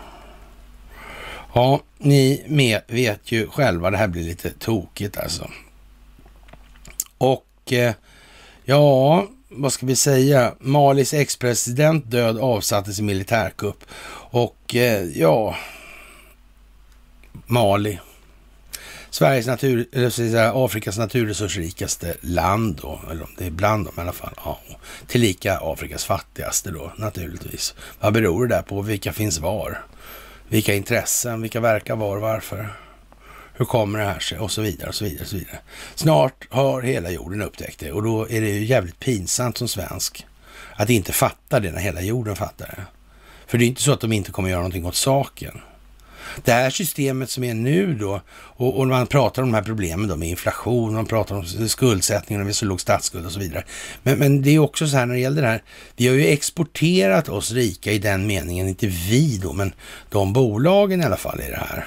Ja, ni med vet ju själva, det här blir lite tokigt alltså. Och eh, ja, vad ska vi säga? Malis ex-president död avsattes i militärkupp. Och eh, ja, Mali. Sveriges natur, eller så säga, Afrikas naturresursrikaste land då, eller det är bland dem i alla fall. Ja. Tillika Afrikas fattigaste då naturligtvis. Vad beror det där på? Vilka finns var? Vilka intressen? Vilka verkar var och varför? Hur kommer det här sig? Och så vidare och så vidare. Och så vidare. Snart har hela jorden upptäckt det och då är det ju jävligt pinsamt som svensk att inte fatta det när hela jorden fattar det. För det är inte så att de inte kommer göra någonting åt saken. Det här systemet som är nu då, och, och man pratar om de här problemen då med inflation, man pratar om skuldsättningen och vi har så låg statsskuld och så vidare. Men, men det är också så här när det gäller det här, vi har ju exporterat oss rika i den meningen, inte vi då, men de bolagen i alla fall i det här.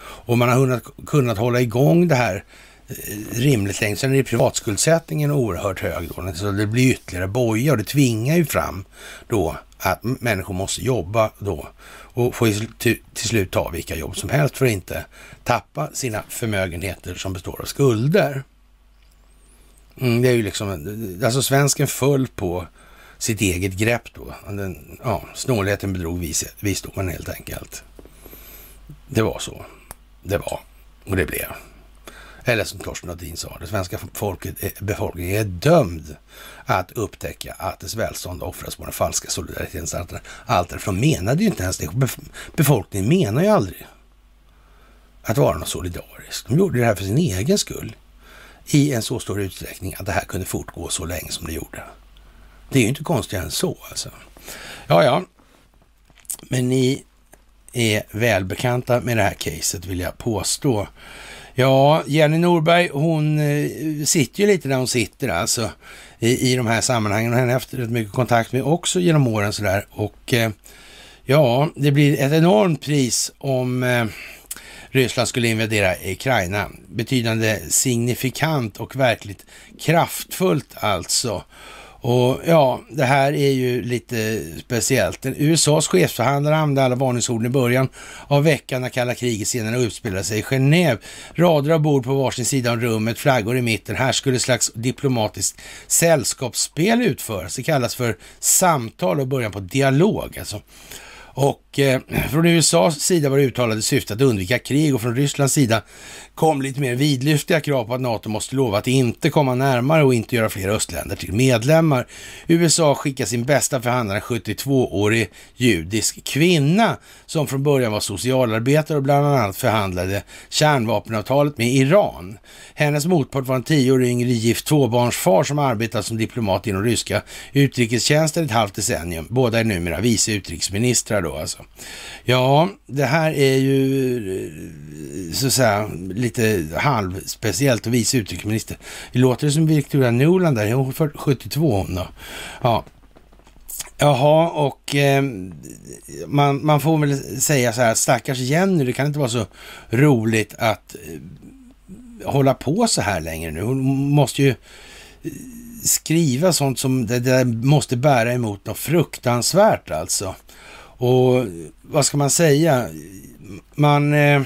Och man har kunnat, kunnat hålla igång det här eh, rimligt länge. Sen är privatskuldsättningen oerhört hög då, så det blir ytterligare boja och det tvingar ju fram då att människor måste jobba då och får till, till slut ta vilka jobb som helst för att inte tappa sina förmögenheter som består av skulder. Mm, det är ju liksom, alltså svensken föll på sitt eget grepp då. Den, ja, snålheten bedrog vis, visdomen helt enkelt. Det var så. Det var. Och det blev. Eller som Torsten Nordin sa, det svenska folket, befolkningen är dömd att upptäcka att dess välstånd offras på den falska solidaritetens altare. För de menade ju inte ens det. Befolkningen menar ju aldrig att vara något solidariskt. De gjorde det här för sin egen skull i en så stor utsträckning att det här kunde fortgå så länge som det gjorde. Det är ju inte konstigare än så alltså. Ja, ja. Men ni är välbekanta med det här caset vill jag påstå. Ja, Jenny Norberg, hon eh, sitter ju lite där hon sitter alltså i, i de här sammanhangen. Och henne har haft rätt mycket kontakt med också genom åren sådär. Och eh, ja, det blir ett enormt pris om eh, Ryssland skulle invadera Ukraina. Betydande signifikant och verkligt kraftfullt alltså. Och ja, det här är ju lite speciellt. USAs chefsförhandlare använde alla varningsorden i början av veckan när kalla kriget senare utspelade sig i Genève. Rader av bord på varsin sida av rummet, flaggor i mitten. Här skulle ett slags diplomatiskt sällskapsspel utföras. Det kallas för samtal och början på dialog. Alltså. Och Eh, från USAs sida var det uttalade syftet att undvika krig och från Rysslands sida kom lite mer vidlyftiga krav på att NATO måste lova att inte komma närmare och inte göra fler östländer till medlemmar. USA skickar sin bästa förhandlare, en 72-årig judisk kvinna som från början var socialarbetare och bland annat förhandlade kärnvapenavtalet med Iran. Hennes motpart var en tio år yngre gift tvåbarnsfar som arbetat som diplomat inom ryska utrikestjänsten ett halvt decennium. Båda är numera vice utrikesministrar då alltså. Ja, det här är ju så att säga lite halvspeciellt och vice utrikesminister. Det låter som Victoria Nuland där, hon är 72 hon då. Ja. Jaha, och eh, man, man får väl säga så här, stackars Jenny, det kan inte vara så roligt att eh, hålla på så här längre nu. Hon måste ju eh, skriva sånt som det, det måste bära emot något fruktansvärt alltså. Och vad ska man säga? Man... Eh,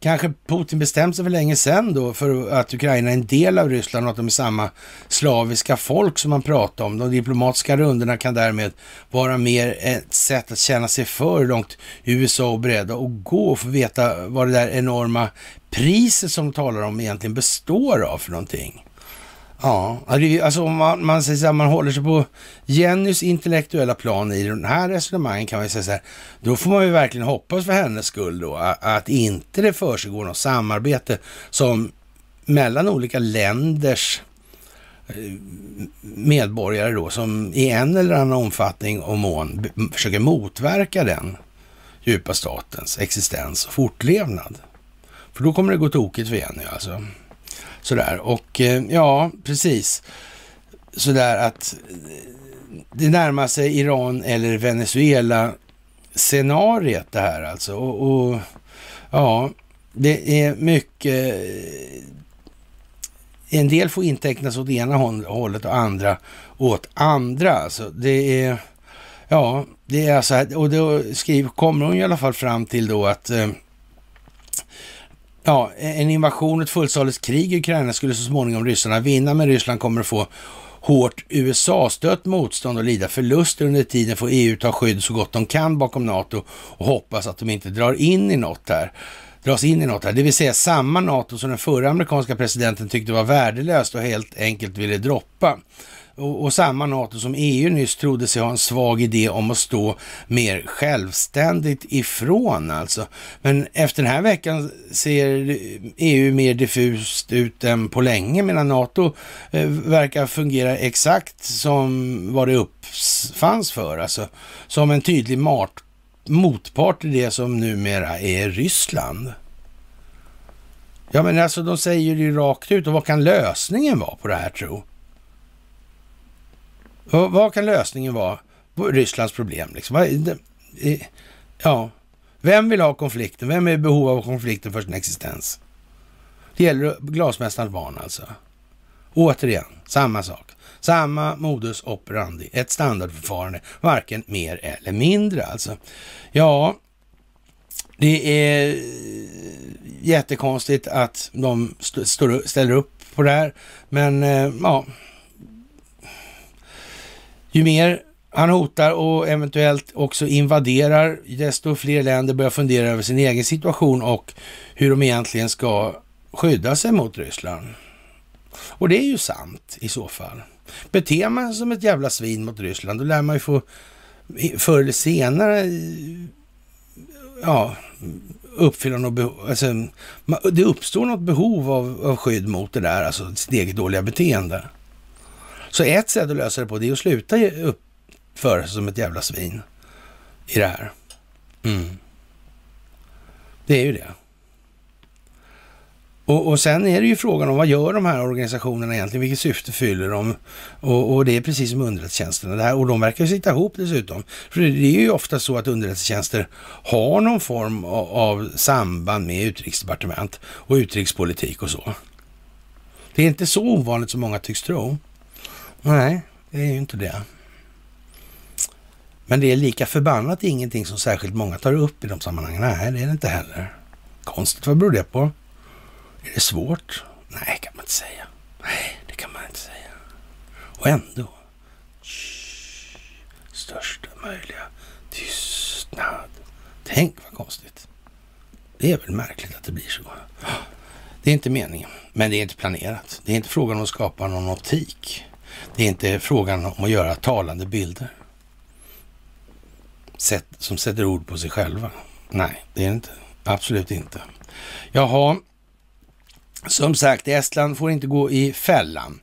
kanske Putin bestämt sig för länge sedan då för att Ukraina är en del av Ryssland och att de är samma slaviska folk som man pratar om. De diplomatiska rundorna kan därmed vara mer ett sätt att känna sig för långt USA är beredda att gå och få veta vad det där enorma priset som de talar om egentligen består av för någonting. Ja, alltså om man, man, säger så här, man håller sig på Jennys intellektuella plan i den här resonemangen kan man ju säga så här, då får man ju verkligen hoppas för hennes skull då att inte det försiggår något samarbete som mellan olika länders eh, medborgare då som i en eller annan omfattning och mån försöker motverka den djupa statens existens och fortlevnad. För då kommer det gå tokigt för Jenny alltså. Sådär, och eh, ja, precis. Sådär att eh, det närmar sig Iran eller Venezuela scenariet det här alltså. Och, och, ja, det är mycket... Eh, en del får intecknas åt ena hållet och andra åt andra. Alltså det är... Ja, det är så här, och då skriver, kommer hon i alla fall fram till då att eh, ja, en invasion, ett fullsaligt krig i Ukraina skulle så småningom ryssarna vinna, men Ryssland kommer att få hårt USA-stött motstånd och lida förluster under tiden. Får EU ta skydd så gott de kan bakom NATO och hoppas att de inte drar in i något här. Dras in i något här. Det vill säga samma NATO som den förra amerikanska presidenten tyckte var värdelöst och helt enkelt ville droppa och, och, samma NATO som EU nyss trodde sig ha en svag idé om att stå mer självständigt ifrån alltså. Men efter den här veckan ser EU mer diffust ut än på länge medan NATO eh, verkar fungera exakt som vad det uppfanns för, alltså som en tydlig mart, motpart till det som numera är Ryssland. Ja, men alltså de säger ju rakt ut och vad kan lösningen vara på det här tro? Vad kan lösningen vara på Rysslands problem? Liksom? Ja, vem vill ha konflikten? Vem är i behov av konflikten för sin existens? Det gäller glasmästarens barn alltså. Återigen, samma sak. Samma modus operandi, ett standardförfarande, varken mer eller mindre alltså. Ja, det är jättekonstigt att de st ställer upp på det här, men eh, ja, ju mer han hotar och eventuellt också invaderar, desto fler länder börjar fundera över sin egen situation och hur de egentligen ska skydda sig mot Ryssland. Och det är ju sant i så fall. Beter man sig som ett jävla svin mot Ryssland, då lär man ju få förr eller senare ja, uppfylla något behov. Alltså, det uppstår något behov av, av skydd mot det där, alltså sitt eget dåliga beteende. Så ett sätt att lösa det på det är att sluta uppföra sig som ett jävla svin i det här. Mm. Det är ju det. Och, och, sen är det ju frågan om vad gör de här organisationerna egentligen? Vilket syfte fyller de? Och, och det är precis som underrättelsetjänsterna. Det här, och de verkar ju sitta ihop dessutom. För det är ju ofta så att underrättelsetjänster har någon form av, av samband med utrikesdepartement och utrikespolitik och så. Det är inte så ovanligt som många tycks tro. Nej, det är ju inte det. Men det är lika förbannat ingenting som särskilt många tar upp i de sammanhangen. Nej, det är det inte heller. Konstigt, vad beror det på? Är det svårt? Nej, kan man inte säga. Nej, det kan man inte säga. Och ändå. Shh, största möjliga tystnad. Tänk vad konstigt. Det är väl märkligt att det blir så. Det är inte meningen, men det är inte planerat. Det är inte frågan om att skapa någon optik. Det är inte frågan om att göra talande bilder Sätt, som sätter ord på sig själva. Nej, det är det inte. Absolut inte. Jaha, som sagt, Estland får inte gå i fällan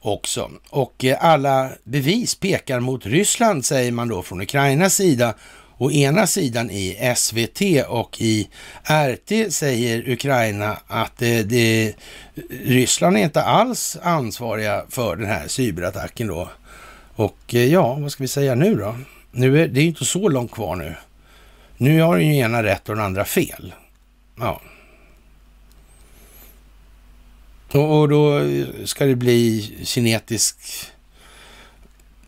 också. Och eh, alla bevis pekar mot Ryssland, säger man då från Ukrainas sida å ena sidan i SVT och i RT säger Ukraina att det, det, Ryssland är inte alls ansvariga för den här cyberattacken då. Och eh, ja, vad ska vi säga nu då? Nu är det är inte så långt kvar nu. Nu har den ena rätt och den andra fel. Ja. Och, och då ska det bli kinetisk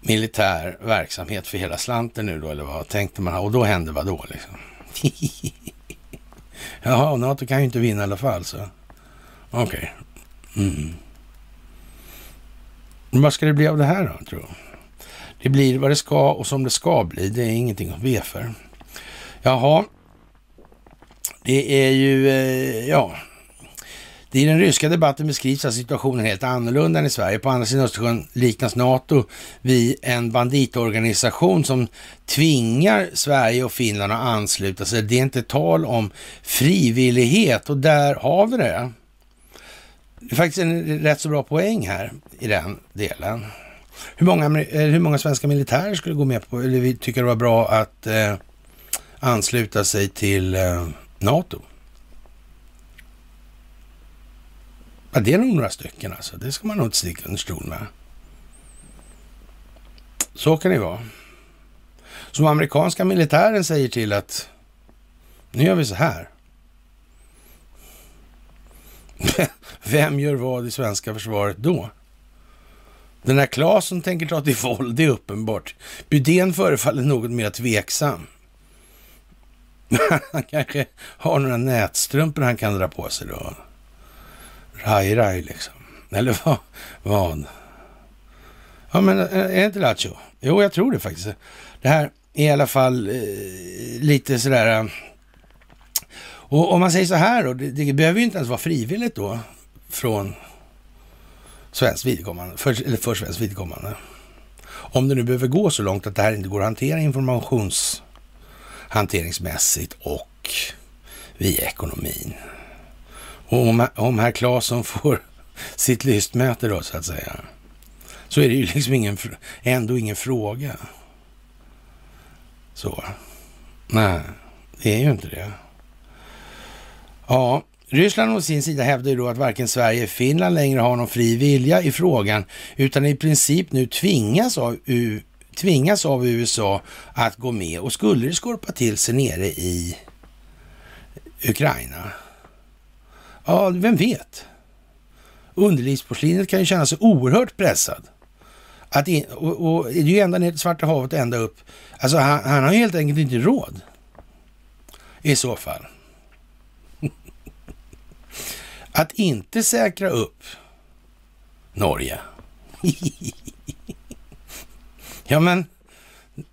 militär verksamhet för hela slanten nu då, eller vad tänkte man? Och då hände vad då liksom? Jaha, NATO kan ju inte vinna i alla fall så. Okej. Okay. Mm. Men vad ska det bli av det här då, tror jag? Det blir vad det ska och som det ska bli. Det är ingenting att be för. Jaha. Det är ju, eh, ja. I den ryska debatten beskrivs att situationen helt annorlunda än i Sverige. På andra sidan Östersjön liknas NATO vid en banditorganisation som tvingar Sverige och Finland att ansluta sig. Det är inte tal om frivillighet och där har vi det. Det är faktiskt en rätt så bra poäng här i den delen. Hur många, eh, hur många svenska militärer skulle gå med på, eller vi tycker det var bra att eh, ansluta sig till eh, NATO? Ja, det är nog några stycken alltså. Det ska man nog inte sticka under stol med. Så kan det vara. Som amerikanska militären säger till att nu gör vi så här. Vem gör vad i svenska försvaret då? Den här Claesson tänker ta till våld, det är uppenbart. Bydén förefaller något mer tveksam. han kanske har några nätstrumpor han kan dra på sig då. Raj, raj liksom. Eller vad? vad? Ja, men eh, är det inte Lattjo? Jo, jag tror det faktiskt. Det här är i alla fall eh, lite sådär... Eh, och om man säger så här då, det, det behöver ju inte ens vara frivilligt då från svenskt vidkommande, för, eller för svenskt vidkommande. Om det nu behöver gå så långt att det här inte går att hantera informationshanteringsmässigt och via ekonomin. Och om, om herr Claesson får sitt lystmäte då så att säga, så är det ju liksom ingen, ändå ingen fråga. Så. Nej, det är ju inte det. Ja, Ryssland å sin sida hävdar ju då att varken Sverige eller Finland längre har någon fri vilja i frågan, utan i princip nu tvingas av, U tvingas av USA att gå med. Och skulle det skorpa till sig nere i Ukraina, ja, vem vet? Underlivsporslinet kan ju känna sig oerhört pressad. Att in, och, och, det är ju ända ner till Svarta havet och ända upp. Alltså han, han har ju helt enkelt inte råd. I så fall. Att inte säkra upp Norge. ja, men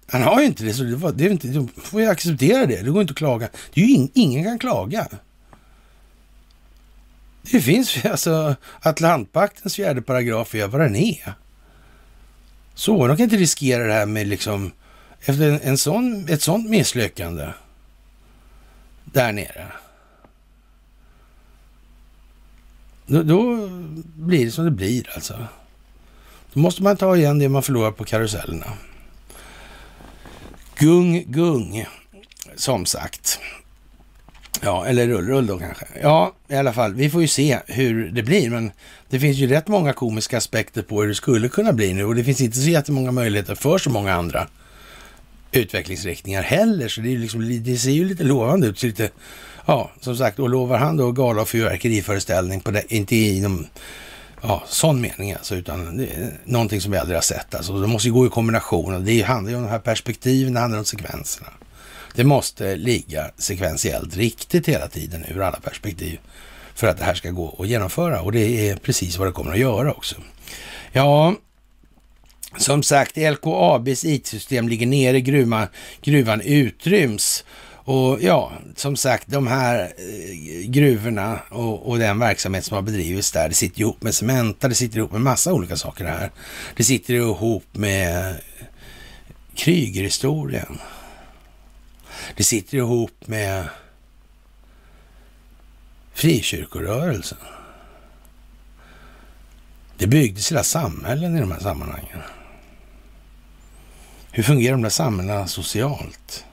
han har ju inte det, så det, var, det är inte, då får jag acceptera det. Det går inte att klaga. Det är ju in, ingen kan klaga. Det finns ju, alltså Atlantpaktens fjärde paragraf är vad den är. Så, de kan inte riskera det här med liksom, efter en, en sån, ett sånt misslyckande där nere. Då, då, blir det som det blir alltså. Då måste man ta igen det man förlorar på karusellerna. Gung, gung, som sagt. Ja, eller rull, rull då kanske. Ja, i alla fall, vi får ju se hur det blir, men det finns ju rätt många komiska aspekter på hur det skulle kunna bli nu och det finns inte så jättemånga möjligheter för så många andra utvecklingsriktningar heller, så det, är liksom, det ser ju lite lovande ut. Lite, ja, som sagt, och lovar han då gala och fyrverkeriföreställning på det, inte inom, ja, sån mening alltså, utan det är någonting som vi aldrig har sett. Alltså, det måste ju gå i kombination. Det handlar ju om de här perspektiven, det handlar om sekvenserna. Det måste ligga sekventiellt riktigt hela tiden ur alla perspektiv för att det här ska gå att genomföra. Och det är precis vad det kommer att göra också. Ja, som sagt, LKABs IT-system ligger nere, gruvan, gruvan utryms. Och ja, som sagt, de här eh, gruvorna och, och, den verksamhet som har bedrivits där, det sitter ihop med Cementa, det sitter ihop med massa olika saker här. Det sitter ihop med eh, Krygerhistorien. Det sitter ihop med frikyrkorörelsen. Det byggdes hela samhällen i de här sammanhangen. Hur fungerar de där samhällena socialt?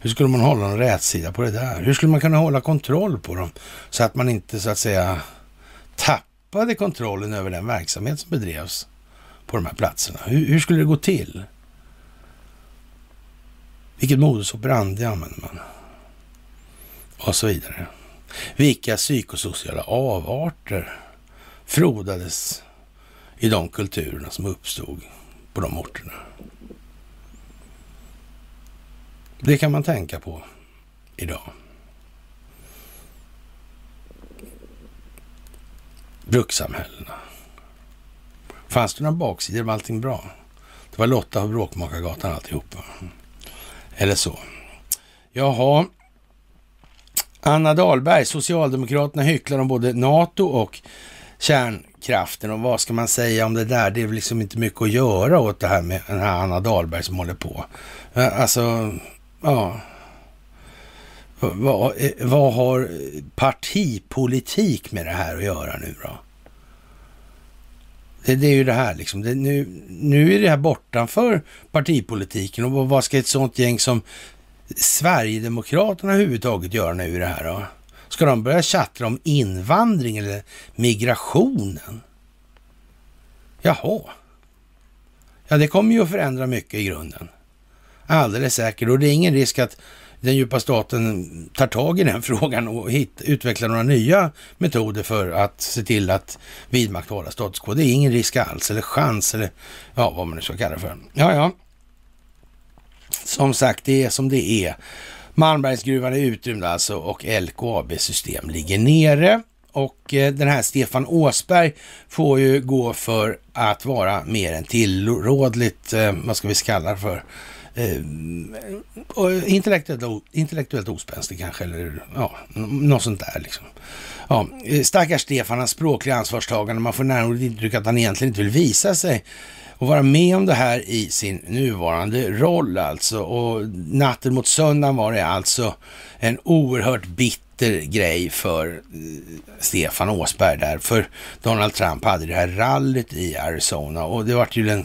Hur skulle man hålla en rätsida på det där? Hur skulle man kunna hålla kontroll på dem så att man inte så att säga tappade kontrollen över den verksamhet som bedrevs på de här platserna? Hur, hur skulle det gå till? Vilket modus operandi använder man? Och så vidare. Vilka psykosociala avarter frodades i de kulturerna som uppstod på de orterna? Det kan man tänka på idag. Brukssamhällena. Fanns det några baksidor? med allting bra? Det var Lotta på Bråkmakargatan alltihopa. Eller så. Jaha. Anna Dahlberg, Socialdemokraterna hycklar om både NATO och kärnkraften och vad ska man säga om det där? Det är väl liksom inte mycket att göra åt det här med den här Anna Dahlberg som håller på. Alltså, ja. Vad, vad har partipolitik med det här att göra nu då? Det, det är ju det här liksom. Det, nu, nu är det här bortanför partipolitiken och vad ska ett sånt gäng som Sverigedemokraterna överhuvudtaget göra nu i det här då? Ska de börja tjattra om invandring eller migrationen? Jaha. Ja, det kommer ju att förändra mycket i grunden. Alldeles säkert. Och det är ingen risk att den djupa staten tar tag i den frågan och hit, utvecklar några nya metoder för att se till att vidmakthålla status quo. Det är ingen risk alls, eller chans, eller ja, vad man nu ska kalla det för. Ja, ja. Som sagt, det är som det är. Malmbergsgruvan är utrymd alltså och LKAB system ligger nere. Och eh, den här Stefan Åsberg får ju gå för att vara mer än tillrådligt, eh, vad ska vi kalla det för, eh, intellektuellt, intellektuellt ospänstig kanske, eller ja, något sånt där liksom. Ja, eh, stackars Stefan, hans språkliga ansvarstagande, man får närmare intryck att han egentligen inte vill visa sig och vara med om det här i sin nuvarande roll alltså. Och natten mot söndagen var det alltså en oerhört bitter grej för eh, Stefan Åsberg där. För Donald Trump hade det här rallyt i Arizona och det var ju en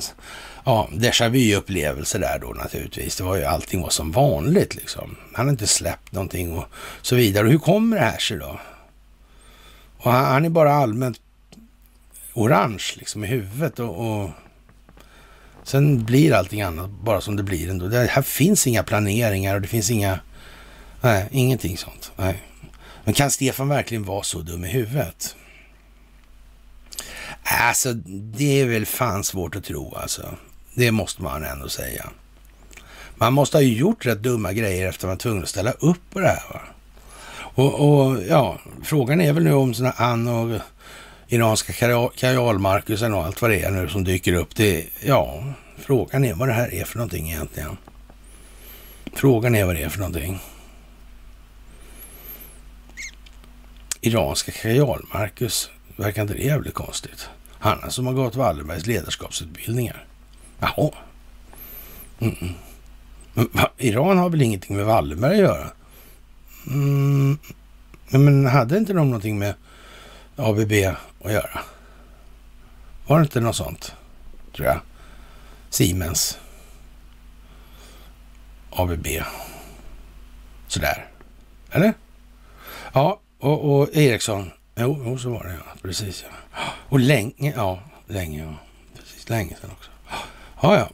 ja, déjà vu-upplevelse där då naturligtvis. Det var ju allting var som vanligt liksom. Han har inte släppt någonting och så vidare. Och hur kommer det här sig då? Och han, han är bara allmänt orange liksom i huvudet och, och Sen blir allting annat bara som det blir ändå. Det här finns inga planeringar och det finns inga... Nej, ingenting sånt. Nej. Men kan Stefan verkligen vara så dum i huvudet? Alltså, det är väl fan svårt att tro alltså. Det måste man ändå säga. Man måste ha gjort rätt dumma grejer efter att man var tvungen att ställa upp på det här. Va? Och, och ja, frågan är väl nu om sådana Ann och iranska kajalmarkusen och allt vad det är nu som dyker upp. Det, ja, frågan är vad det här är för någonting egentligen. Frågan är vad det är för någonting. Iranska kajalmarkus, verkar inte det jävligt konstigt? Han som har gått Wallenbergs ledarskapsutbildningar. Jaha. Mm -mm. Va, Iran har väl ingenting med Wallenberg att göra? Mm. Men hade inte de någonting med ABB att göra. Var det inte något sånt, tror jag? Siemens, ABB, sådär. Eller? Ja, och, och Ericsson. Jo, jo, så var det ja. Precis ja. Och länge, ja, länge ja. Precis, länge sedan också. Ja, ja.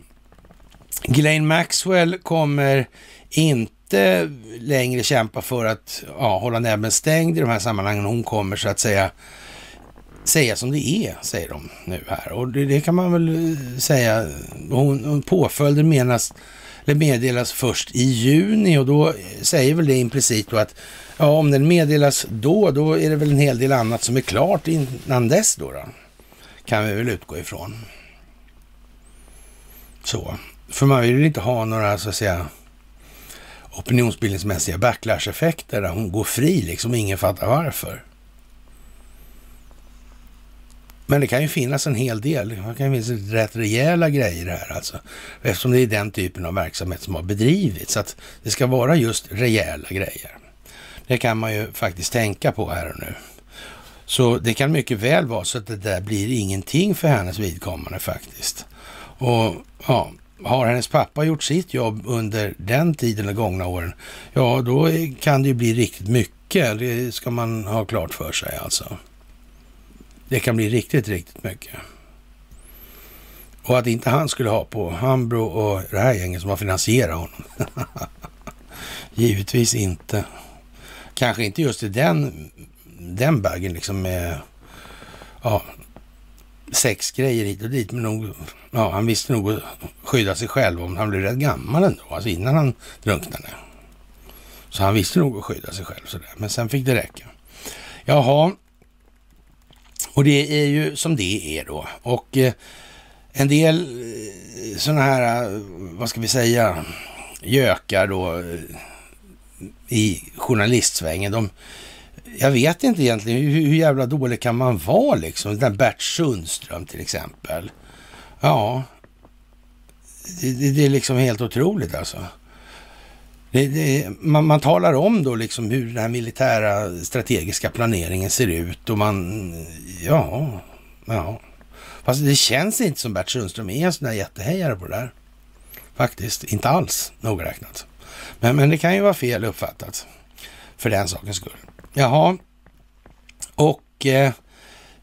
Ghislaine Maxwell kommer inte längre kämpa för att ja, hålla näbben stängd i de här sammanhangen. Hon kommer så att säga säga som det är, säger de nu här. Och det, det kan man väl säga. Hon, påföljden menas, eller meddelas först i juni och då säger väl det implicit då att ja, om den meddelas då, då är det väl en hel del annat som är klart innan dess då. då kan vi väl utgå ifrån. Så, för man vill inte ha några så att säga opinionsbildningsmässiga backlash-effekter där hon går fri liksom och ingen fattar varför. Men det kan ju finnas en hel del. Det kan finnas rätt rejäla grejer här alltså. Eftersom det är den typen av verksamhet som har bedrivits. Så att det ska vara just rejäla grejer. Det kan man ju faktiskt tänka på här och nu. Så det kan mycket väl vara så att det där blir ingenting för hennes vidkommande faktiskt. Och ja, har hennes pappa gjort sitt jobb under den tiden, de gångna åren, ja då kan det ju bli riktigt mycket. Det ska man ha klart för sig alltså. Det kan bli riktigt, riktigt mycket. Och att inte han skulle ha på Hambro och det här gänget som har finansierat honom. Givetvis inte. Kanske inte just i den, den bagen liksom med ja, sex grejer hit och dit. Men nog, ja, han visste nog att skydda sig själv om han blev rätt gammal ändå, alltså innan han drunknade. Så han visste nog att skydda sig själv sådär. Men sen fick det räcka. Jaha, Och det är ju som det är då. Och eh, en del eh, sådana här, eh, vad ska vi säga, gökar då eh, i journalistsvängen. De, jag vet inte egentligen hur, hur jävla dålig kan man vara liksom. Den Bert Sundström till exempel. Ja, det, det, det är liksom helt otroligt alltså. Det, det, man, man, talar om då liksom hur den här militära strategiska planeringen ser ut och man, ja, ja. Fast det känns inte som Bert Sundström är en sån där jättehejare på det där. Faktiskt, inte alls nogräknat. Men, men det kan ju vara fel uppfattat för den sakens skull. Jaha, och eh,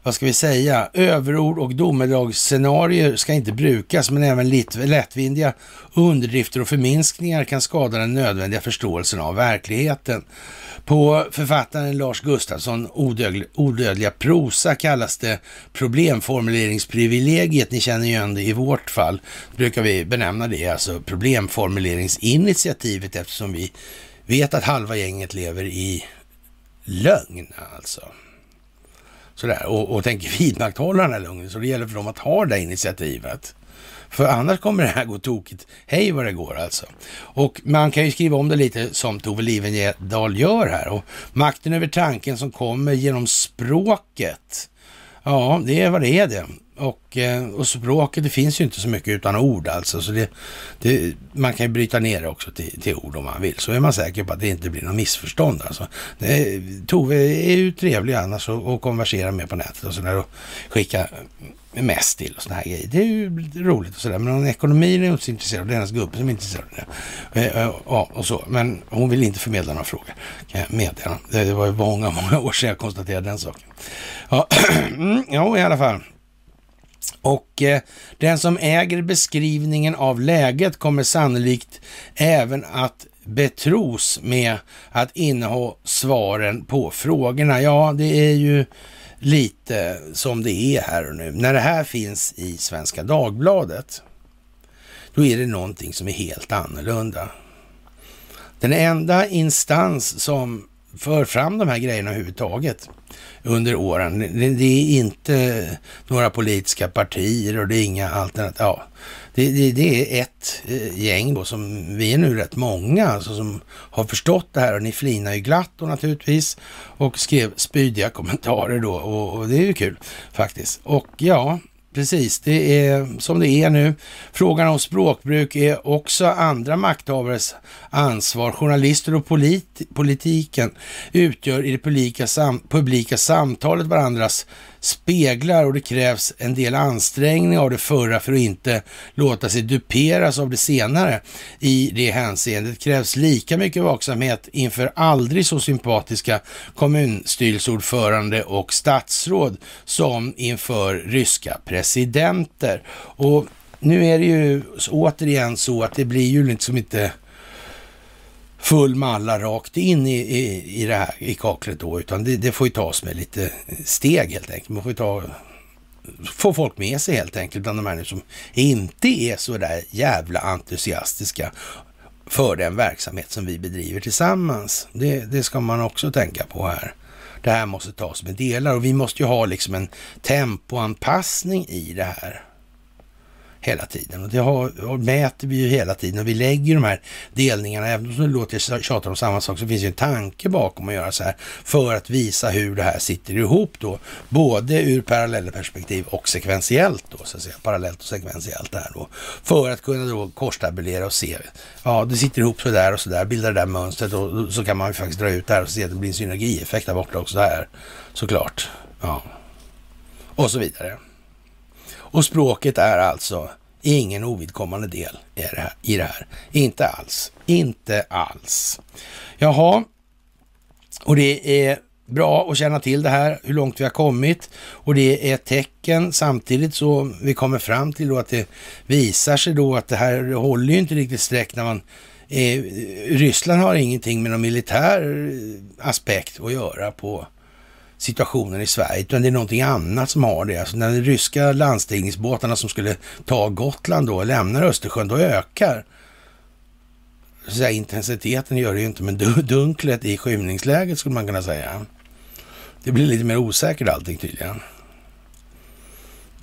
vad ska vi säga, överord och domedagsscenarier ska inte brukas, men även lättvindiga underdrifter och förminskningar kan skada den nödvändiga förståelsen av verkligheten. På författaren Lars Gustafsson odödliga, odödliga prosa kallas det problemformuleringsprivilegiet. Ni känner igen det i vårt fall. brukar vi benämna det, alltså problemformuleringsinitiativet eftersom vi vet att halva gänget lever i lögn alltså. Sådär, och, och tänker vidmakthålla den här lögnen. Så det gäller för dem att ha det initiativet. För annars kommer det här gå tokigt. Hej vad det går alltså. Och man kan ju skriva om det lite som Tove Livendal gör här. Och makten över tanken som kommer genom språket. Ja, det är vad det är det. Och, eh, och språket, det finns ju inte så mycket utan ord alltså. Så det, det, man kan ju bryta ner det också till, till, ord om man vill. Så är man säker på att det inte blir något missförstånd alltså. Det, Tove är ju trevlig annars och, och konversera med på nätet och sådär. Och skicka mest till och sådana här grejer. Det är ju roligt och sådär. Men om ekonomin är hon inte så intresserad av. Det är hennes gubbe som är intresserad av det. Eh, eh, ja, och så. Men hon vill inte förmedla några frågor. Kan jag meddela. Det var ju många, många år sedan jag konstaterade den saken. Ja, ja i alla fall. Och eh, den som äger beskrivningen av läget kommer sannolikt även att betros med att inneha svaren på frågorna. Ja, det är ju lite som det är här och nu. När det här finns i Svenska Dagbladet, då är det någonting som är helt annorlunda. Den enda instans som för fram de här grejerna överhuvudtaget under åren. Det, är inte några politiska partier och det är inga alternativ. Ja, det, det, det, är ett eh, gäng då som, vi är nu rätt många, alltså, som har förstått det här och ni flinar ju glatt och naturligtvis och skrev spydiga kommentarer då och, och det är ju kul faktiskt. Och ja, Precis, det är som det är nu. Frågan om språkbruk är också andra makthavares ansvar. Journalister och polit politiken utgör i det publika, sam publika samtalet varandras speglar och det krävs en del ansträngning av det förra för att inte låta sig duperas av det senare. I det hänseendet krävs lika mycket vaksamhet inför aldrig så sympatiska kommunstyrelseordförande och statsråd som inför ryska presidenter. Och nu är det ju återigen så att det blir ju liksom inte full malla rakt in i, i, i det här i kaklet då, utan det, det får ju tas med lite steg helt enkelt. Man får ju ta, få folk med sig helt enkelt, bland de här nu som inte är så där jävla entusiastiska för den verksamhet som vi bedriver tillsammans. Det, det ska man också tänka på här. Det här måste tas med delar och vi måste ju ha liksom en tempoanpassning i det här hela tiden. Och det har, och mäter vi ju hela tiden och vi lägger de här delningarna, även om det låter tjata om samma sak, så finns ju en tanke bakom att göra så här för att visa hur det här sitter ihop då, både ur parallellperspektiv och sekventiellt då, så att säga, parallellt och sekventiellt där då, för att kunna då korstabulera och se, ja, det sitter ihop så där och så där, bildar det där mönstret och så kan man ju faktiskt dra ut det här och se att det blir en synergieffekt där borta också här, såklart. Ja. Och så vidare. Och språket är alltså ingen ovidkommande del i det här. Inte alls. Inte alls. Jaha, och det är bra att känna till det här, hur långt vi har kommit. Och det är ett tecken samtidigt så vi kommer fram till då att det visar sig då att det här håller ju inte riktigt streck när man eh, Ryssland har ingenting med någon militär aspekt att göra på situationen i Sverige, utan det är någonting annat som har det. Alltså när de ryska landstigningsbåtarna som skulle ta Gotland då lämnar Östersjön, då ökar så säga, intensiteten gör det ju inte, men dunklet i skymningsläget skulle man kunna säga. Det blir lite mer osäkert allting tydligen.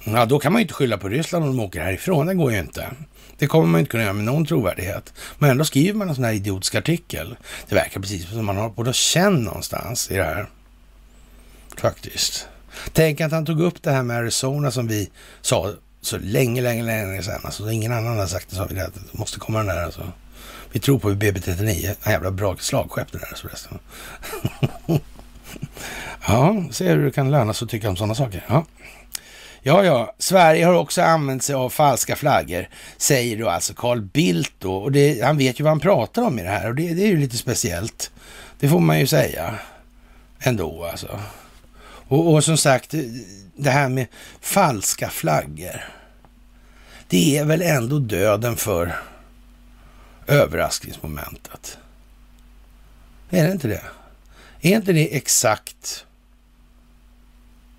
Ja, då kan man ju inte skylla på Ryssland om de åker härifrån. Det går ju inte. Det kommer man inte kunna göra med någon trovärdighet. Men ändå skriver man en sån här idiotisk artikel. Det verkar precis som man har på känn någonstans i det här. Faktiskt. Tänk att han tog upp det här med Arizona som vi sa så länge, länge, länge sedan. Alltså ingen annan har sagt det, så vi det måste komma den där alltså. Vi tror på BB39. En jävla bra slagskepp det där förresten. ja, ser hur det kan löna sig att tycka om sådana saker. Ja. Ja, ja, Sverige har också använt sig av falska flaggor, säger då alltså Carl Bildt då. Och det, han vet ju vad han pratar om i det här och det, det är ju lite speciellt. Det får man ju säga ändå alltså. Och, och som sagt, det här med falska flaggor. Det är väl ändå döden för överraskningsmomentet. Är det inte det? Är inte det exakt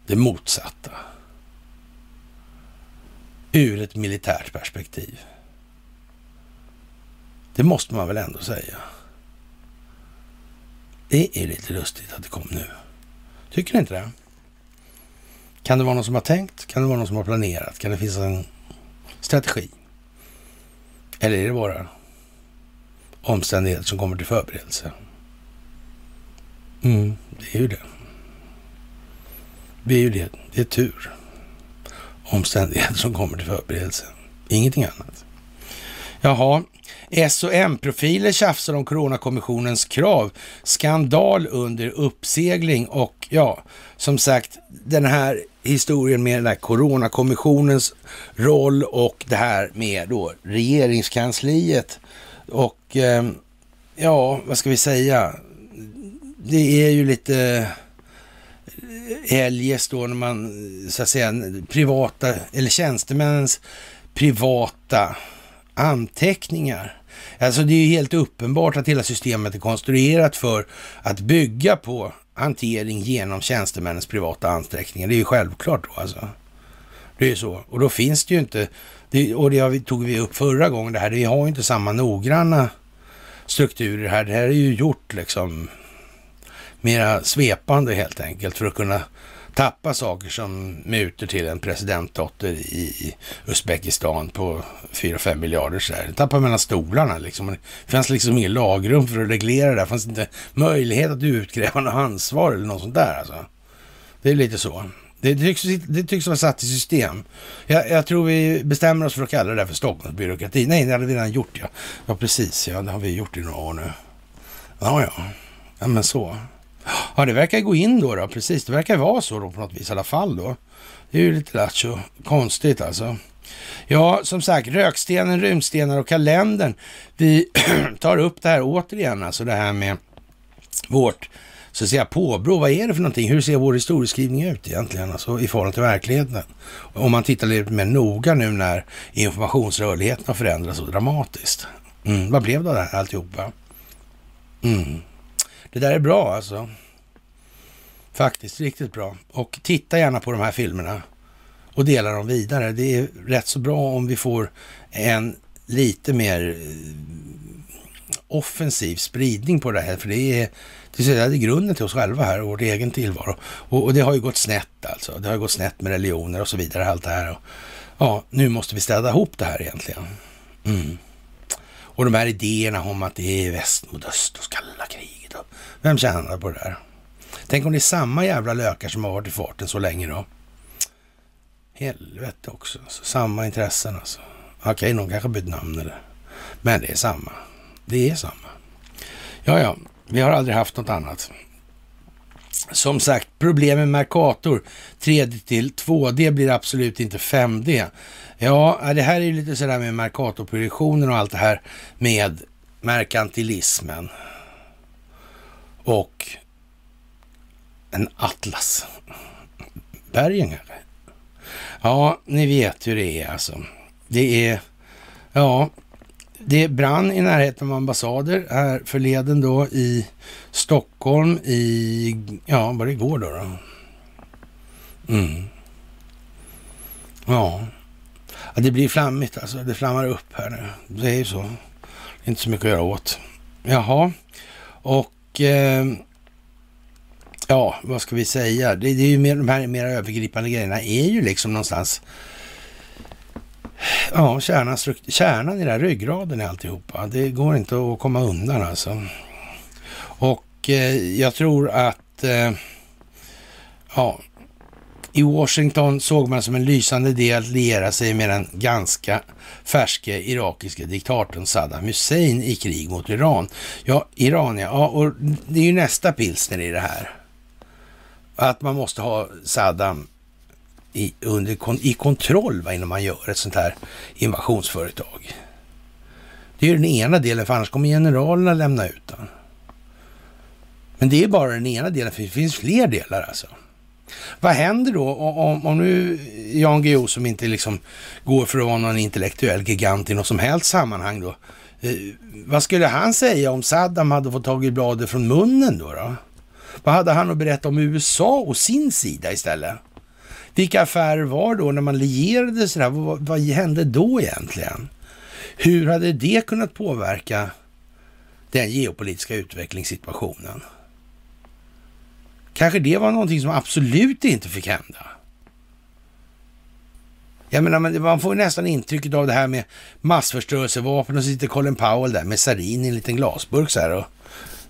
det motsatta? Ur ett militärt perspektiv. Det måste man väl ändå säga. Det är lite lustigt att det kom nu. Tycker ni inte det? Kan det vara någon som har tänkt? Kan det vara någon som har planerat? Kan det finnas en strategi? Eller är det bara omständigheter som kommer till förberedelse? Mm, det är ju det. Det är ju det. Det är tur. Omständigheter som kommer till förberedelse. Ingenting annat. Jaha, S och M-profiler tjafsar om Coronakommissionens krav. Skandal under uppsegling och ja, som sagt, den här historien med den här Coronakommissionens roll och det här med då regeringskansliet och eh, ja, vad ska vi säga? Det är ju lite eh, eljest då när man så att säga privata eller tjänstemännens privata anteckningar. Alltså det är ju helt uppenbart att hela systemet är konstruerat för att bygga på hantering genom tjänstemännens privata ansträckningar. Det är ju självklart då alltså. Det är ju så. Och då finns det ju inte, det, och det tog vi upp förra gången det här, vi har ju inte samma noggranna strukturer här. Det här är ju gjort liksom mera svepande helt enkelt för att kunna tappa saker som mutor till en presidentdotter i Uzbekistan på 4-5 miljarder. Så här. Det tappar mellan stolarna liksom. Det fanns liksom inget lagrum för att reglera det. Det fanns inte möjlighet att utkräva något ansvar eller något sånt där alltså. Det är lite så. Det tycks, det tycks vara satt i system. Jag, jag, tror vi bestämmer oss för att kalla det där för Stockholmsbyråkrati. Nej, det hade vi redan gjort ja. Ja, precis ja. Det har vi gjort i några år nu. Ja, ja. Ja, men så. Ja, det verkar gå in då, då, precis. Det verkar vara så då på något vis i alla fall då. Det är ju lite lattjo. Konstigt alltså. Ja, som sagt, rökstenen, rymdstenar och kalendern. Vi tar upp det här återigen, alltså det här med vårt så att säga påbrå. Vad är det för någonting? Hur ser vår historieskrivning ut egentligen, alltså i förhållande till verkligheten? Om man tittar lite mer noga nu när informationsrörligheten har förändrats så dramatiskt. Mm, vad blev det av det här alltihopa? Mm. Det där är bra alltså. Faktiskt riktigt bra. Och titta gärna på de här filmerna och dela dem vidare. Det är rätt så bra om vi får en lite mer eh, offensiv spridning på det här. För det är, det är grunden till oss själva här och vår egen tillvaro. Och, och, det har ju gått snett alltså. Det har gått snett med religioner och så vidare. Allt det här. Och, ja, nu måste vi städa ihop det här egentligen. Mm. Och de här idéerna om att det är väst mot öst och kalla krig. Vem tjänar på det där? Tänk om det är samma jävla lökar som har varit i farten så länge då. Helvete också. Alltså, samma intressen alltså. Okej, någon kanske bytt namn eller. Men det är samma. Det är samma. Ja, ja, vi har aldrig haft något annat. Som sagt, problem med Mercator 3D till 2D blir absolut inte 5D. Ja, det här är ju lite sådär med Mercator-projektionen och allt det här med merkantilismen. Och en atlas. Bergen kanske? Ja, ni vet hur det är alltså. Det är, ja, det brann i närheten av ambassader här förleden då i Stockholm i, ja, var det igår då? då? Mm. Ja. ja, det blir flammigt alltså. Det flammar upp här nu. Det är ju så. Inte så mycket att göra åt. Jaha, och eh, ja, vad ska vi säga? Det, det är ju mer, de här mer övergripande grejerna är ju liksom någonstans Ja, kärnan, kärnan i den här ryggraden i alltihopa. Det går inte att komma undan alltså. Och eh, jag tror att eh, ja, i Washington såg man som en lysande idé att liera sig med den ganska färske irakiske diktatorn Saddam Hussein i krig mot Iran. Ja, Iran ja. ja och det är ju nästa pilsner i det här. Att man måste ha Saddam i, under, i kontroll va, innan man gör ett sånt här invasionsföretag. Det är ju den ena delen, för annars kommer generalerna lämna ut den. Men det är bara den ena delen, för det finns fler delar alltså. Vad händer då om, om nu Jan Guillou som inte liksom går för att vara någon intellektuell gigant i något som helst sammanhang då. Eh, vad skulle han säga om Saddam hade fått tag i bladet från munnen då, då? Vad hade han att berätta om USA och sin sida istället? Vilka affärer var då när man lierade sådär? Vad, vad hände då egentligen? Hur hade det kunnat påverka den geopolitiska utvecklingssituationen? Kanske det var någonting som absolut inte fick hända. Jag menar, man får nästan intrycket av det här med massförstörelsevapen och så sitter Colin Powell där med sarin i en liten glasburk så här och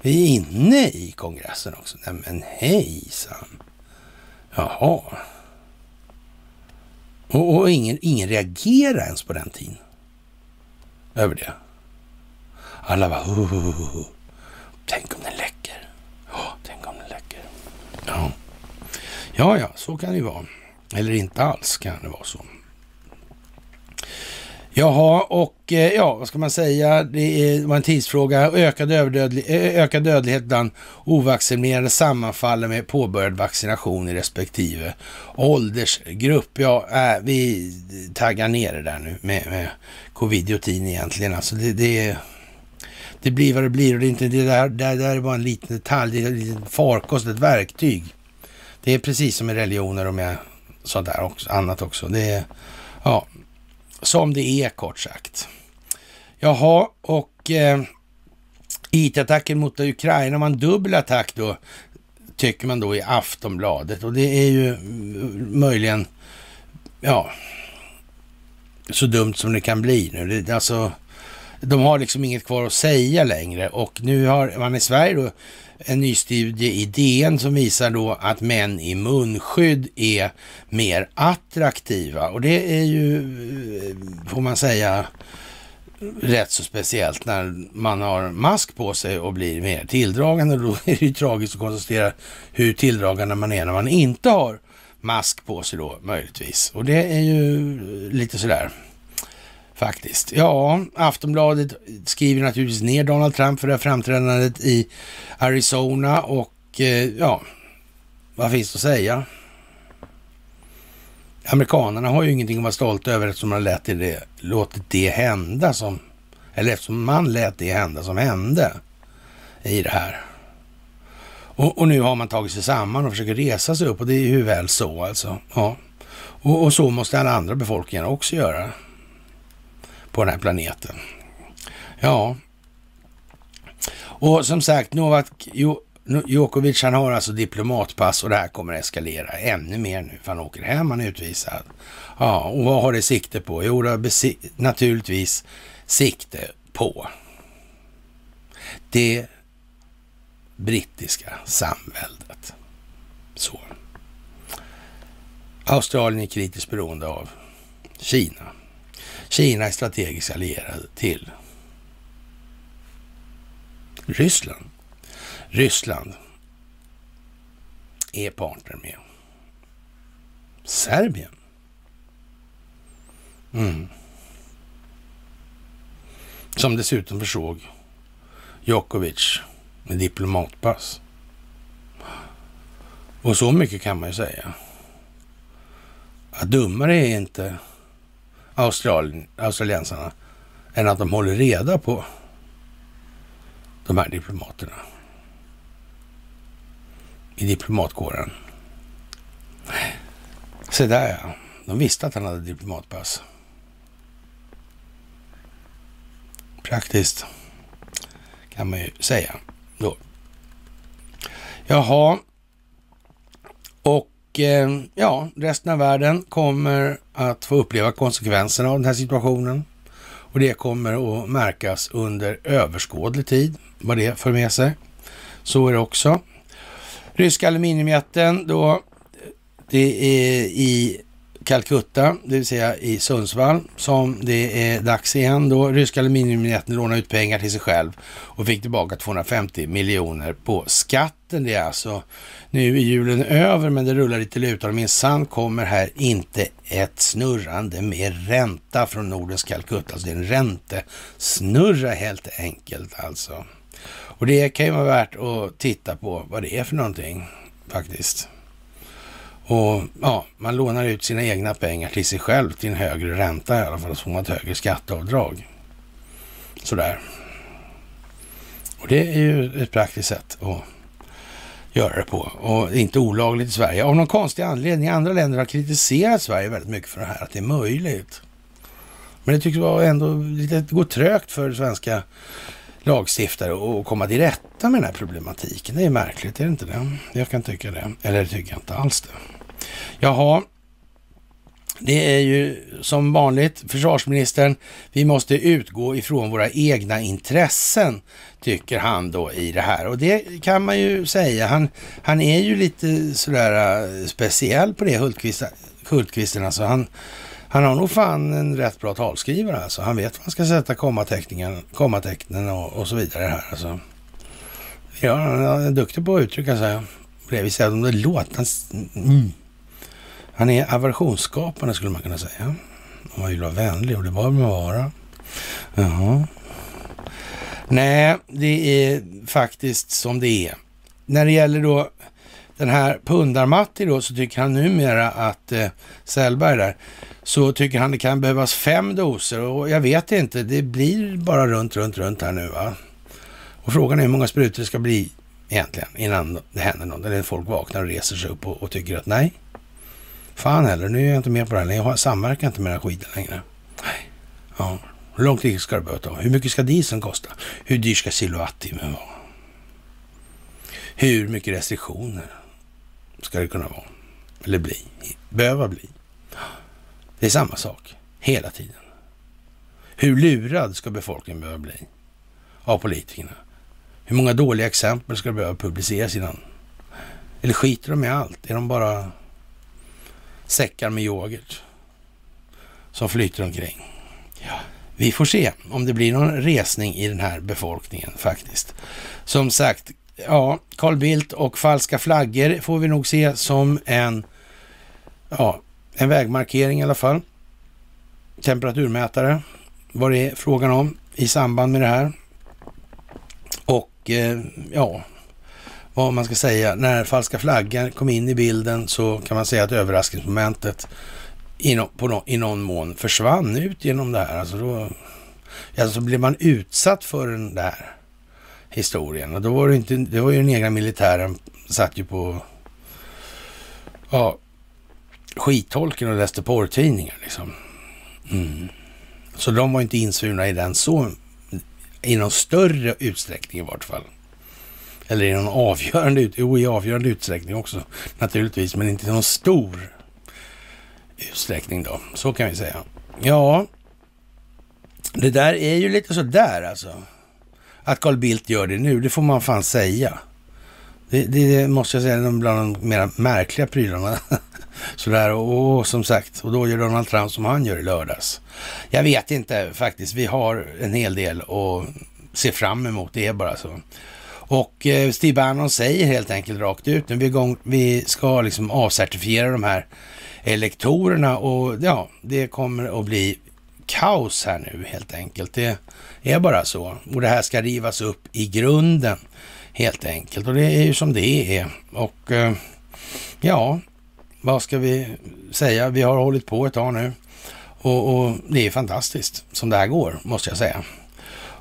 vi är inne i kongressen också. Nej men hejsan. Jaha. Och, och ingen, ingen reagerar ens på den tiden. Över det. Alla bara... Oh, oh, Oh, tänk om den läcker. Ja. ja, ja, så kan det ju vara. Eller inte alls kan det vara så. Jaha, och eh, ja, vad ska man säga? Det var en tidsfråga. Ökad, överdödlig, ökad dödlighet bland ovaccinerade sammanfaller med påbörjad vaccination i respektive åldersgrupp. Ja, äh, vi taggar ner det där nu med, med covidiotin egentligen. Alltså det, det, det blir vad det blir och det är inte det där, det där är bara en liten detalj. Det är en liten farkost, ett verktyg. Det är precis som med religioner och med sånt där också, annat också. Det är, ja, som det är kort sagt. Jaha, och eh, IT-attacken mot Ukraina var en dubbel attack då, tycker man då i Aftonbladet. Och det är ju mm, möjligen, ja, så dumt som det kan bli nu. Det, alltså, de har liksom inget kvar att säga längre och nu har man i Sverige då en ny studie i DN som visar då att män i munskydd är mer attraktiva. Och det är ju, eh, får man säga, rätt så speciellt när man har mask på sig och blir mer tilldragande. Då är det ju tragiskt att konstatera hur tilldragande man är när man inte har mask på sig då möjligtvis. Och det är ju lite sådär faktiskt. Ja, Aftonbladet skriver naturligtvis ner Donald Trump för det här framträdandet i Arizona och eh, ja, vad finns det att säga? Amerikanerna har ju ingenting att vara stolta över eftersom man lät det, låtit det hända som, eller eftersom man lät det hända som hände i det här. Och, och, nu har man tagit sig samman och försöker resa sig upp och det är ju väl så alltså. Ja. Och, och så måste alla andra befolkningar också göra på den här planeten. Ja, och som sagt, Novak Djokovic han har alltså diplomatpass och det här kommer att eskalera ännu mer nu för han åker hem, han är utvisad. Ja, och vad har det sikte på? Jo, det har naturligtvis sikte på det brittiska samväldet. Så. Australien är kritiskt beroende av Kina. Kina är strategiskt allierad till Ryssland. Ryssland är partner med Serbien. Mm. Som dessutom försåg Djokovic med diplomatpass. Och så mycket kan man ju säga. Att dummare är inte Australien, australiensarna än att de håller reda på de här diplomaterna i diplomatkåren. Se där ja, de visste att han hade diplomatpass. Praktiskt kan man ju säga då. Jaha, Och eh, ja, resten av världen kommer att få uppleva konsekvenserna av den här situationen. Och det kommer att märkas under överskådlig tid, vad det för med sig. Så är det också. Ryska aluminiumjätten då, det är i Calcutta, det vill säga i Sundsvall, som det är dags igen då. Ryska aluminiumjätten lånade ut pengar till sig själv och fick tillbaka 250 miljoner på skatten. Det är alltså nu är julen över, men det rullar lite lutar och minsann kommer här inte ett snurrande med ränta från Nordens Calcutta. Alltså det är en räntesnurra helt enkelt alltså. Och det kan ju vara värt att titta på vad det är för någonting faktiskt. Och ja, man lånar ut sina egna pengar till sig själv till en högre ränta i alla fall, så får man ett högre skatteavdrag. Sådär. Och det är ju ett praktiskt sätt att göra det på. Och inte olagligt i Sverige. Av någon konstig anledning. Andra länder har kritiserat Sverige väldigt mycket för det här, att det är möjligt. Men det tycks vara ändå lite gå trögt för svenska lagstiftare att komma till rätta med den här problematiken. Det är märkligt, är det inte det? Jag kan tycka det. Eller det tycker jag inte alls det. Jaha, det är ju som vanligt försvarsministern, vi måste utgå ifrån våra egna intressen, tycker han då i det här. Och det kan man ju säga. Han, han är ju lite sådär eh, speciell på det, Hultqvist, Hultqvisten. Alltså han, han har nog fan en rätt bra talskrivare alltså. Han vet var han ska sätta kommatecknen, kommatecknen och, och så vidare här alltså. Ja, han är duktig på att uttrycka sig på det viset. Om det låter... Mm. Han är aversionsskapande skulle man kunna säga. Om man vill vara vänlig och det bör man vara. Jaha. Nej, det är faktiskt som det är. När det gäller då den här Pundar-Matti då så tycker han numera att eh, Sellberg där, så tycker han det kan behövas fem doser och jag vet inte, det blir bara runt, runt, runt här nu va. Och frågan är hur många sprutor det ska bli egentligen innan det händer något, eller folk vaknar och reser sig upp och, och tycker att nej, fan heller, nu är jag inte med på det här längre, jag samverkar inte med den här skiten längre. Nej. Ja. Hur lång tid ska det behöva ta? Hur mycket ska dieseln kosta? Hur dyr ska kilowattimmen vara? Hur mycket restriktioner ska det kunna vara? Eller bli? Behöva bli? Det är samma sak hela tiden. Hur lurad ska befolkningen behöva bli av politikerna? Hur många dåliga exempel ska det behöva publiceras innan? Eller skiter de i allt? Är de bara säckar med yoghurt som flyter omkring? Ja, vi får se om det blir någon resning i den här befolkningen faktiskt. Som sagt, ja, Carl Bildt och falska flaggor får vi nog se som en, ja, en vägmarkering i alla fall. Temperaturmätare, vad det är frågan om i samband med det här. Och eh, ja, vad man ska säga, när falska flaggan kom in i bilden så kan man säga att överraskningsmomentet i, no, på no, i någon mån försvann ut genom det här. Alltså då alltså blev man utsatt för den där historien. Och då var det inte, det var ju den egna militären satt ju på ja, skitholken och läste porrtidningar liksom. Mm. Så de var inte insvurna i den så, i någon större utsträckning i vart fall. Eller i någon avgörande, jo i avgörande utsträckning också naturligtvis, men inte i någon stor utsträckning då. Så kan vi säga. Ja, det där är ju lite sådär alltså. Att Carl Bildt gör det nu, det får man fan säga. Det, det måste jag säga är bland de mer märkliga prylarna. Sådär, och, och, som sagt, och då gör Donald Trump som han gör i lördags. Jag vet inte faktiskt, vi har en hel del att se fram emot, det är bara så. Och eh, Steve Bannon säger helt enkelt rakt ut, nu vi, vi ska liksom avcertifiera de här elektorerna och ja, det kommer att bli kaos här nu helt enkelt. Det är bara så. Och det här ska rivas upp i grunden helt enkelt. Och det är ju som det är. Och eh, ja, vad ska vi säga? Vi har hållit på ett tag nu. Och, och det är fantastiskt som det här går, måste jag säga.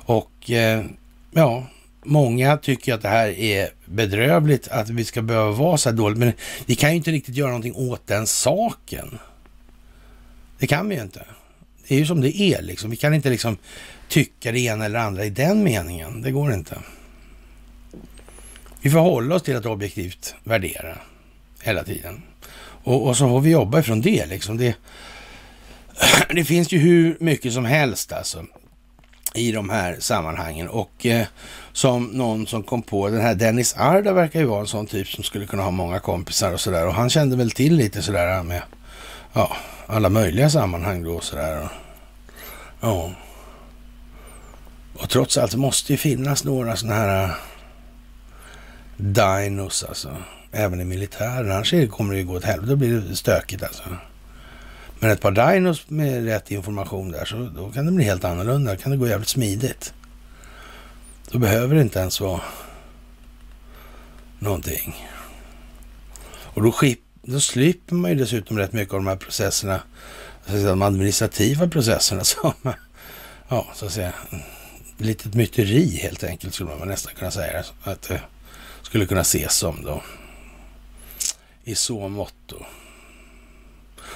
Och eh, ja, många tycker att det här är bedrövligt, att vi ska behöva vara så här dåligt. Men vi kan ju inte riktigt göra någonting åt den saken. Det kan vi ju inte. Det är ju som det är liksom. Vi kan inte liksom tycka det ena eller andra i den meningen. Det går inte. Vi får hålla oss till att objektivt värdera hela tiden. Och, och så får vi jobba ifrån det liksom. Det, det finns ju hur mycket som helst alltså i de här sammanhangen. Och eh, som någon som kom på, den här Dennis Arda verkar ju vara en sån typ som skulle kunna ha många kompisar och sådär. Och han kände väl till lite sådär med ja, alla möjliga sammanhang då sådär. Ja. Och trots allt måste ju finnas några sådana här eh, dinos alltså. Även i militären. Annars kommer det ju gå åt helvete. Då blir det stökigt alltså. Men ett par dinos med rätt information där så då kan det bli helt annorlunda. Då kan det gå jävligt smidigt. Då behöver det inte ens vara någonting. Och då, skip, då slipper man ju dessutom rätt mycket av de här processerna, de administrativa processerna som, ja, så att säga, litet myteri helt enkelt skulle man nästan kunna säga att det skulle kunna ses som då. I så mått då.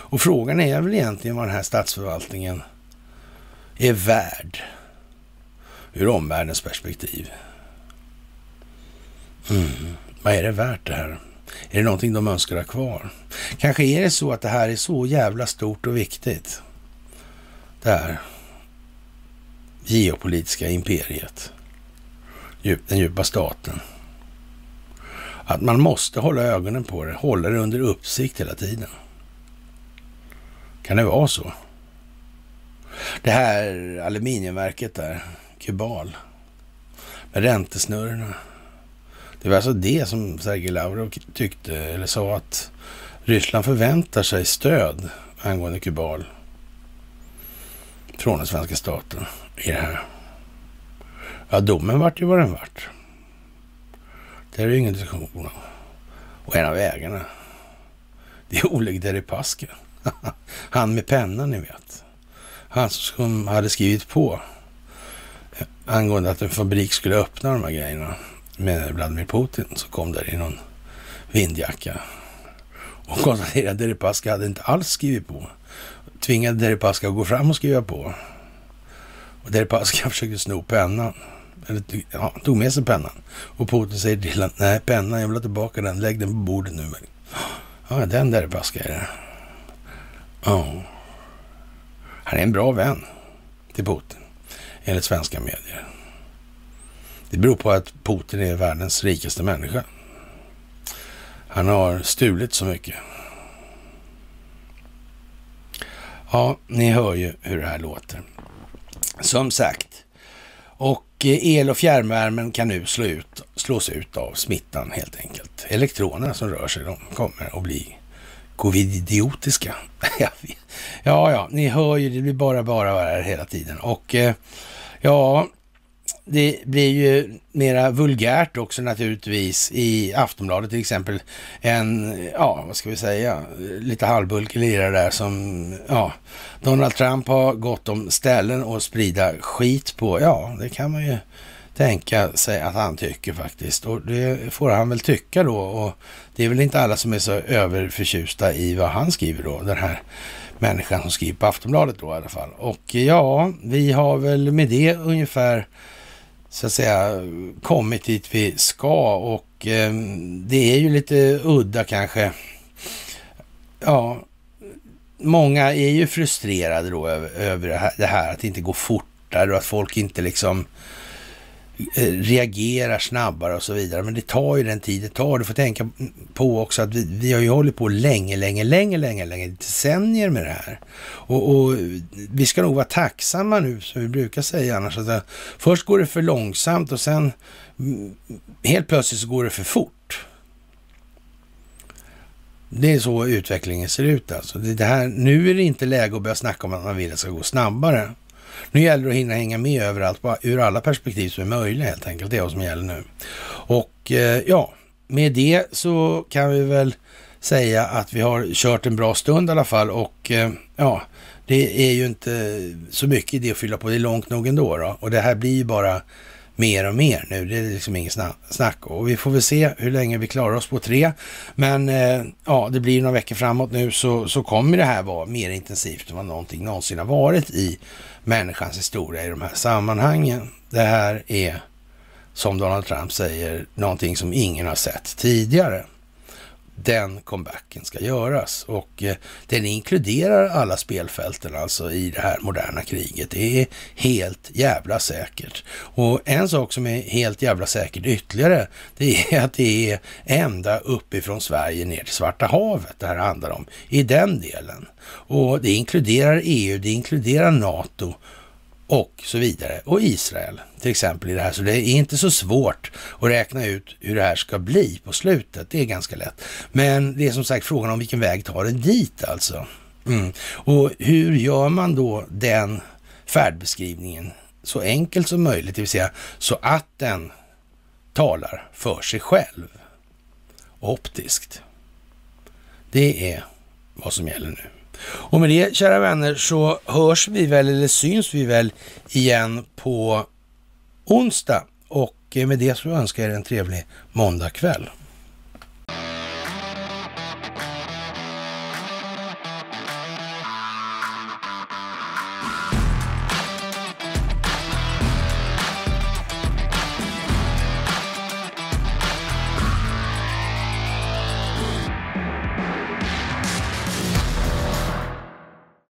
Och frågan är väl egentligen vad den här statsförvaltningen är värd ur omvärldens perspektiv. Mm. Vad är det värt det här? Är det någonting de önskar ha kvar? Kanske är det så att det här är så jävla stort och viktigt. Det här geopolitiska imperiet. Den djupa staten. Att man måste hålla ögonen på det, hålla det under uppsikt hela tiden. Kan det vara så? Det här aluminiumverket där, Kubal, med räntesnurrorna. Det var alltså det som Sergej Lavrov tyckte, eller sa att Ryssland förväntar sig stöd angående Kubal från den svenska staten i det här. Ja, domen vart ju vad den vart. Det är ju ingen diskussion om. Och en av ägarna, det är Oleg Deripaska. Han med pennan, ni vet. Han som hade skrivit på eh, angående att en fabrik skulle öppna de här grejerna med Vladimir Putin, så kom där i någon vindjacka och konstaterade att Deripaska hade inte alls skrivit på. Tvingade Deripaska att gå fram och skriva på. Och Deripaska försökte sno pennan. Eller ja, tog med sig pennan. Och Putin säger till honom, nej pennan, jag vill ha tillbaka den, lägg den på bordet nu. Ja, den Deripaska är det. Ja. Han är en bra vän till Putin, enligt svenska medier. Det beror på att Putin är världens rikaste människa. Han har stulit så mycket. Ja, ni hör ju hur det här låter. Som sagt, och eh, el och fjärrvärmen kan nu slå ut, slås ut av smittan helt enkelt. Elektronerna som rör sig, de kommer att bli Covid-idiotiska. ja, ja, ni hör ju, det blir bara, bara här hela tiden. Och eh, ja, det blir ju mera vulgärt också naturligtvis i Aftonbladet till exempel. En, ja, vad ska vi säga, lite halvbulkig lirare där som, ja, Donald Trump har gått om ställen att sprida skit på. Ja, det kan man ju tänka sig att han tycker faktiskt. Och det får han väl tycka då. Och det är väl inte alla som är så överförtjusta i vad han skriver då, den här människan som skriver på Aftonbladet då i alla fall. Och ja, vi har väl med det ungefär så att säga kommit dit vi ska och eh, det är ju lite udda kanske. Ja, många är ju frustrerade då över, över det, här, det här att det inte går fortare och att folk inte liksom Eh, Eh, reagerar snabbare och så vidare. Men det tar ju den tid det tar. Du får tänka på också att vi, vi har ju hållit på länge, länge, länge, länge, länge, decennier med det här. Och, och, vi ska nog vara tacksamma nu, som vi brukar säga annars. Att eh, först går det för långsamt och sen mm, helt plötsligt så går det för fort. Det är så utvecklingen ser ut alltså. Det här, nu är det inte läge att börja snacka om att man vill att det ska gå snabbare. Nu gäller det att hinna hänga med överallt, ur alla perspektiv som är möjliga helt enkelt. Det är vad som gäller nu. Och eh, ja, med det så kan vi väl säga att vi har kört en bra stund i alla fall och eh, ja, det är ju inte så mycket idé att fylla på. Det är långt nog ändå då. Och det här blir ju bara mer och mer nu. Det är liksom inget snack. Och vi får väl se hur länge vi klarar oss på tre. Men eh, ja, det blir några veckor framåt nu så, så kommer det här vara mer intensivt än vad någonting någonsin har varit i människans historia i de här sammanhangen. Det här är, som Donald Trump säger, någonting som ingen har sett tidigare den comebacken ska göras. Och eh, den inkluderar alla spelfälten alltså i det här moderna kriget. Det är helt jävla säkert. Och en sak som är helt jävla säkert ytterligare, det är att det är ända uppifrån Sverige ner till Svarta havet det här handlar om, i den delen. Och det inkluderar EU, det inkluderar NATO och så vidare. Och Israel till exempel i det här. Så det är inte så svårt att räkna ut hur det här ska bli på slutet. Det är ganska lätt. Men det är som sagt frågan om vilken väg tar det dit alltså. Mm. Och hur gör man då den färdbeskrivningen så enkelt som möjligt, det vill säga så att den talar för sig själv optiskt. Det är vad som gäller nu. Och med det, kära vänner, så hörs vi väl, eller syns vi väl igen på onsdag. Och med det så önskar jag er en trevlig måndagkväll.